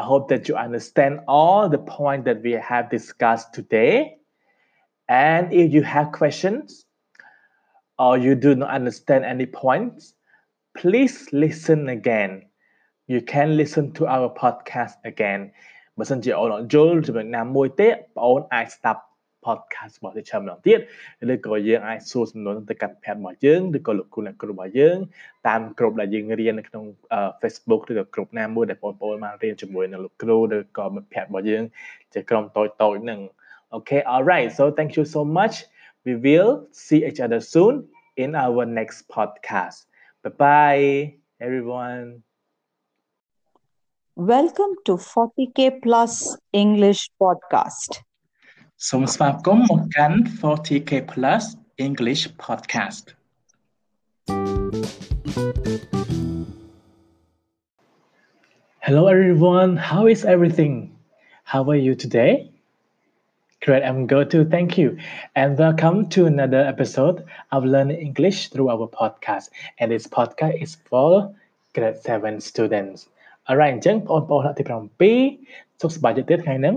I hope that you understand all the point that we have discussed today And if you have questions or you do not understand any points, please listen again. You can listen to our podcast again បើសិនជាអូនអត់យល់ចំណុចណាមួយទេបងអូនអាចស្ដាប់ podcast របស់ teacher ម្ដងទៀតឬក៏យើងអាចសួរសំណួរទៅកាន់ page របស់យើងឬក៏លោកគ្រូអ្នកគ្រូរបស់យើងតាមក្រុមដែលយើងរៀននៅក្នុង Facebook ឬក៏ក្រុមណាមួយដែលបងប្អូនបានរៀនជាមួយនឹងលោកគ្រូឬក៏មិត្តភ័ក្តិរបស់យើងជាក្រុមតូចតូចហ្នឹង Okay alright so thank you so much we will see each other soon in our next podcast. Bye bye, everyone. Welcome to 40k Plus English Podcast. សូមស្វាគមន៍មកកាន់ 40k Plus English Podcast. Hello, everyone. How is everything? How are you today? Great, I'm good too. Thank you. And welcome to another episode of Learning English through our podcast. And this podcast is for grade 7 students. Alright អញ្ចឹងបងប្អូនថ្នាក់ទី7សុខសប្បាយចិត្តទៀតថ្ងៃហ្នឹង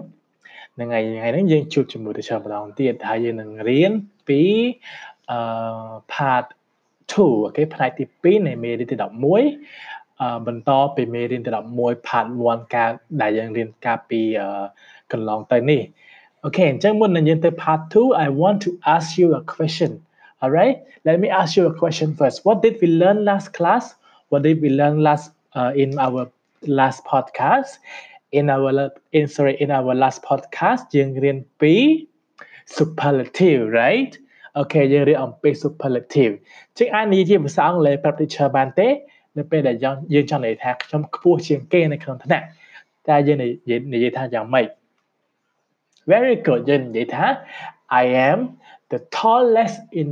ហ្នឹងហើយថ្ងៃហ្នឹងយើងជួបជាមួយ teacher ម្ដងទៀតហើយយើងនឹងរៀនពីអឺ part 2អូខេផ្នែកទី2នៃមេរៀនទី11អឺបន្តពីមេរៀនទី11 part 1ការដែលយើងរៀនកាលពីកន្លងទៅនេះ Okay អញ្ចឹងមុននឹងយើងទៅ part 2 I want to ask you a question all right let me ask you a question first what did we learn last class what did we learn last uh, in our last podcast in our in sorry in our last podcast យើងរៀនពី superlative right okay យើងរៀនអំពី superlative ចឹងអាចនិយាយជាភាសាអង់គ្លេសប្រាប់ teacher បានទេនៅពេលដែលយើងចង់និយាយថាខ្ញុំខ្ពស់ជាងគេនៅក្នុងថ្នាក់តែយើងនិយាយថាយ៉ាងម៉េច very good យើងនិយាយថា I am the tallest in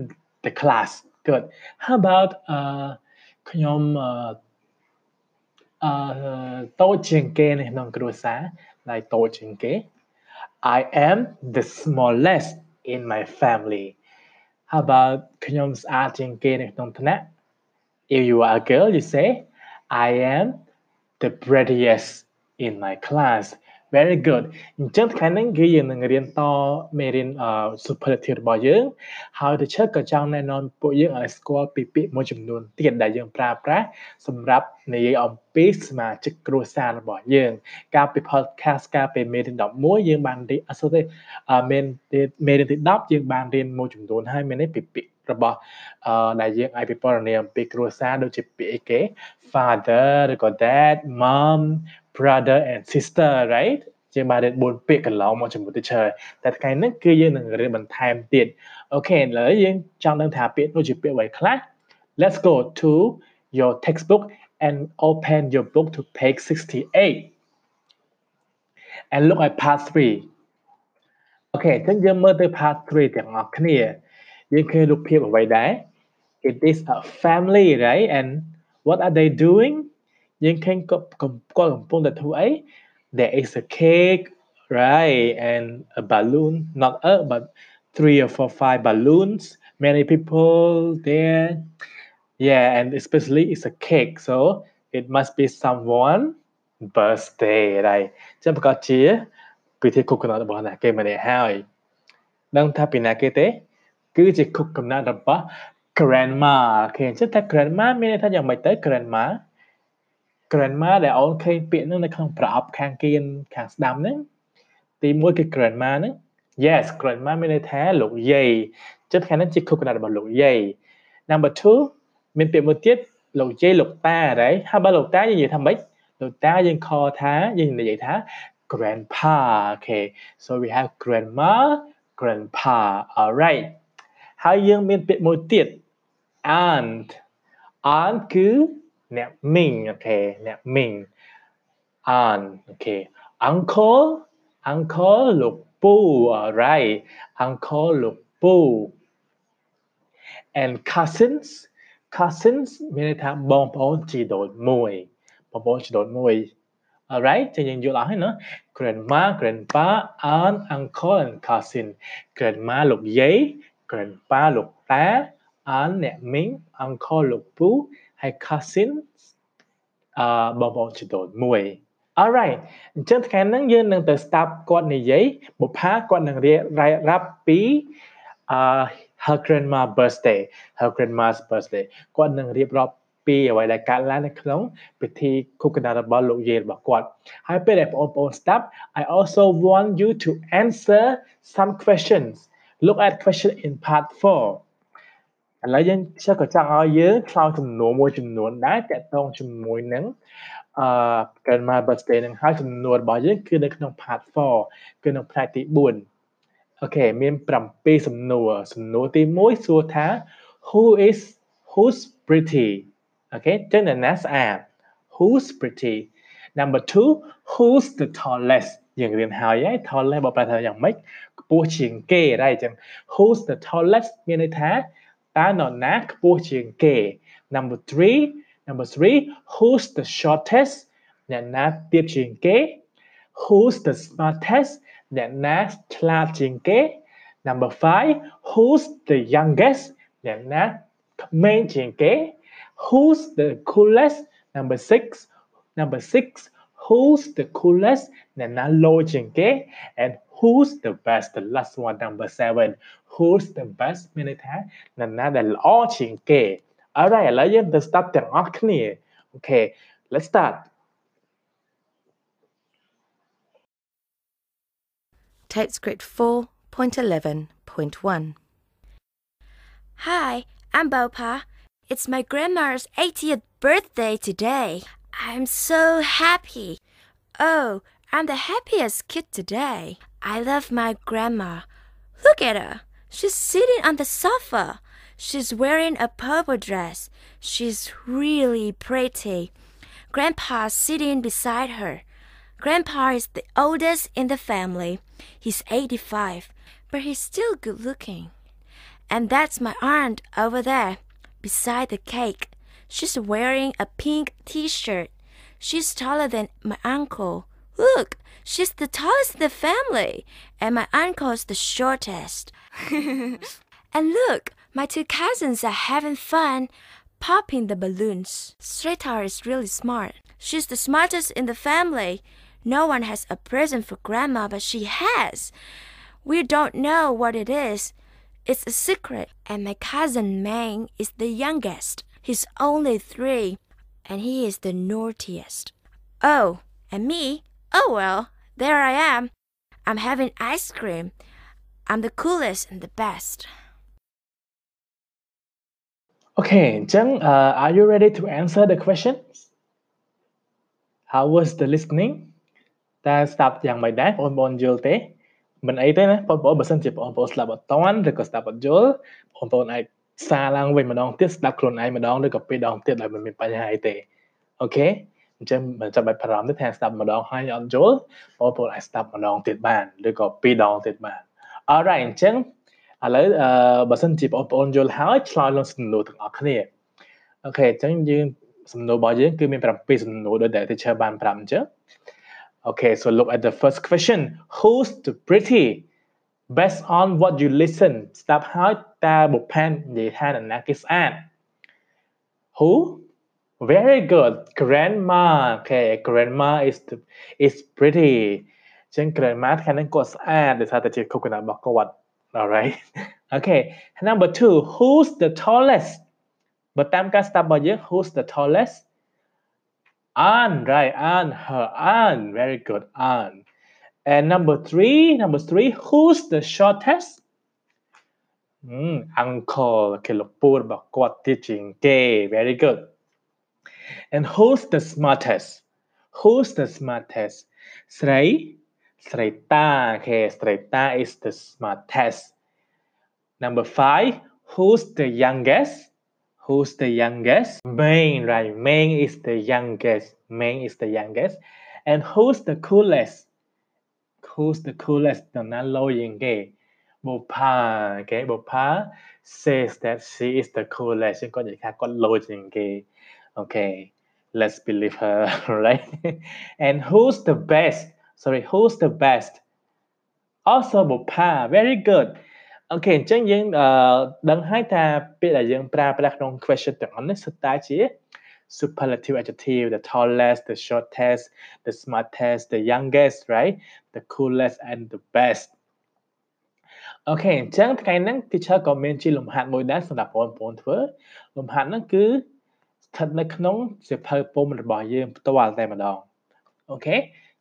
the class good how about uh ខ្ញុំអឺអឺតូចជាងគេនៅក្នុងគ្រួសារ like តូចជាងគេ I am the smallest in my family how about ខ្ញុំស្អាតជាងគេនៅក្នុងថ្នាក់ if you are a girl you say I am the prettiest in my class Very good អញ្ចឹងថ្ងៃនេះគឺយើងនឹងរៀនតមេរៀនអឺ superlative របស់យើងហើយ teacher ក៏ចង់ណែនាំពួកយើងឲ្យស្គាល់ពីពាក្យមួយចំនួនទៀតដែលយើងប្រើប្រាស់សម្រាប់និយាយអំពីសមាជិកគ្រួសាររបស់យើង កាលពី podcast កាលពីមេរៀន11យើងបានរៀនអត់ទេមេរៀនមេរៀនទី10យើងបានរៀនមួយចំនួនហើយមាននេះពីពាក្យរបស់អឺដែលយើងអាចពិពណ៌នាអំពីគ្រួសារដូចជាពាក្យអីគេ father ឬក៏ dad mom brother and sister right ជាងបានរៀន4ពាក្យកន្លងមកជាមួយ teacher តែថ្ងៃនេះគឺយើងនឹងរៀនបន្ថែមទៀតអូខេឥឡូវយើងចង់ដឹងថាពាក្យនោះជាពាក្យអ្វីខ្លះ Let's go to your textbook and open your book to page 68 and look at part 3អូខេអញ្ចឹងយើងមើលទៅ part 3ទាំងអស់គ្នាយើងឃើញរូបភាពអ្វីដែរ It is a family right and what are they doing you can go, go, go kampung the two A. There is a cake, right, and a balloon. Not a, but three or four, five balloons. Many people there. Yeah, and especially it's a cake, so it must be someone birthday right? chứ bà có chia vì thế cục nó bỏ nà kê mà để hai đang thà bị nà kê tế cứ chỉ grandma kê chứ ta grandma mình ta dòng mày tới grandma grandma ដែលអូនឃើញពាក្យហ្នឹងនៅក្នុងប្រអប់ខាងគៀនខាងស្ដាំហ្នឹងទី1គឺ grandma ហ្នឹង yes grandma មានន័យថាលោកយាយចិត្តខាងហ្នឹងជាខុសកំណត់របស់លោកយាយ number 2មានពាក្យមួយទៀតលោកយាយលោកតាដែរហើយបើលោកតាយើងនិយាយថាម៉េចលោកតាយើងខថាយើងនិយាយថា grandpa okay so we have grandma grandpa alright ហើយយើងមានពាក្យមួយទៀត aunt aunt គឺ អ្នកមីងអូខេអ្នកមីង aunt អូខេ uncle uncle លោកពូ alright uncle លោកពូ and cousins cousins មានន័យថាបងប្អូនជីដូនមួយបងប្អូនជីដូនមួយ alright ចឹងយើងយល់អស់ហើយណា grandma grandpa aunt uncle and cousin grandma លោកយាយ grandpa លោកតា aunt អ្នកមីង uncle លោកពូ ហើយ cousin អឺបងប្អូនជីដូនមួយ alright អញ្ចឹងថ្ងៃហ្នឹងយើងនឹងទៅស្ដាប់គាត់និយាយបុប្ផាគាត់នឹងរៀបរាប់ពីអឺ her grandma birthday her grandma's birthday គាត់នឹងរៀបរាប់ពីអ្វីដែលកើតឡើងនៅក្នុងពិធីខុសកណ្ដាលរបស់លោកយាយរបស់គាត់ហើយពេលដែលបងប្អូនស្ដាប់ I also want you to answer some questions look at question in part 4 ឥឡូវយើងខ្ញុំក៏ចង់ឲ្យយើងឆ្លើយសំណួរមួយចំនួនដែរតកតងជាមួយនឹងអឺ grandma birthday នឹងហើយសំណួររបស់យើងគឺនៅក្នុង part 4គឺនៅផ្នែកទី4អូខេមាន7សំណួរសំណួរទី1សួរថា who is who's pretty អូខេចឹងអ្នកណាស្អាត who's pretty number 2 who's the tallest យើងរៀនហើយហើយ tallest បើប្រែថាយ៉ាងម៉េចខ្ពស់ជាងគេដែរអញ្ចឹង who's the tallest មានន័យថា Anonak gay? Number three, number three, who's the shortest? Nanat gay. Who's the smartest? Nanat gay. Number five, who's the youngest? Nanat gay. Who's the coolest? Number six, number six, who's the coolest? Nanat gay. And who's the best the last one number seven who's the best មានន័យថានរណាដែលល្អជាងគេ alright ឥឡូវយើងទៅ start ទាំងអស់គ្នា okay let's start Tape script 4.11.1 Hi, I'm Bopa. It's my grandma's 80th birthday today. I'm so happy. Oh, I'm the happiest kid today. I love my grandma. Look at her. She's sitting on the sofa. She's wearing a purple dress. She's really pretty. Grandpa's sitting beside her. Grandpa is the oldest in the family. He's 85, but he's still good looking. And that's my aunt over there, beside the cake. She's wearing a pink t shirt. She's taller than my uncle. Look, she's the tallest in the family, and my uncle's the shortest. and look, my two cousins are having fun popping the balloons. Sweetheart is really smart. She's the smartest in the family. No one has a present for Grandma, but she has. We don't know what it is. It's a secret. And my cousin Mang is the youngest. He's only three, and he is the naughtiest. Oh, and me? Oh well, there I am. I'm having ice cream. I'm the coolest and the best. Okay អញ្ចឹង uh, are you ready to answer the questions How was the listening តើស្ដាប់យ៉ាងម៉េចដែរបងប្អូនយល់ទេមិនអីទេណាបងប្អូនបើសិនជាបងប្អូនស្ដាប់អត់តាន់ឬក៏ស្ដាប់អត់យល់បងប្អូនអាចសារឡើងវិញម្ដងទៀតស្ដាប់ខ្លួនឯងម្ដងឬក៏ពីរដងទៀតដោយមិនមានបញ្ហាអីទេអូខេ អញ្ចឹងមិនចាំបាច់បារម្ភទេថាស្ដាប់ម្ដងហើយអត់យល់បងប្អូនអាចស្ដាប់ម្ដងទៀតបានឬក៏ពីរដងទៀតបាន Alright អញ្ចឹងឥឡូវអឺបើសិនជាបងប្អូនយល់ហើយឆ្លើយលើសំណួរទាំងអស់គ្នាអូខេអញ្ចឹងយើងសំណួររបស់យើងគឺមាន7សំណួរដោយដែល teacher បានប្រាប់អញ្ចឹង Okay so look at the first question who's the pretty based on what you listen ស្ដាប់ហើយតើបុផាននិយាយថានរណាគេស្អាត Who Very good. Grandma. Okay, grandma is the, is pretty. เช่น grandma แทนนั้นกดสะอาดหรือซาแต่จิตคุกนะบอกกวัด alright. Okay number two who's the tallest? บทตามการสตาร์บอเยอะ who's the tallest? Anne right Anne her Anne very good Anne and number three number three who's the shortest? อืม uncle. คือลูกปูดบอกกวัดที่จริง.เจ very good and who's the smartest who's the smartest ស្រី Sreta. Okay, Sreta is the smartest. Number five, who's the youngest? Who's the youngest? Main, right? Main is the youngest. Main is the youngest. And who's the coolest? Who's the coolest? No, not low gay. Bopa, okay, Bopa says that she is the coolest. Có những khác có low gay. Okay, let's believe her, right? and who's the best? sorry who's the best also បុប្ផា very good អូខេអញ្ចឹងយើងដឹងហើយថាពាក្យដែលយើងប្រើប្រាស់ក្នុង question ទាំងអស់នេះសុទ្ធតែជា superlative adjective the tallest the shortest the smartest the youngest right the coolest and the best អូខេអញ្ចឹងថ្ងៃហ្នឹង teacher ក៏មានជាលំហាត់មួយដែរសម្រាប់បងប្អូនធ្វើលំហាត់ហ្នឹងគឺ ស្ថិតនៅក្នុងសៀវភៅពុំរបស់យើងផ្ទាល់តែម្ដងអូខេ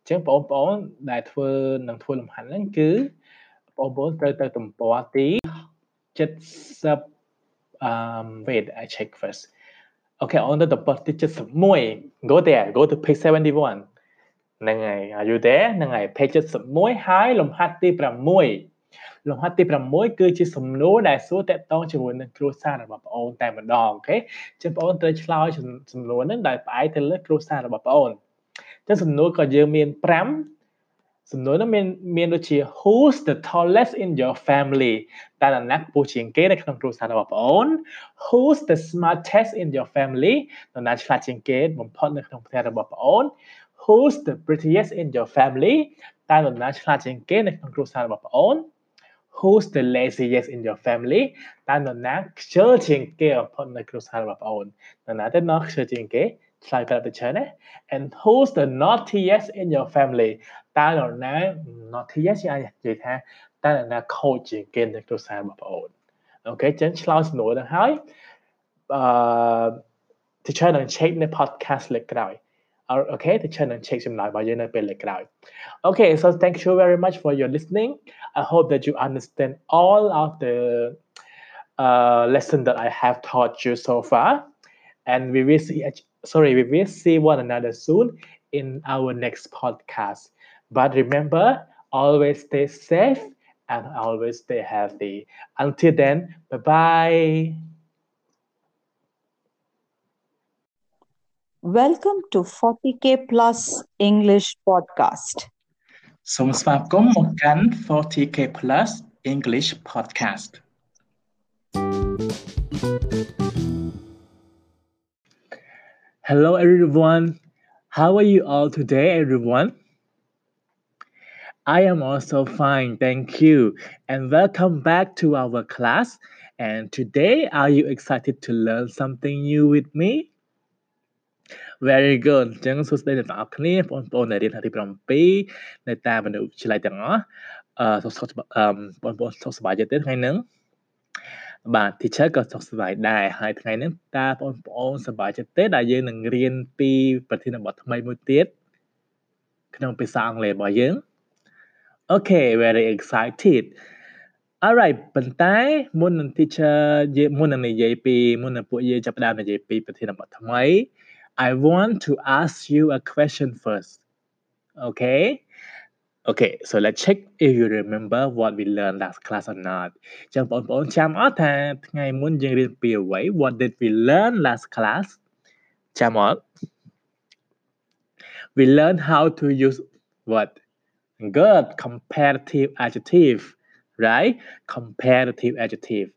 ចឹងបងប្អូនដែលធ្វើនឹងធ្វើលំហាត់ហ្នឹងគឺបងប្អូនត្រូវទៅទំព័រទី70 um wait i check first okay on the ទំព័រទី71 go there go to page 71ហ្នឹងហើយ are you there ហ្នឹងហើយ page 71ហើយលំហាត់ទី6 លំហាត់ទី6គឺជាសំណួរដែលសួរតកតងជាមួយនឹងគ្រួសាររបស់បងអូនតែម្ដងអូខេអញ្ចឹងបងអូនត្រូវឆ្លើយសំណួរហ្នឹងដោយផ្អែកទៅលើគ្រួសាររបស់បងអូនចឹងសំណួរក៏យើងមាន5សំណួរនោះមានមានដូចជា who's the tallest in your family តើនរណាខ្ពស់ជាងគេនៅក្នុងគ្រួសាររបស់បងអូន who's the smartest in your family នរណាឆ្លាតជាងគេបំផុតនៅក្នុងផ្ទះរបស់បងអូន who's the prettiest in your family តើនរណាឆ្លាតជាងគេនៅក្នុងគ្រួសាររបស់បងអូន who's the laziest in your family តើនរណាខ្ជិលជាងគេបំផុតនៅគ្រួសាររបស់បងអូននរណាទៅណោះខ្ជិលជាងគេឆ្លើយប្រាប់ទៅច្រើនណា and who's the naughtiest in your family តើនរណា naughtiest ជាអាចនិយាយថាតើនរណាខូចជាងគេនៅគ្រួសាររបស់បងអូនអូខេចឹងឆ្លើយសំណួរទៅហើយអឺ teacher នឹង check នៅ podcast លើក្រោយ Okay, the channel check him now, but crowd. Okay, so thank you very much for your listening. I hope that you understand all of the uh, lesson that I have taught you so far, and we will see. Sorry, we will see one another soon in our next podcast. But remember, always stay safe and always stay healthy. Until then, bye bye. Welcome to 40k Plus English Podcast សូមស្វាគមន៍មកកាន់ 40k Plus English Podcast Hello, everyone. How are you all today, everyone? I am also fine, thank you. And welcome back to our class. And today, are you excited to learn something new with me? Very good អញ្ចឹងសួស្តីអ្នកទាំងអស់គ្នាបងប្អូនដែលរៀនថ្នាក់ទី7នៅតាមបណ្ឌិតវិទ្យាល័យទាំងអស់អឺសុខសុខអឺបងប្អូនសុខសប្បាយចិត្តទេថ្ងៃហ្នឹងបាទ teacher ក៏សុខសប្បាយដែរហើយថ្ងៃនេះតើបងប្អូនសប្បាយចិត្តទេដែលយើងនឹងរៀនពីប្រធានបទថ្មីមួយទៀតក្នុងភាសាអង់គ្លេសរបស់យើង Okay very excited Alright ប៉ុន្តែមុននឹង teacher មុននឹងនិយាយពីមុននឹងពួកយើងចាប់ផ្ដើមនិយាយពីប្រធានបទថ្មី I want to ask you a question first Okay Okay so let's check if you remember what we learned last class or not ចឹងបងប្អូនចាំអត់ថាថ្ងៃមុនយើងរៀនពីអ្វី What did we learn last class ចាំអត់ We learned how to use what good comparative adjective right comparative adjective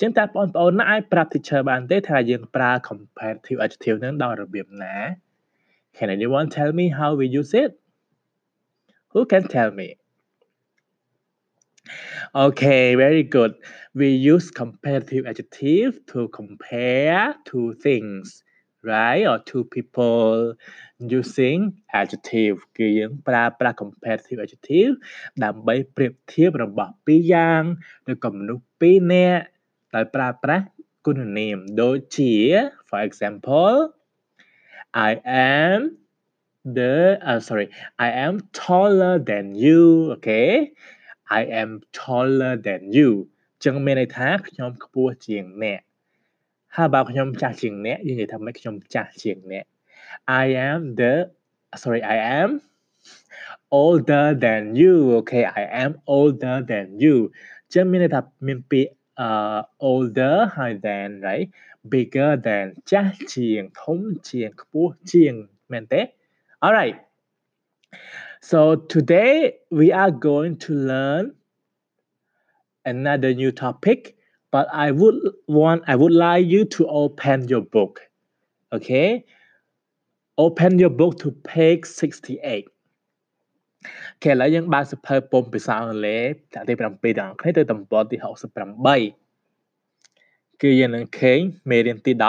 ចឹងតើបងប្អូនណាអាចប្រាប់ teacher បានទេថាយើងប្រើ comparative adjective នឹងដោយរបៀបណា Can anyone tell me how we use it Who can tell me Okay, very good. We use comparative adjective to compare two things, right? Or two people using adjective គឺយើងប្រើប្រាស់ comparative adjective ដើម្បីប្រៀបធៀបរបស់ពីរយ៉ាងឬក៏មនុស្សពីរនាក់ ដោយប្រើប្រាស់គុណនាមដូចជា for example I am the uh, sorry I am taller than you okay I am taller than you ចឹងមានន័យថាខ្ញុំខ្ពស់ជាងអ្នកហើយបើខ្ញុំចាស់ជាងអ្នកយើងនិយាយថាម៉េចខ្ញុំចាស់ជាងអ្នក I am the sorry I am older than you okay I am older than you ចឹងមានន័យថាមានពាក្យ uh older ហើយ than right bigger than ចាស់ជាងធំជាងខ្ពស់ជាងមែនទេ Alright so today we are going to learn another new topic but I would want I would like you to open your book okay open your book to page 68 គេឥឡូវយើងបើកសៀវភៅពុំភាសាអង់គ្លេសថ្នាក់ទី7ទាំងអស់គ្នាទៅទំព័រទី68គឺយើងនឹងឃើញមេរៀនទី10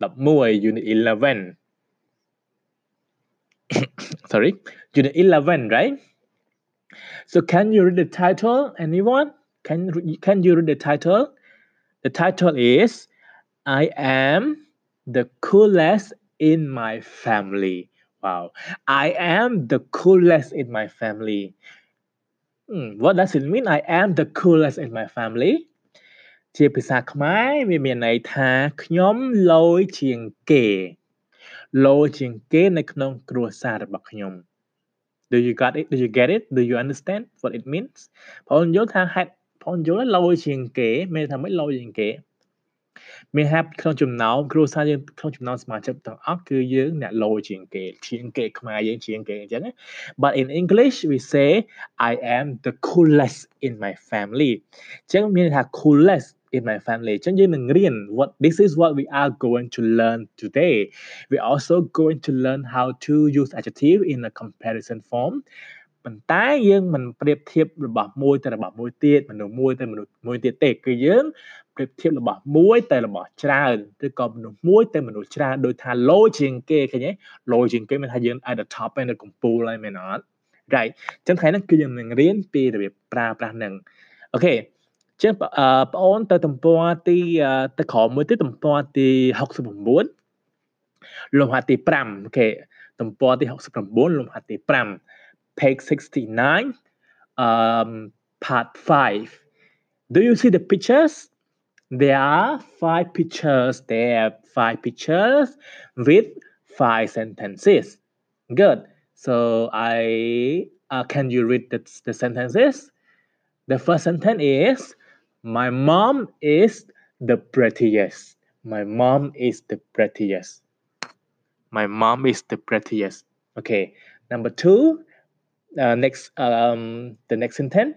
11 unit 11 sorry unit 11 right so can you read the title anyone can can you read the title the title is i am the coolest in my family wow i am the coolest in my family hmm, what does it mean i am the coolest in my family ជាភាសាខ្មែរវាមានន័យថាខ្ញុំឡូយជាងគេឡូជាងគេនៅក្នុងគ្រួសាររបស់ខ្ញុំ Do you got it Do you get it Do you understand what it means បងយល់ថាហេតុបងយល់ឡូជាងគេមានថាម៉េចឡូជាងគេ មានហាប់ក្នុងចំណោមគ្រួសារយើងក្នុងចំណោមសមាជិកទាំងអស់គឺយើងអ្នកឡូជាងគេជាងគេខ្មែរយើងជាងគេអញ្ចឹង but in english we say i am the coolest in my family អញ្ចឹងមានថា coolest in my family អញ្ចឹងយើងនឹងរៀន what this is what we are going to learn today we also going to learn how to use adjective in a comparison form ប៉ុន្តែយើងមិនប្រៀបធៀបរបស់មួយទៅរបស់មួយទៀតមនុស្សមួយទៅមនុស្សមួយទៀតទេគឺយើងប្រៀបធៀបរបស់មួយទៅរបស់ច្រើនឬក៏មនុស្សមួយទៅមនុស្សច្រើនដោយថា low ជាងគេឃើញទេ low ជាងគេមានថាយើង at the top ហើយនៅកំពូលហើយមែនអត់ right អញ្ចឹងថ្ងៃនេះគឺយើងនឹងរៀនពីរបៀបប្រើប្រាស់នឹងអូខេចឹងបងអូនទៅទំព័រទីទៅក្រោមមួយទៀតទំព័រទី69លំហាត់ទី5អូខេទំព័រទី69លំហាត់ទី5 page 69 um part 5 do you see the pictures there are five pictures there are five pictures with five sentences good so i uh, can you read the, the sentences the first sentence is My mom is the prettiest. My mom is the prettiest. My mom is the prettiest. Okay. Number two, uh, next, um, the next sentence.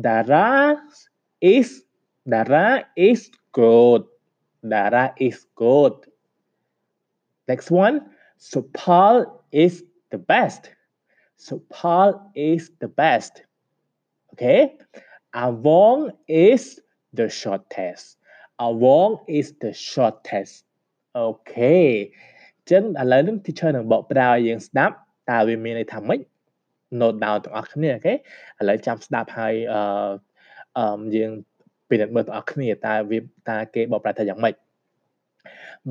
Dara is Dara is good. Dara is good. next one Supal is the best Supal is the best okay Avong is the shortest Avong is the shortest អូខេអញ្ចឹងឥឡូវនេះ teacher នឹងបកប្រែឲ្យយើងស្ដាប់តើវាមានន័យថាម៉េច note down ទាំងអស់គ្នាអូខេឥឡូវចាំស្ដាប់ហើយអឺអឺយើងពិនិត្យមើលទាំងអស់គ្នាតើវាតើគេបកប្រែថាយ៉ាងម៉េច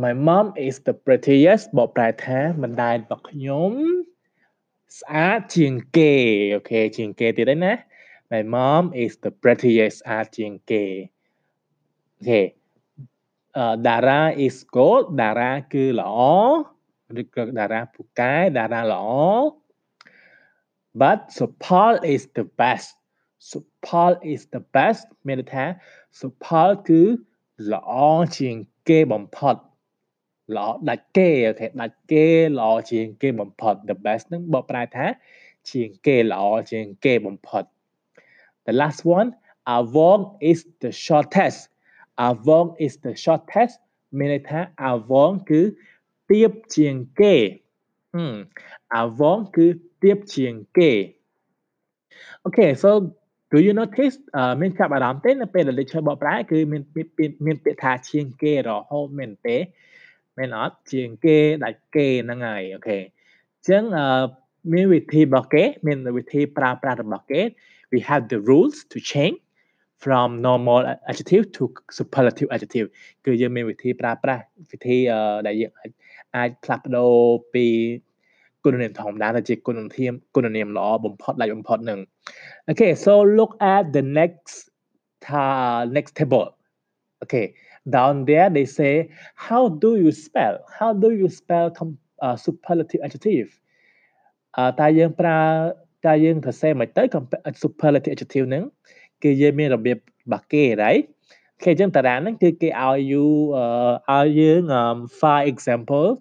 My mom is the prettiest បកប្រែថាម្ដាយរបស់ខ្ញុំស្អាតជាងគេអូខេជាងគេទៀតហើយណា My mom is the prettiest ស្អាតជាងគេអូខេអឺ Dara is good Dara គឺល្អឬក៏ Dara ពូកែ Dara ល្អ but Supal is the best Supal is the best មានន័យថា Supal គឺល្អជាងគេបំផុតល្អដាច់គេអូខេដាច់គេល្អជាងគេបំផុត the best ហ្នឹងបកប្រែថា ជាងគេល្អជាងគេបំផុត the last one Avon is the shortest Avon is the shortest មានន័យថា Avon គឺទៀបជាងគេ Avon គឺ ទៀបជាងគេ Okay so do you notice មានចាប់អារម្មណ៍ទេនៅពេលដែល lecture បកប្រែគឺមានមានពាក្យថាជាងគេរហូតមែនទេមែនអត់ជាងគេដាច់គេហ្នឹងហើយអូខេអញ្ចឹងមានវិធីរបស់គេមានវិធីប្រើប្រាស់របស់គេ we have the rules to change from normal adjective to superlative adjective គឺយើងមានវិធីប្រើប្រាស់វិធីដែលយើងអាចផ្លាស់ប្ដូរពី គុណនាមធម្មតាទៅជាគុណនាមគុណនាមល្អបំផុតដាច់បំផុតនឹង Okay so look at the next uh, next table okay down there they say how do you spell how do you spell uh, superlative adjective អឺតើយើងប្រើតើយើងសរសេរមិនទៅ superlative adjective ហ្នឹងគឺយើងមានរបៀបរបស់គេ right គេអញ្ចឹងតារាងហ្នឹងគឺគេឲ្យ you ឲ្យយើង five examples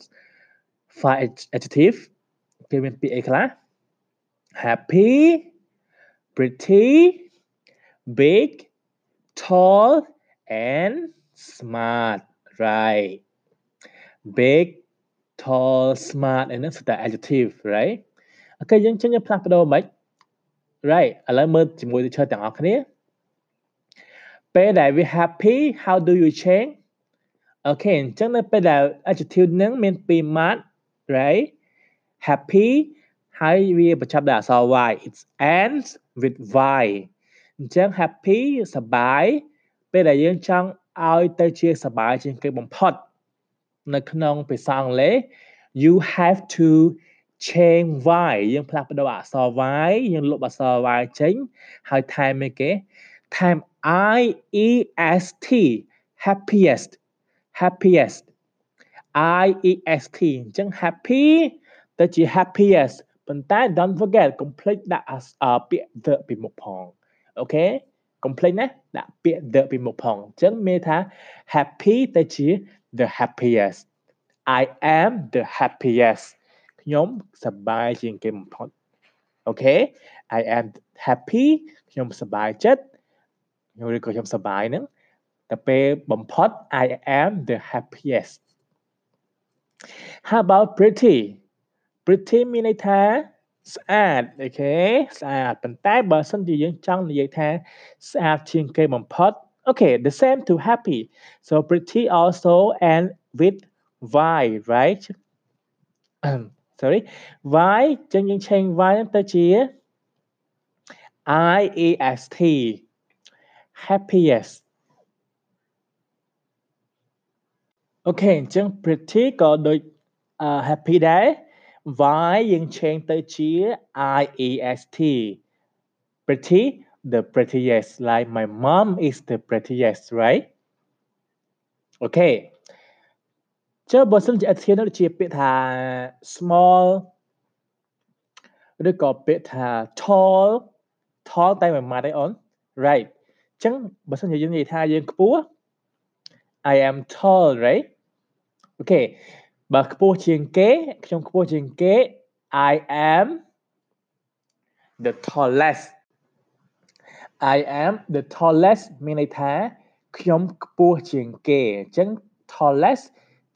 five adjective គេមានពាក្យអីខ្លះ happy pretty big tall and smart right big tall smart ហ្នឹងគឺតែ adjective right អូខេយើងចេញផ្លាស់ប្ដូរមិន right ឥឡូវមើលជាមួយ teacher ទាំងអស់គ្នាពេលដែលវា happy how do you change អូខេអញ្ចឹងនៅពេលដែល adjective ហ្នឹងមានពីរម៉ាត់ right Happy ហើយវាបញ្ចប់ដោយអក្សរ y it ends with y អញ្ចឹង happy សប្បាយពេលដែលយើងចង់ឲ្យទៅជាសប្បាយជាងគេបំផុតនៅក្នុងភាសាអង់គ្លេស you have to change y យើងផ្លាស់ប្ដូរអក្សរ y យើងលុបអក្សរ y ចេញហើយថែមអីគេថែម i e s t happiest happiest i e s t អញ្ចឹង happy ទៅជា happiest ប៉ុន្តែ don't forget កុំភ្លេចដាក់ពាក្យ the ពីមុខផងអូខេកុំភ្លេចណាដាក់ពាក្យ the ពីមុខផងអញ្ចឹងមានថា happy ទៅជា the happiest I am the happiest ខ្ញុំសប្បាយជាងគេបំផុតអូខេ I am happy ខ្ញុំសប្បាយចិត្តខ្ញុំឬក៏ខ្ញុំសប្បាយហ្នឹងតែពេលបំផុត I am the happiest How about pretty pretty មានន័យថាស្អាតអូខេស្អាតប៉ុន្តែបើសិនជាយើងចង់និយាយថាស្អាតជាងគេបំផុត okay the same to happy so pretty also and with y right sorry y ចឹងយើងឆេង y ទៅជា i e s t happiest អូខេអញ្ចឹង pretty ក៏ដូច happy ដែរ y យើងឆេងទៅជា i e s t pretty the prettiest like my mom is the prettiest right okay ចុះបើសិនជា adjective នោះជាពាក្យថា small ឬក៏ពាក្យថា tall tall តែមួយម៉ាត់ឯអូន right អញ្ចឹងបើសិនជាយើងនិយាយថាយើងខ្ពស់ I am tall right អូខេ បើខ្ពស់ជាងគេខ្ញុំខ្ពស់ជាងគេ I am the tallest I am the tallest មានន័យថាខ្ញុំខ្ពស់ជាងគេអញ្ចឹង tallest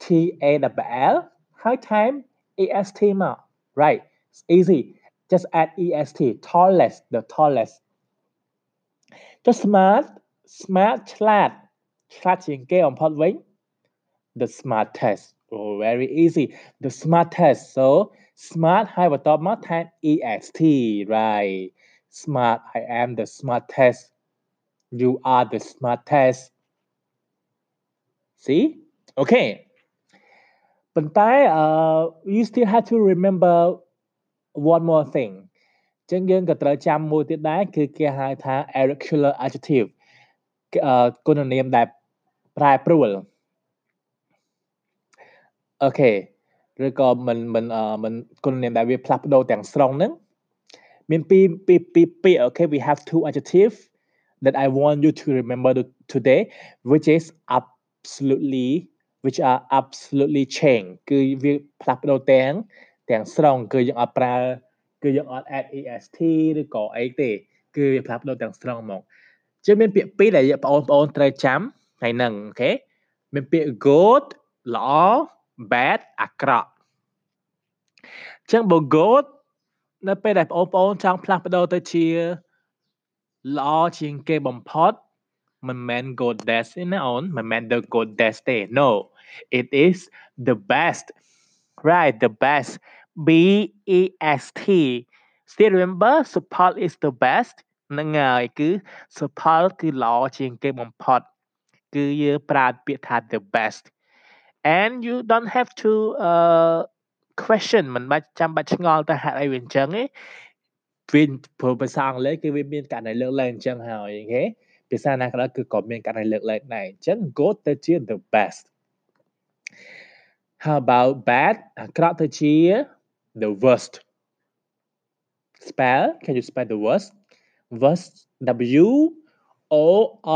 T A W L high time est មក right it's easy just add est tallest the tallest ចុះ smart smart ឆ្លាតឆ្លាតជាងគេបំផុតវិញ the smartest Oh, very easy. The smart test. So smart hypertopma time E S T. right? Smart, I am the smart test. You are the smart test. See? Okay. But by, uh, you still have to remember one more thing ចឹងយើងក៏ត្រូវចាំមួយទៀតដែរគឺគេហៅថា irregular adjective uh, គុណនាមដែលប្រែប្រួល អូខេឬក៏មិនមិនមិនគុណនាមដែលវាផ្លាស់ប្ដូរទាំងស្រុងហ្នឹងមានពីរពីរពីរពាក្យអូខេ we have two adjective that I want you to remember today which is absolutely which are absolutely change គឺវាផ្លាស់ប្ដូរទាំងទាំងស្រុងគឺយើងអត់ប្រើគឺយើងអត់ add est ឬក៏អីទេគឺវាផ្លាស់ប្ដូរទាំងស្រុងមកជាមានពាក្យពីរដែលបងប្អូនត្រូវចាំថ្ងៃហ្នឹងអូខេមានពាក្យ good ល្អ bad អាក្រក់អញ្ចឹងបើ good នៅពេលដែលបងប្អូនចង់ផ្លាស់ប្ដូរទៅជាល្អជាងគេបំផុតមិនមែន good dash ទេណាអូនមិនមែន the good dash ទេ no it is the best right the best b e s t still remember support is the best ហ្នឹងហើយគឺសុផលគឺល្អជាងគេបំផុត គឺយើងប្រើពាក្យថា the best and you don't have to uh question មិនបាច់ចាំបាច់ឆ្ងល់ទៅហេតុអីវាអញ្ចឹងទេវាព្រោះភាសាអង់គ្លេសគឺវាមានករណីលើកលែងអញ្ចឹងហើយអូខេភាសាណាក៏ដោយគឺក៏មានករណីលើកលែងដែរអញ្ចឹង go ទៅជា the best how about bad អាក្រក់ទៅជា the worst spell can you spell the worst worst w o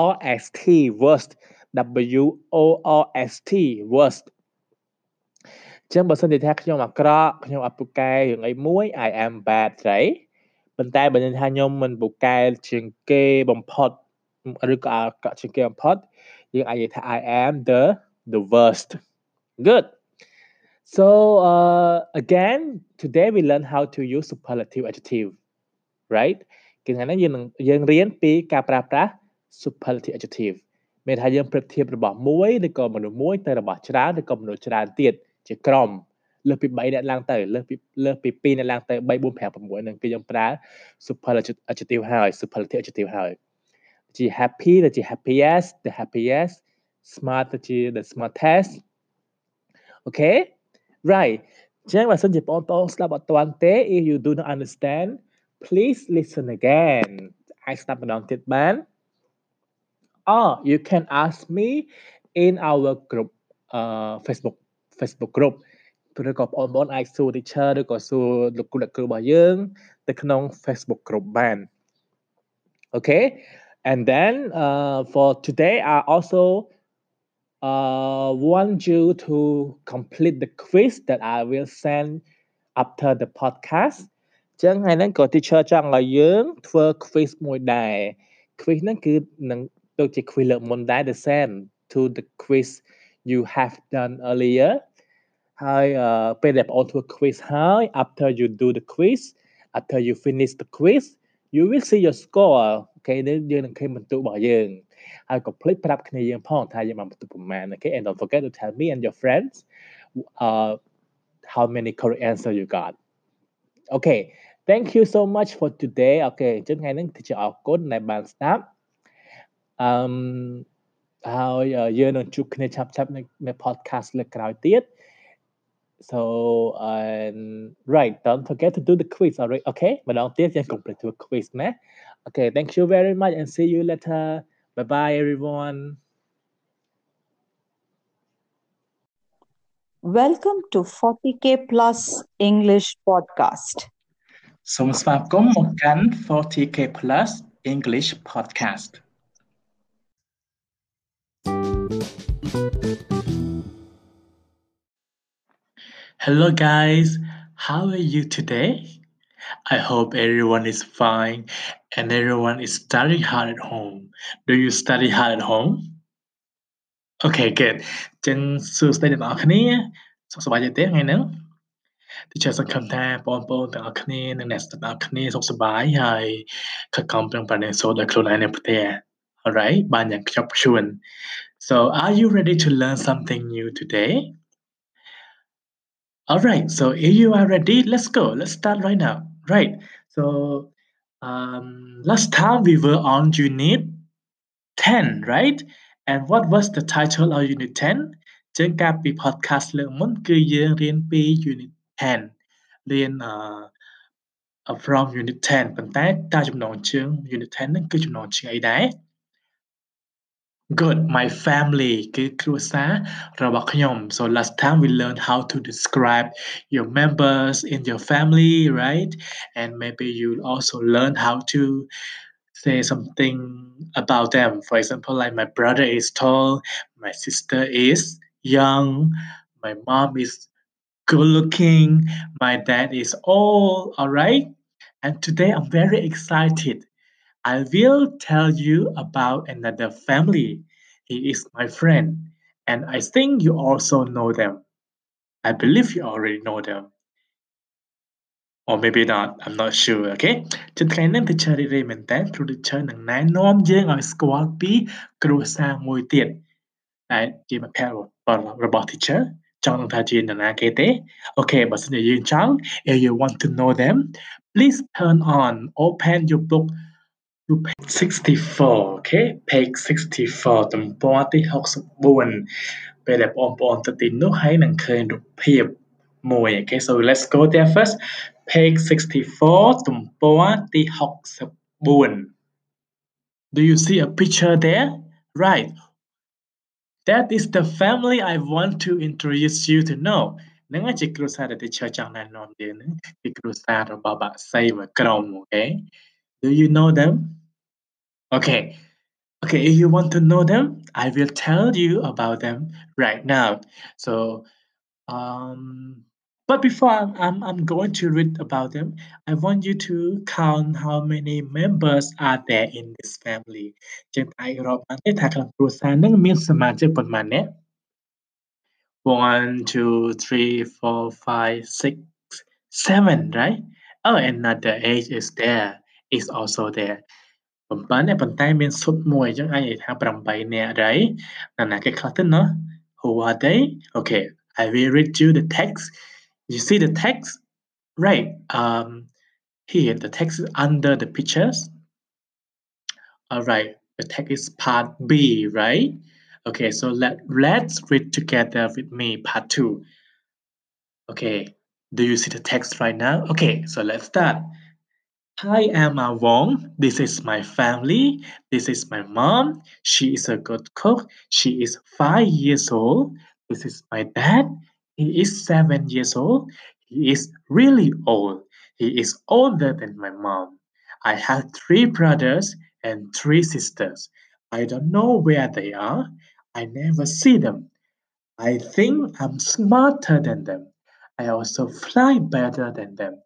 r s t worst w o r s t worst ចឹងបើសិនជាថាខ្ញុំអាក្រក់ខ្ញុំអត់ពូកែរឿងអីមួយ I am bad ស្រីប៉ុន្តែបើនិយាយថាខ្ញុំមិនពូកែជាងគេបំផុតឬក៏អាក្រក់ជាងគេបំផុតយើងអាចនិយាយថា I am the the worst good so uh, again today we learn how to use superlative adjective right គឺថ្ងៃនេះយើងនឹងយើងរៀនពីការប្រើប្រាស់ superlative adjective មានថាយើងប្រៀបធៀបរបស់មួយឬក៏មនុស្សមួយទៅរបស់ច្រើនឬក៏មនុស្សច្រើនទៀតជាក្រុមលើសពី3អ្នកឡើងទៅលើសពីលើសពី2អ្នកឡើងទៅ3 4 5 6នឹងគឺយើងប្រើ superlative adjective ហើយ superlative adjective ហើយជា happy ទៅជា happiest the happiest smart ទៅជា the smartest okay right ចឹងបើសិនជាបងប្អូនស្ដាប់អត់ទាន់ទេ if you do not understand please listen again អាចស្ដាប់ម្ដងទៀតបាន or you can ask me in our group uh Facebook Facebook group ឬក៏បងប្អូនអាចសួរ teacher ឬក៏សួរលោកគ្រូអ្នកគ្រូរបស់យើងទៅក្នុង Facebook group បាន Okay and then uh for today I also uh want you to complete the quiz that I will send after the podcast ចឹងថ្ងៃហ្នឹងក៏ teacher ចង់ឲ្យយើងធ្វើ quiz មួយដែរ quiz ហ្នឹងគឺនឹង ដូចជា quiz លើកមុនដែរ the same to the quiz you have done earlier ហើយពេលដែលបងអូនធ្វើ quiz ហើយ after you do the quiz after you finish the quiz you will see your score អូខេយើងនឹងឃើញបន្ទុករបស់យើងហើយកុំភ្លេចប្រាប់គ្នាយើងផងថាយើងបានបន្ទុកប្រមាណអូខេ and don't forget to tell me and your friends uh how many correct answer you got okay thank you so much for today អូខេអញ្ចឹងថ្ងៃនេះគឺជាអរគុណដែលបានស្ដាប់ អឺហើយយើងនឹងជួបគ្នាឆាប់ឆាប់នៅ podcast លើកក្រោយទៀត so um, right don't forget to do the quiz alright okay ម្ដងទៀតយើង complete ធ្វើ quiz ណា okay thank you very much and see you later bye bye everyone Welcome to 40k plus English podcast សូមស្វាគមន៍មកកាន់ 40k plus English podcast Hello guys, how are you today? I hope everyone is fine and everyone is studying hard at home. Do you study hard at home? Okay good ចឹងសួស្តីអ្នកនរគ្នាសុខសប្បាយទេថ្ងៃហ្នឹង teacher សង្ឃឹមថាបងប្អូនទាំងអស់គ្នានិងអ្នកស្ដាប់ទាំងអស់គ្នាសុខសប្បាយហើយខិតខំប្រឹងប្រែងសូត្រដោយខ្លួនឯងនៅផ្ទះ alright បានយ៉ាងខ្ជាប់ខ្ជួន so are you ready to learn something new today alright so if you are ready let's go let's start right now right so um last time we were on unit 10 right and what was the title of unit 10ចឹងកាលពី podcast លើកមុនគឺយើងរៀនពី unit 10រៀនអឺ from unit 10ប៉ុន្តែតើចំណងជើង unit 10ហ្នឹងគឺចំណងជើងអីដែរ Good my family គឺគ្រួសាររបស់ខ្ញុំ so last time we learned how to describe your members in your family right and maybe you also learn how to say something about them for example like my brother is tall my sister is young my mom is good looking my dad is old all right and today i'm very excited I will tell you about another family. He is my friend, and I think you also know them. I believe you already know them. Or maybe not, I'm not sure, okay? ជាថ្ងៃនេះ teacher រីករាយមែនតើគ្រូ teacher នឹងណែនាំយើងឲ្យស្គាល់ពីគ្រួសារមួយទៀតដែលជាមិត្តភក្តិរបស់ teacher ចង់ដឹងថាជានរណាគេទេអូខេបើសិនជាយើងចង់ if you want to know them please turn on open your book to page 64 okay page 64ទំព័រទី64ពេលដែលបងប្អូនទៅទីនោះហើយនឹងឃើញរូបភាពមួយ okay so let's go there first page 64ទំព័រទី64 do you see a picture there right that is the family i want to introduce you to know ហ្នឹងជាគ្រួសារដែល teacher ចង់ណែនាំយើងហ្នឹងគឺគ្រួសាររបស់បាក់សីមួយក្រុម okay do you know them? Okay. Okay, if you want to know them, I will tell you about them right now. So, um, but before I'm, I'm, I'm going to read about them, I want you to count how many members are there in this family. ចឹងអាចរាប់បានទេថាក្នុងគ្រួសារហ្នឹងមានសមាជិកប៉ុន្មាននាក់ One, two, three, four, five, six, seven, right? Oh, another age is there. Is also there. 7នាក់ប៉ុន្តែមានសុទ្ធមួយអញ្ចឹងអាចនិយាយថា8នាក់ right ណាណាគេខ្លះទៅណោះ Who are they? Okay, I will read you the text. You see the text? Right. Um here the text is under the pictures. Alright, the text is part B, right? Okay, so let let's read together with me part 2. Okay, do you see the text right now? Okay, so let's start. Hi, Ah Wong. This is my family. This is my mom. She is a good cook. She is five years old. This is my dad. He is seven years old. He is really old. He is older than my mom. I have three brothers and three sisters. I don't know where they are. I never see them. I think I'm smarter than them. I also fly better than them.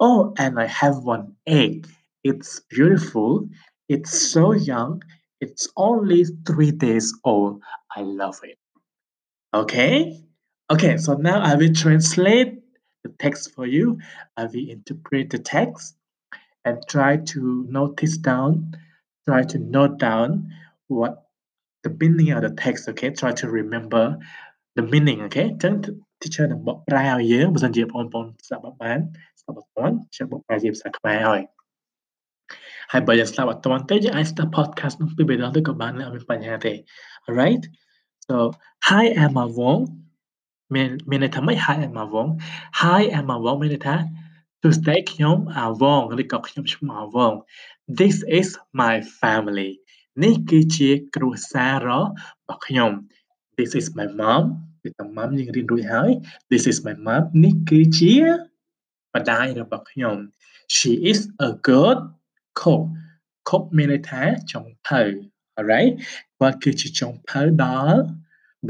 Oh, and I have one egg. It's beautiful. It's so young. It's only three days old. I love it. Okay? Okay, so now I will translate the text for you. I will interpret the text and try to notice down, try to note down what the meaning of the text, okay? Try to remember the meaning, okay? ចឹង teacher នឹងបកប្រែឲ្យយើងបើសិនជាបងប្អូនស្ដាប់អត់បាន ស្ដាប់អត់ទាន់ខ្ញុំបកប្រែជាភាសាខ្មែរឲ្យហើយបើយើងស្ដាប់អត់ទាន់ទេយើងអាចស្ដាប់ podcast នោះពីរដងទៅក៏បានដែរអត់មានបញ្ហាទេ alright so hi Emma Wong មានមានន័យថាម៉េច hi Emma Wong hi Emma Wong មានន័យថាសួស្តីខ្ញុំអាវងឬក៏ខ្ញុំឈ្មោះអាវង This is my family នេះគឺជាគ្រួសាររបស់ខ្ញុំ This is my mom គឺតា mom យើងរៀនរួចហើយ This is my mom នេះគឺជា ម្ដាយរបស់ខ្ញុំ She is a good cook cook មានន័យថាចុងភៅ alright គាត់គឺជាចុងភៅដល់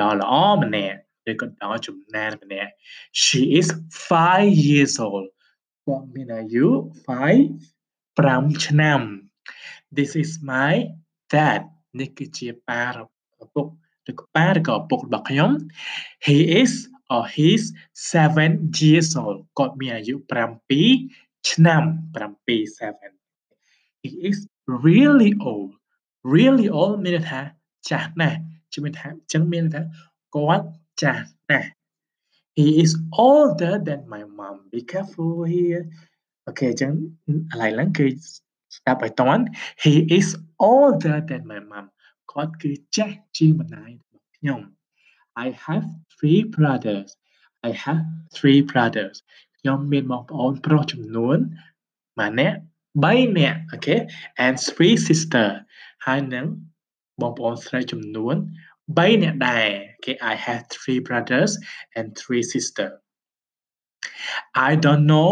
ដល់ល្អម្នាក់ឬក៏ដល់ចំណានម្នាក់ She is 5 years old គាត់មានអាយុ5 5ឆ្នាំ This is my dad នេះគឺជាប៉ាឪពុកឬក៏ប៉ាឬក៏ឪពុករបស់ខ្ញុំ He is or he's 7 years old គាត់មានអាយុ7ឆ្នាំ7 7 he is really old really old មានន័យថាចាស់ណាស់ជំនឿថាអញ្ចឹងមានន័យថាគាត់ចាស់ណាស់ he is older than my mom be careful here អូខេអញ្ចឹងឥឡូវហ្នឹងគឺស្ដាប់ឲ្យតន់ he is older than my mom គាត់គឺចាស់ជាងម្ដាយរបស់ខ្ញុំ I have three brothers I have three brothers ខ្ញុំមានបងប្អូនប្រុសចំនួនម៉ានាក់3នាក់អូខេ and three sister ហើយនឹងបងប្អូនស្រីចំនួន3នាក់ដែរអូខេ I have three brothers and three sister I don't know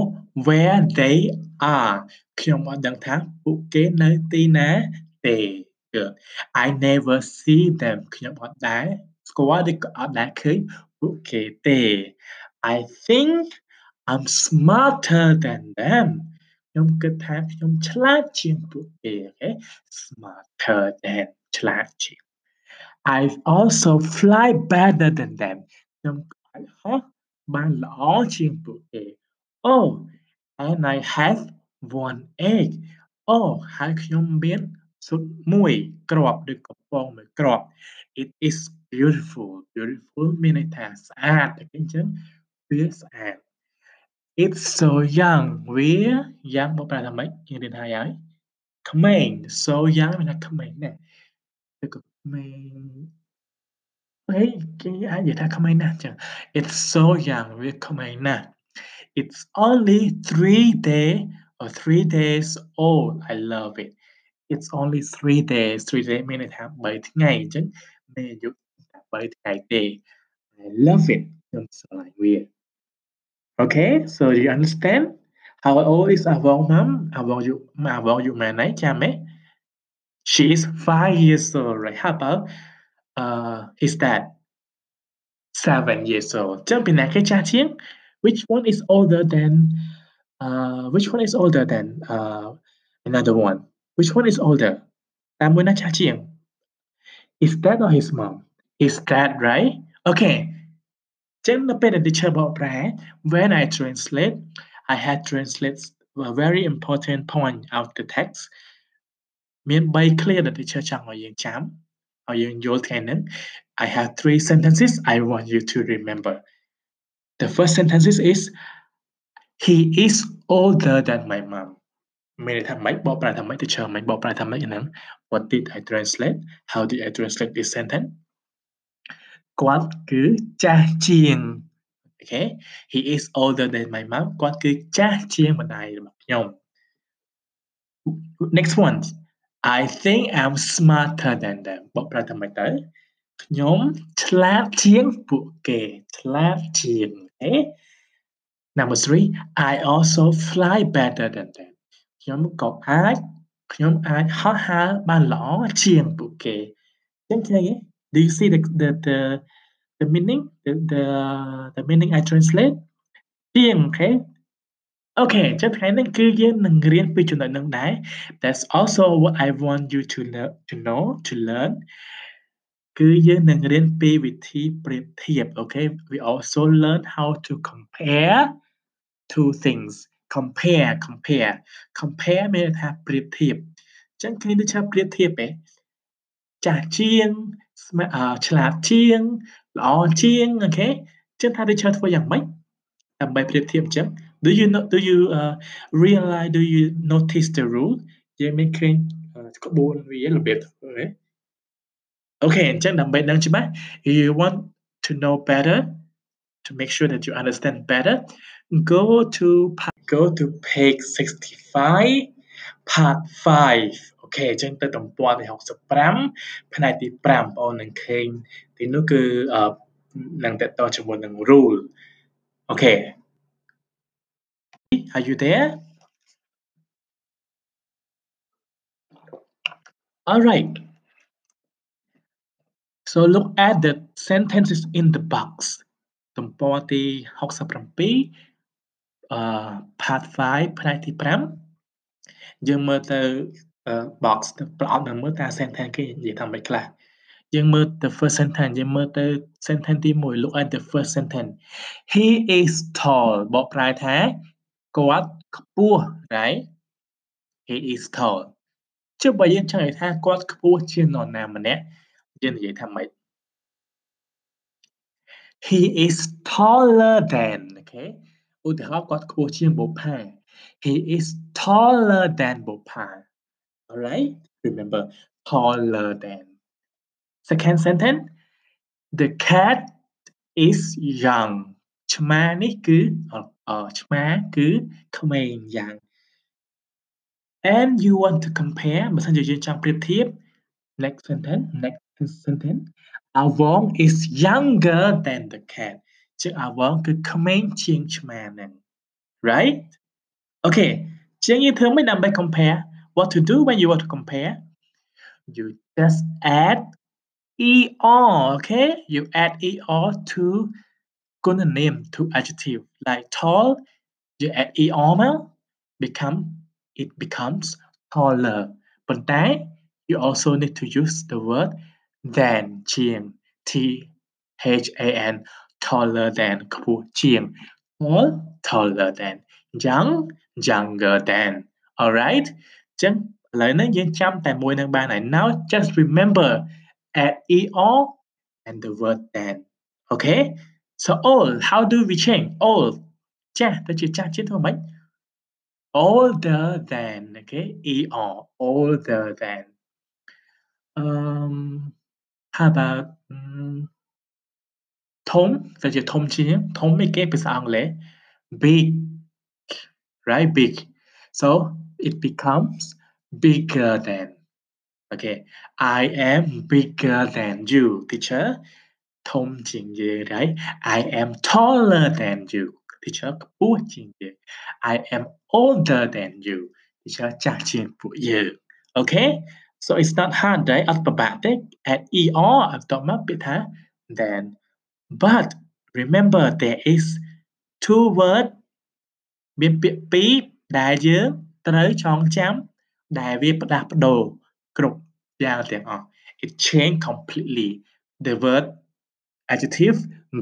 where they are ខ្ញុំអត់ដឹងថាពួកគេនៅទីណាទេ Good I never see them ខ្ញុំអត់ដែរ ស្គាល់ឬក៏អត់ដែរឃើញពួកគេទេ I think I'm smarter than them ខ្ញុំគិតថាខ្ញុំឆ្លាតជាងពួកគេអូខេ smarter than ឆ្លាតជាង I also fly better than them ខ្ញុំអាចហោះបានល្អជាងពួកគេ Oh and I have one egg អូហើយខ្ញុំមានស៊ុតមួយគ្រាប់ឬកំប៉ុងមួយគ្រាប់ It is beautiful, beautiful. Mini text ad chứ this ad it's so young. We're young một là mấy? Như đến hai ấy. Comment so young mình là comment nè. Được comment ấy cái ai vậy ta comment nè chẳng it's so young. We're comment nè. It's only three day or three days old. I love it. It's only three days. Three days mình là bảy ngày chứ. Mẹ dục với cái. I love it. Sở weird. Okay, so you understand? How old is our mom? About you, about you my ấy cha mẹ. She is five years old, right? How about uh, his dad? Seven years old. Jump in, này cái. Which one is older than uh, which one is older than uh, another one? Which one is older? Tamu na cha chiang. is dad or his mom? is that right okay ចឹងនៅពេលដែល teacher បកប្រែ when I translate I had translate a very important point out the text មាន3 clear ដែល teacher ចង់ឲ្យយើងចាំឲ្យយើងយល់ថ្ងៃហ្នឹង I have three sentences I want you to remember the first sentence is he is older than my mom មានន័យថាម៉េចបកប្រែថាម៉េច teacher មិនបកប្រែថាម៉េចហ្នឹង what did I translate how did I translate this sentence គាត់គឺចាស់ជាង Okay he is older than my mom គាត់គឺចាស់ជាងម្ដាយរបស់ខ្ញុំ Next one I think I'm smarter than them បកប្រែថាម៉េចទៅខ្ញុំឆ្លាតជាងពួកគេឆ្លាតជាងអូ Number 3 I also fly better than them ខ្ញុំក៏អាចខ្ញុំអាចហោះហើរបានល្អជាងពួកគេអញ្ចឹងឃើញទេ Do you see the the the the meaning the the the meaning I translate ជាងអូខេអូខេចឹងថ្ងៃនេះគឺយើងនឹងរៀនពីចំណុចហ្នឹងដែរ That's also what I want you to learn to know to learn គឺយើងនឹងរៀនពីវិធីប្រៀបធៀបអូខេ We also learn how to compare two things compare compare compare មានន័យថាប្រៀបធៀបអញ្ចឹងគ្នាដូចថាប្រៀបធៀបឯងចាស់ជាង ស្មាឆ្លាតជាងល្អជាងអូខេចឹងថាដូចធ្វើយ៉ាងម៉េចដើម្បីប្រៀបធៀបអញ្ចឹង do you know do you uh, realize do you notice the rule យើងមានឃើញក្បួនវារបៀបធ្វើទេអូខេអញ្ចឹងដើម្បីដឹងច្បាស់ you want to know better to make sure that you understand better go to go to page 65 part 5អូ ខេអញ្ចឹងទៅទំព័រទី65ផ្នែកទី5បងប្អូននឹងឃើញទីនោះគឺនឹងតទៅជាមួយនឹង rule អូខេ Are you there? All right. So look at the sentences in the box. ទំព័រទី67អឺ part 5ផ្នែកទី5យើងមើលទៅ box ទៅប្រអប់នឹងមើលតើ sentence គេនិយាយថាម៉េចខ្លះយើងមើលទៅ first sentence យើងមើលទៅ sentence ទី1 look at the first sentence he is tall បកប្រែថាគាត់ខ្ពស់ right he is tall ចុះបើយើងចង់និយាយថាគាត់ខ្ពស់ជាងនរណាម្នាក់យើងនិយាយថាម៉េច he is taller than អូខេឧទាហរណ៍គាត់ខ្ពស់ជាងបុប្ផា he is taller than បុប្ផា alright remember taller than second sentence the cat is young ឆ្មានេះគឺអឆ្មាគឺក្មេងយ៉ាង and you want to compare បើសិនជាយើងចង់ប្រៀបធៀប next sentence next sentence អាវង is younger than the cat ជាងអាវងគឺក្មេងជាងឆ្មាហ្នឹង right okay ជាងយើងធ្វើមិនដើម្បី compare what to do when you want to compare? You just add er, okay? You add er to gonna name to adjective. Like tall, you add er vào, become, it becomes taller. But then you also need to use the word than chiên, t h a n, taller than, chiên, tall, taller than, young, younger than. All right? ចឹងឥឡូវនេះយើងចាំតែមួយនឹងបានហើយ now just remember add er and the word than okay so old how do we change old ចាស់ទៅជាចាស់ជាតិធ្វើម៉េច older than okay er older than um how about um, ធំទៅជាធំជាងធំឯគេភាសាអង់គ្លេស big right big so it becomes bigger than. Okay, I am bigger than you, teacher. thông chỉnh gì. I am taller than you, teacher. Bố chỉnh gì. I am older than you, teacher. Chỉnh. Okay, so it's not hard, right? Alphabetic at er abdomen beta than. But remember there is two word biến biệt bí ត្រូវចងចាំដែលវាផ្លាស់ប្ដូរគ្រប់យ៉ាងទាំងអស់ it change completely the word adjective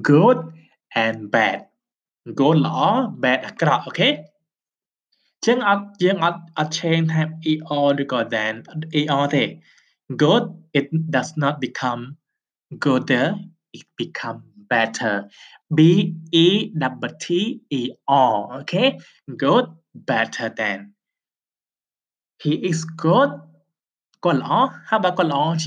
good and bad good ល្អ bad អាក្រក់អូខេចឹងអត់យើងអត់អត់ change ថា er ឬក៏ than er ទេ good it does not become gooder it become better b e double t e r okay good better than He is good. How about có?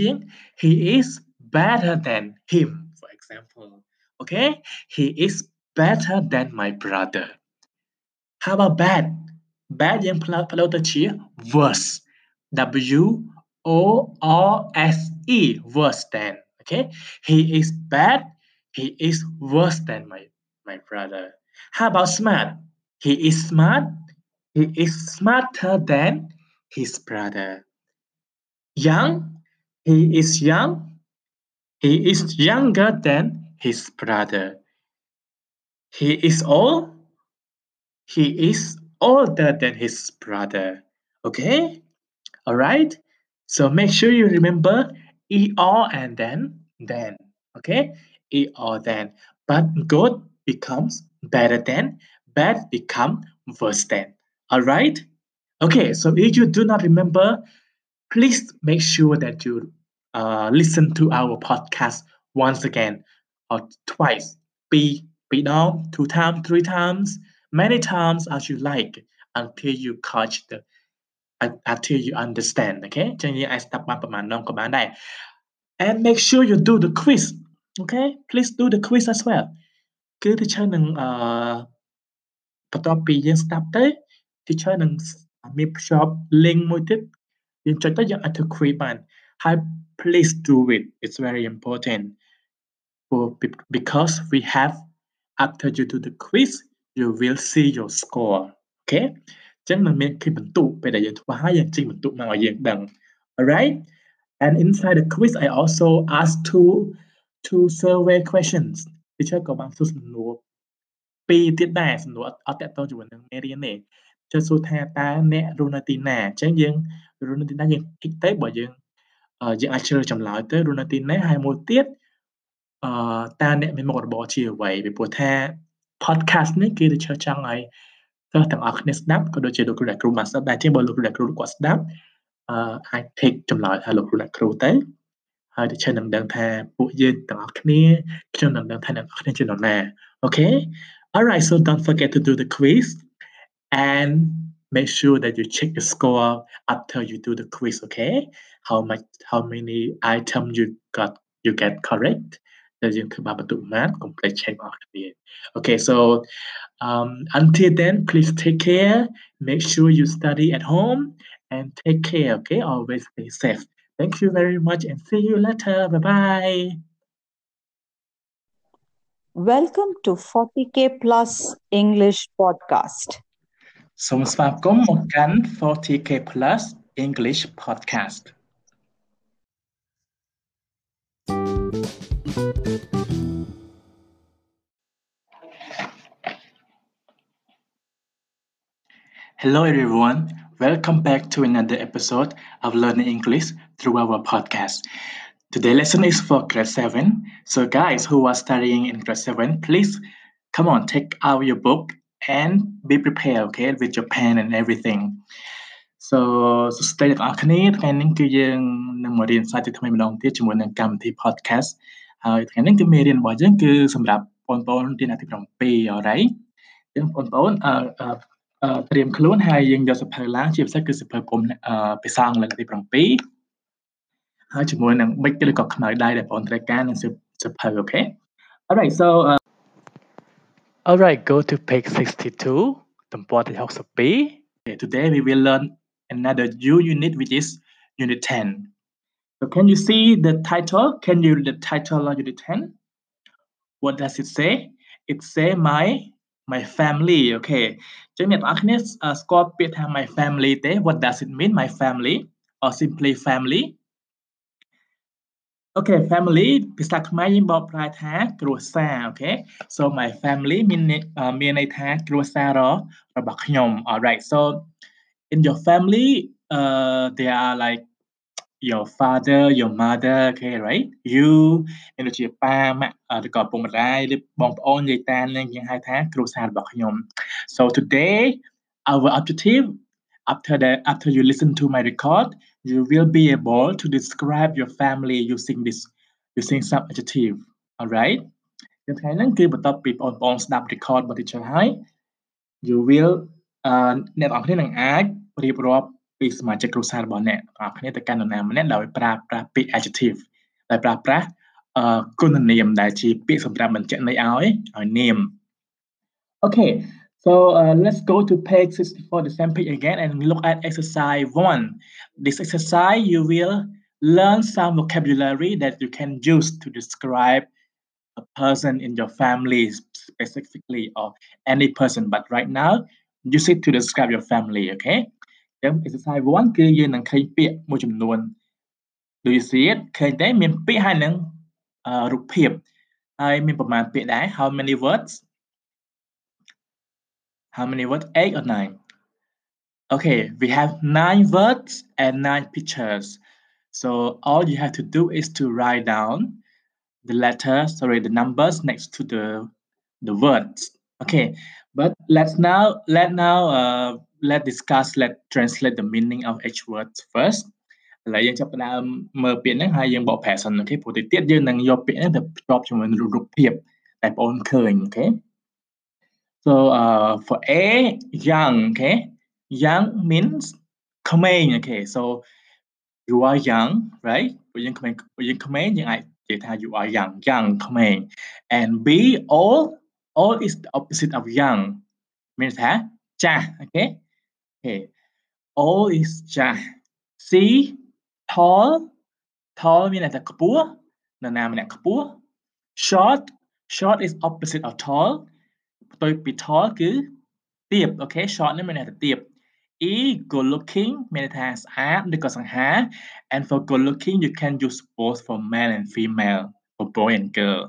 He is better than him, for example. Okay? He is better than my brother. How about bad? Bad yang pelaut terci worse. W O R S E worse than. Okay? He is bad. He is worse than my my brother. How about smart? He is smart. He is smarter than his brother. Young he is young he is younger than his brother. He is old he is older than his brother. Okay? All right so make sure you remember e er and then then. Okay? E er then. But good becomes better than bad become worse than. All right okay so if you do not remember please make sure that you uh, listen to our podcast once again or twice be be down two times three times many times as you like until you catch the until you understand okay ចឹងយើងអាចស្ដាប់បានប្រហែលដងក៏បានដែរ and make sure you do the quiz okay please do the quiz as well គឺ teacher នឹងអឺបន្ទាប់ពីយើងស្ដាប់ទៅ teacher នឹង មានភ្ជាប់ link មួយទៀតយើងចុចទៅយើងអាចធ្វើ quiz បានហើយ please do it it's very important for because we have after you do the quiz you will see your score okay ចឹងនឹងមានឃើញបន្ទុកពេលដែលយើងធ្វើហើយយើងចេញបន្ទុកមកឲ្យយើងដឹង alright and inside the quiz I also ask two two survey questions teacher ក៏បានសួរសំណួរពីរទៀតដែរសំណួរអត់តកតងជាមួយនឹងមេរៀនទេ ចុះសួរថាតើអ្នករស់នៅទីណាអញ្ចឹងយើងរស់នៅទីណាយើង tick ទៅបើយើងអឺយើងអាចជ្រើសចម្លើយទៅរូណាទីនេះហើយមួយទៀតអឺតើអ្នកមានមុខរបរជាអ្វីពីព្រោះថា podcast នេះគឺទៅជឿចង់ឲ្យសិស្សទាំងអស់គ្នាស្ដាប់ក៏ដូចជាលោកគ្រូអ្នកគ្រូបានស្ដាប់ដែរជាងបើលោកគ្រូអ្នកគ្រូគាត់ស្ដាប់អឺអាច take ចម្លើយថាលោកគ្រូអ្នកគ្រូទៅហើយទៅឈើនឹងដឹងថាពួកយើងទាំងអស់គ្នាខ្ញុំនឹងដឹងថាអ្នកនរគ្នាជានរណា okay alright so don't forget to do the quiz and make sure that you check the score after you do the quiz okay? How much how many items you got you get correct? That you come up with math complete check mark okay so um, until then please take care. Make sure you study at home and take care okay? Always stay safe. Thank you very much and see you later. Bye bye welcome to 40k plus english podcast. សូមស្វាគមន៍មកកាន់ 40k plus English podcast Hello everyone. Welcome back to another episode of Learning English through our podcast. Today's lesson is for grade 7. So guys who are studying in grade 7, please come on, take out your book and be prepared, okay, with your pen and everything. So សួស្តីទាំងអស់គ្នាថ្ងៃនេះគឺយើងនឹងមករៀនសាជាថ្មីម្ដងទៀតជាមួយនឹងកម្មវិធី podcast ហើយថ្ងៃនេះគឺមេរៀនរបស់យើងគឺសម្រាប់បងប្អូនរៀនអាទិត្យ7 alright អញ្ចឹងបងប្អូនអឺអឺត្រៀមខ្លួនហើយយើងយកសភៅឡើងជាពិសេសគឺសភៅពុំភាសាអង់គ្លេសអាទិត្យ7ហើយជាមួយនឹងប៊ិចឬក៏ខ្មៅដៃដែលបងត្រូវការនឹងសភៅអូខេ Alright so uh, All right, go to page 62, template the house of B. Okay, today we will learn another new unit, which is unit 10. So can you see the title? Can you read the title of unit 10? What does it say? It say my my family. Okay. Janet Agnes uh, Scorpio my family. What does it mean, my family? Or simply family? Okay family ភាសាខ្មែរយើងបកប្រែថាគ្រួសារអូខេ so my family មានមានន័យថាគ្រួសាររបស់ខ្ញុំ alright so in your family uh there are like your father your mother okay right you មានដូចជាប៉ាម៉ាក់ឬក៏ពុកម្ដាយឬបងប្អូនយាយតានឹងយើងហៅថាគ្រួសាររបស់ខ្ញុំ so today our objective after that after you listen to my record you will be able to describe your family using this using some adjective alright នៅថ្ងៃហ្នឹងគឺបន្ទាប់ពីបងប្អូនស្ដាប់ record របស់ teacher ហើយ you will អឺអ្នកទាំងអស់គ្នានឹងអាចរៀបរាប់ពីសមាជិកគ្រួសាររបស់អ្នកទាំងអស់គ្នាទៅកាន់នរណាម្នាក់ដោយប្រើប្រាស់ពាក្យ adjective ដោយប្រើប្រាស់អឺគុណនាមដែលជាពាក្យសម្រាប់បញ្ជាក់ន័យឲ្យឲ្យនាម Okay So uh, let's go to page 64, the same page again, and look at exercise one. This exercise, you will learn some vocabulary that you can use to describe a person in your family specifically or any person. But right now, use it to describe your family, okay? Then exercise one គឺយើងនឹងឃើញពាក្យមួយចំនួន Do you see it? ឃើញទេមានពាក្យហើយនឹងរូបភាពហើយមានប្រមាណពាក្យដែរ How many words? How many words? Eight or nine? Okay, we have nine words and nine pictures. So all you have to do is to write down the letters, sorry, the numbers next to the the words. Okay, but let's now let now uh let discuss let translate the meaning of each word first ឥឡូវយើងចាប់ផ្ដើមមើលពាក្យហ្នឹងហើយយើងបកប្រែសិនអូខេព្រោះទៅទៀតយើងនឹងយកពាក្យហ្នឹងទៅភ្ជាប់ជាមួយនឹងរូបភាពដែលបងអូនឃើញអូខេ so uh, for A, young, okay? Young means command, okay? So you are young, right? When you come in, you are young, young command. And B, old, old is the opposite of young. Means ha, cha, okay? Okay, old is cha. C, tall, tall means là the kapua, kapua. Short, short is opposite of tall. ផ្ទុយពី tall គឺទាបអូខេ short នេះមានន័យថាទាប E good looking មានន័យថាស្អាតឬក៏សង្ហា and for good looking you can use both for man and female for boy and girl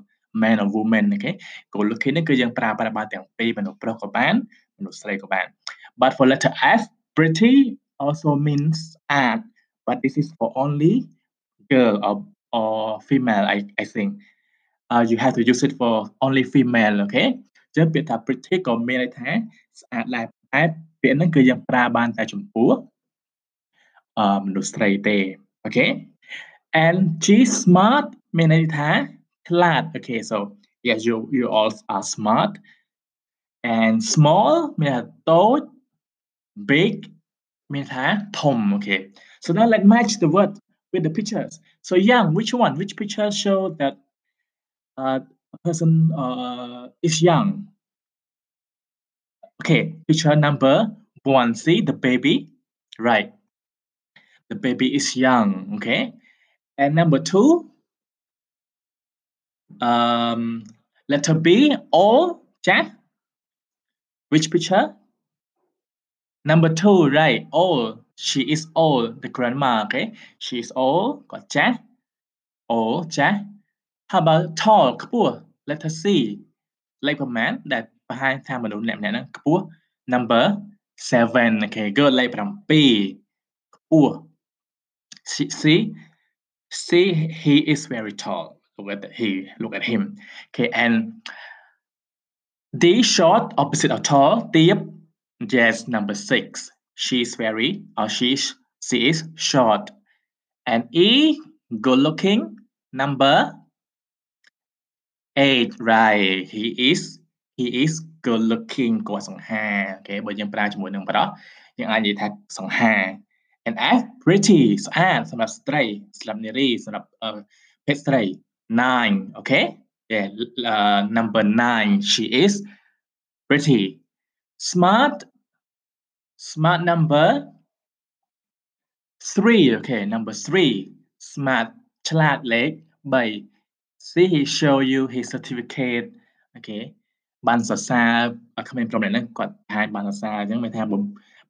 man or woman អូខេ good looking នេះគឺយើងប្រើប្រាស់បានទាំងពីរមនុស្សប្រុសក៏បានមនុស្សស្រីក៏បាន but for letter F pretty also means ស្អាត but this is for only girl or or female I I think uh, you have to use it for only female អូខេអញ្ចឹងពាក្យថា pretty ក៏មានន័យថាស្អាតដែរតែពាក្យហ្នឹងគឺយើងប្រើបានតែចំពោះអឺមនុស្សស្រីទេអូខេ and she smart មានន័យថាឆ្លាត okay so yes you you all are smart and small មានន័យថាតូច big មានន័យថាធំ okay so now let's match the word with the pictures so young which one which picture show that uh, a person uh, is young. Okay picture number one see the baby? Right. The baby is young okay? And number two um letter b old Jack which picture? Number two right old she is old the grandma okay? She is old got Jack old Jack how about tall ខ្ពស់ letter c លេខប្រមាណដែលបង្ហាញថាមនុស្សម្នាក់ៗហ្នឹងខ្ពស់ number 7 okay good លេខ7ខ្ពស់ see see see he is very tall look at the, he look at him okay and D short opposite of tall ទាប yes number 6 she is very or she is she is short and E good looking number 8 right he is he is good looking គាត់សង្ហាអូខេបើយើងប្រើជាមួយនឹងប្រុសយើងអាចនិយាយថាសង្ហា and F pretty ស្អាតសម្រាប់ស្ត្រីសម្រាប់នារីសម្រាប់ភេទស្រី9 okay yeah uh, number 9 she is pretty smart smart number 3 okay number 3 smart ឆ្លាតលេខ3 see he show you his certificate okay បានសរសើរក្មេងប្រុសម្នាក់ហ្នឹងគាត់បង្ហាញបានសរសើរអញ្ចឹងមានថា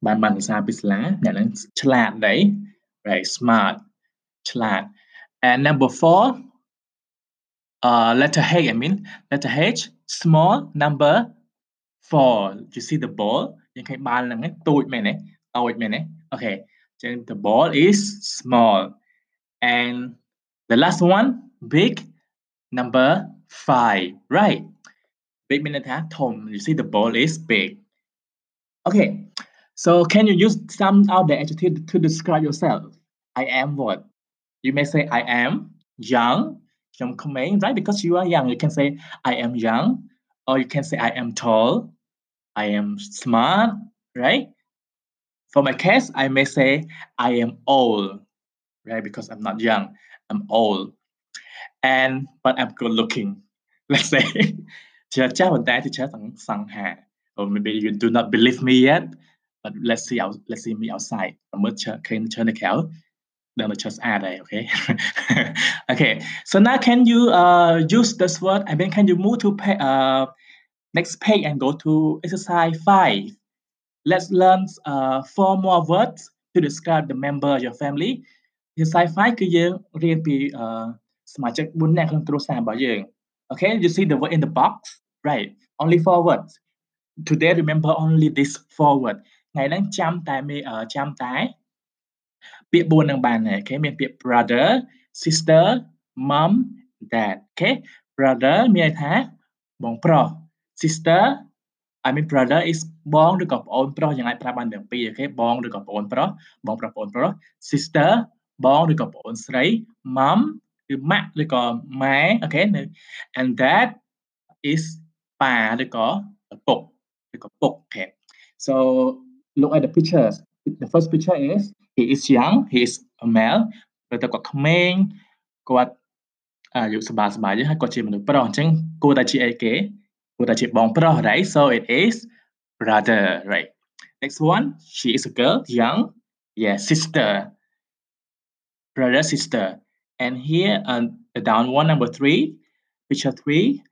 បានបានសរសើរពីសាលាអ្នកហ្នឹងឆ្លាតដែរ right smart ឆ្លាត and number 4 uh letter H I mean letter H small number 4 you see the ball យើងឃើញបាល់ហ្នឹងតូចមែនទេតូចមែនទេអូខេអញ្ចឹង the ball is small and the last one big Number five, right? Big at ah. Tom, you see the ball is big. Okay, so can you use some other adjective to describe yourself? I am what? You may say I am young, young coming, right? Because you are young, you can say I am young, or you can say I am tall, I am smart, right? For my case, I may say I am old, right? Because I'm not young, I'm old and but I'm good looking let's say ជាចាស់ប៉ុន្តែជាចាស់សង្ហា or maybe you do not believe me yet but let's see out let's see me outside មើលឈើឃើញឈើនៅក្រៅដឹងតែឈើស្អាតហើយអូខេ okay so now can you uh use this word I mean can you move to pay, uh next page and go to exercise 5 let's learn uh four more words to describe the member of your family exercise 5គឺយើងរៀនពីអឺ សមាជិក4នាក់ក្នុងគ្រួសាររបស់យើង okay you see the word in the box right only four words today remember only this four word ថ្ងៃហ្នឹងចាំតែចាំតែពាក្យ4នឹងបានហើយអូខេមានពាក្យ brother sister mom dad អូខេ brother មានន័យថាបងប្រុស sister I mean brother is បងឬក៏ប្អូនប្រុសយើងអាចប្រើបានទាំងពីរអូខេបងឬក៏ប្អូនប្រុសបងប្រុសប្អូនប្រុស sister បងឬក៏ប្អូនស្រី mom គឺ ម៉ាក់ឬក៏ម៉ែអូខេ and that is ប៉ាឬក៏ឪពុកឬក៏ពុក okay so look at the pictures. The first picture is he is young he is a male. ព្រោះតែគាត់ក្មេងគាត់អាយុសប្បាយសប្បាយទេហើយគាត់ជាមនុស្សប្រុសអញ្ចឹងគួរតែជាអីគេគួរតែជាបងប្រុស right? So it is brother right. Next one she is a girl young. Yeah sister. Brother sister. And here on the down one, number three, picture three,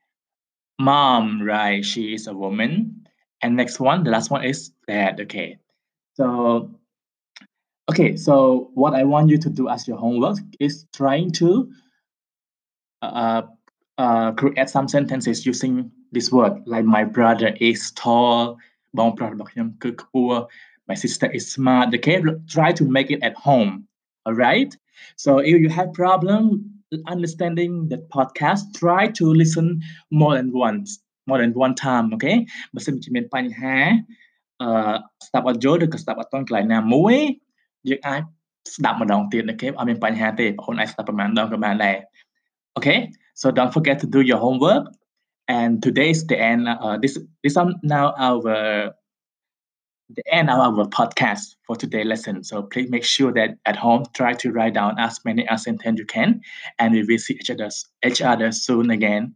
mom, right? She is a woman. And next one, the last one is dad. Okay. So, okay. So what I want you to do as your homework is trying to uh, uh, create some sentences using this word, like my brother is tall, my sister is smart. Okay, try to make it at home. All right. so if you have problem understanding the podcast try to listen more than once more than one time អូខេបើសិនជាមានបញ្ហាអឺស្ដាប់អត់យល់ឬក៏ស្ដាប់អត់ទាន់កន្លែងណាមួយយើងអាចស្ដាប់ម្ដងទៀតអូខេអត់មានបញ្ហាទេបងប្អូនអាចស្ដាប់ប្រហែលដងក៏បានដែរ Okay, so don't forget to do your homework. And today's the end. Uh, this this is now our the end of our podcast for today's lesson. So please make sure that at home try to write down as many as sentence you can, and we will see each other each other soon again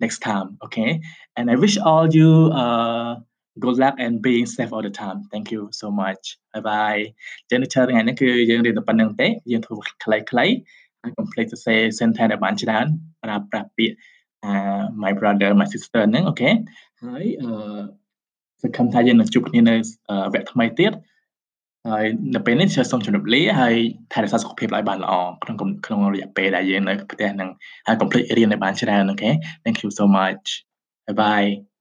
next time. Okay, and I wish all you uh good luck and being safe all the time. Thank you so much. Bye bye. ចឹងនៅថ្ងៃនេះគឺយើងរៀនតែប៉ុណ្្នឹងទេយើងធ្វើខ្លីៗហើយកុំភ្លេចទៅ say sentence ដែលបានច្រើនប្រើប្រាស់ពាក្យ uh, my brother my sister ហ្នឹងអូខេហើយអឺ សង្ឃឹមថាយើងនឹងជួបគ្នានៅវគ្គថ្មីទៀតហើយនៅពេលនេះខ្ញុំសូមជម្រាបលាហើយថែរក្សាសុខភាពឲ្យបានល្អក្នុងក្នុងរយៈពេលដែលយើងនៅផ្ទះហ្នឹងហើយកុំភ្លេចរៀនឲ្យបានច្រើនអូខេ Thank you so much bye bye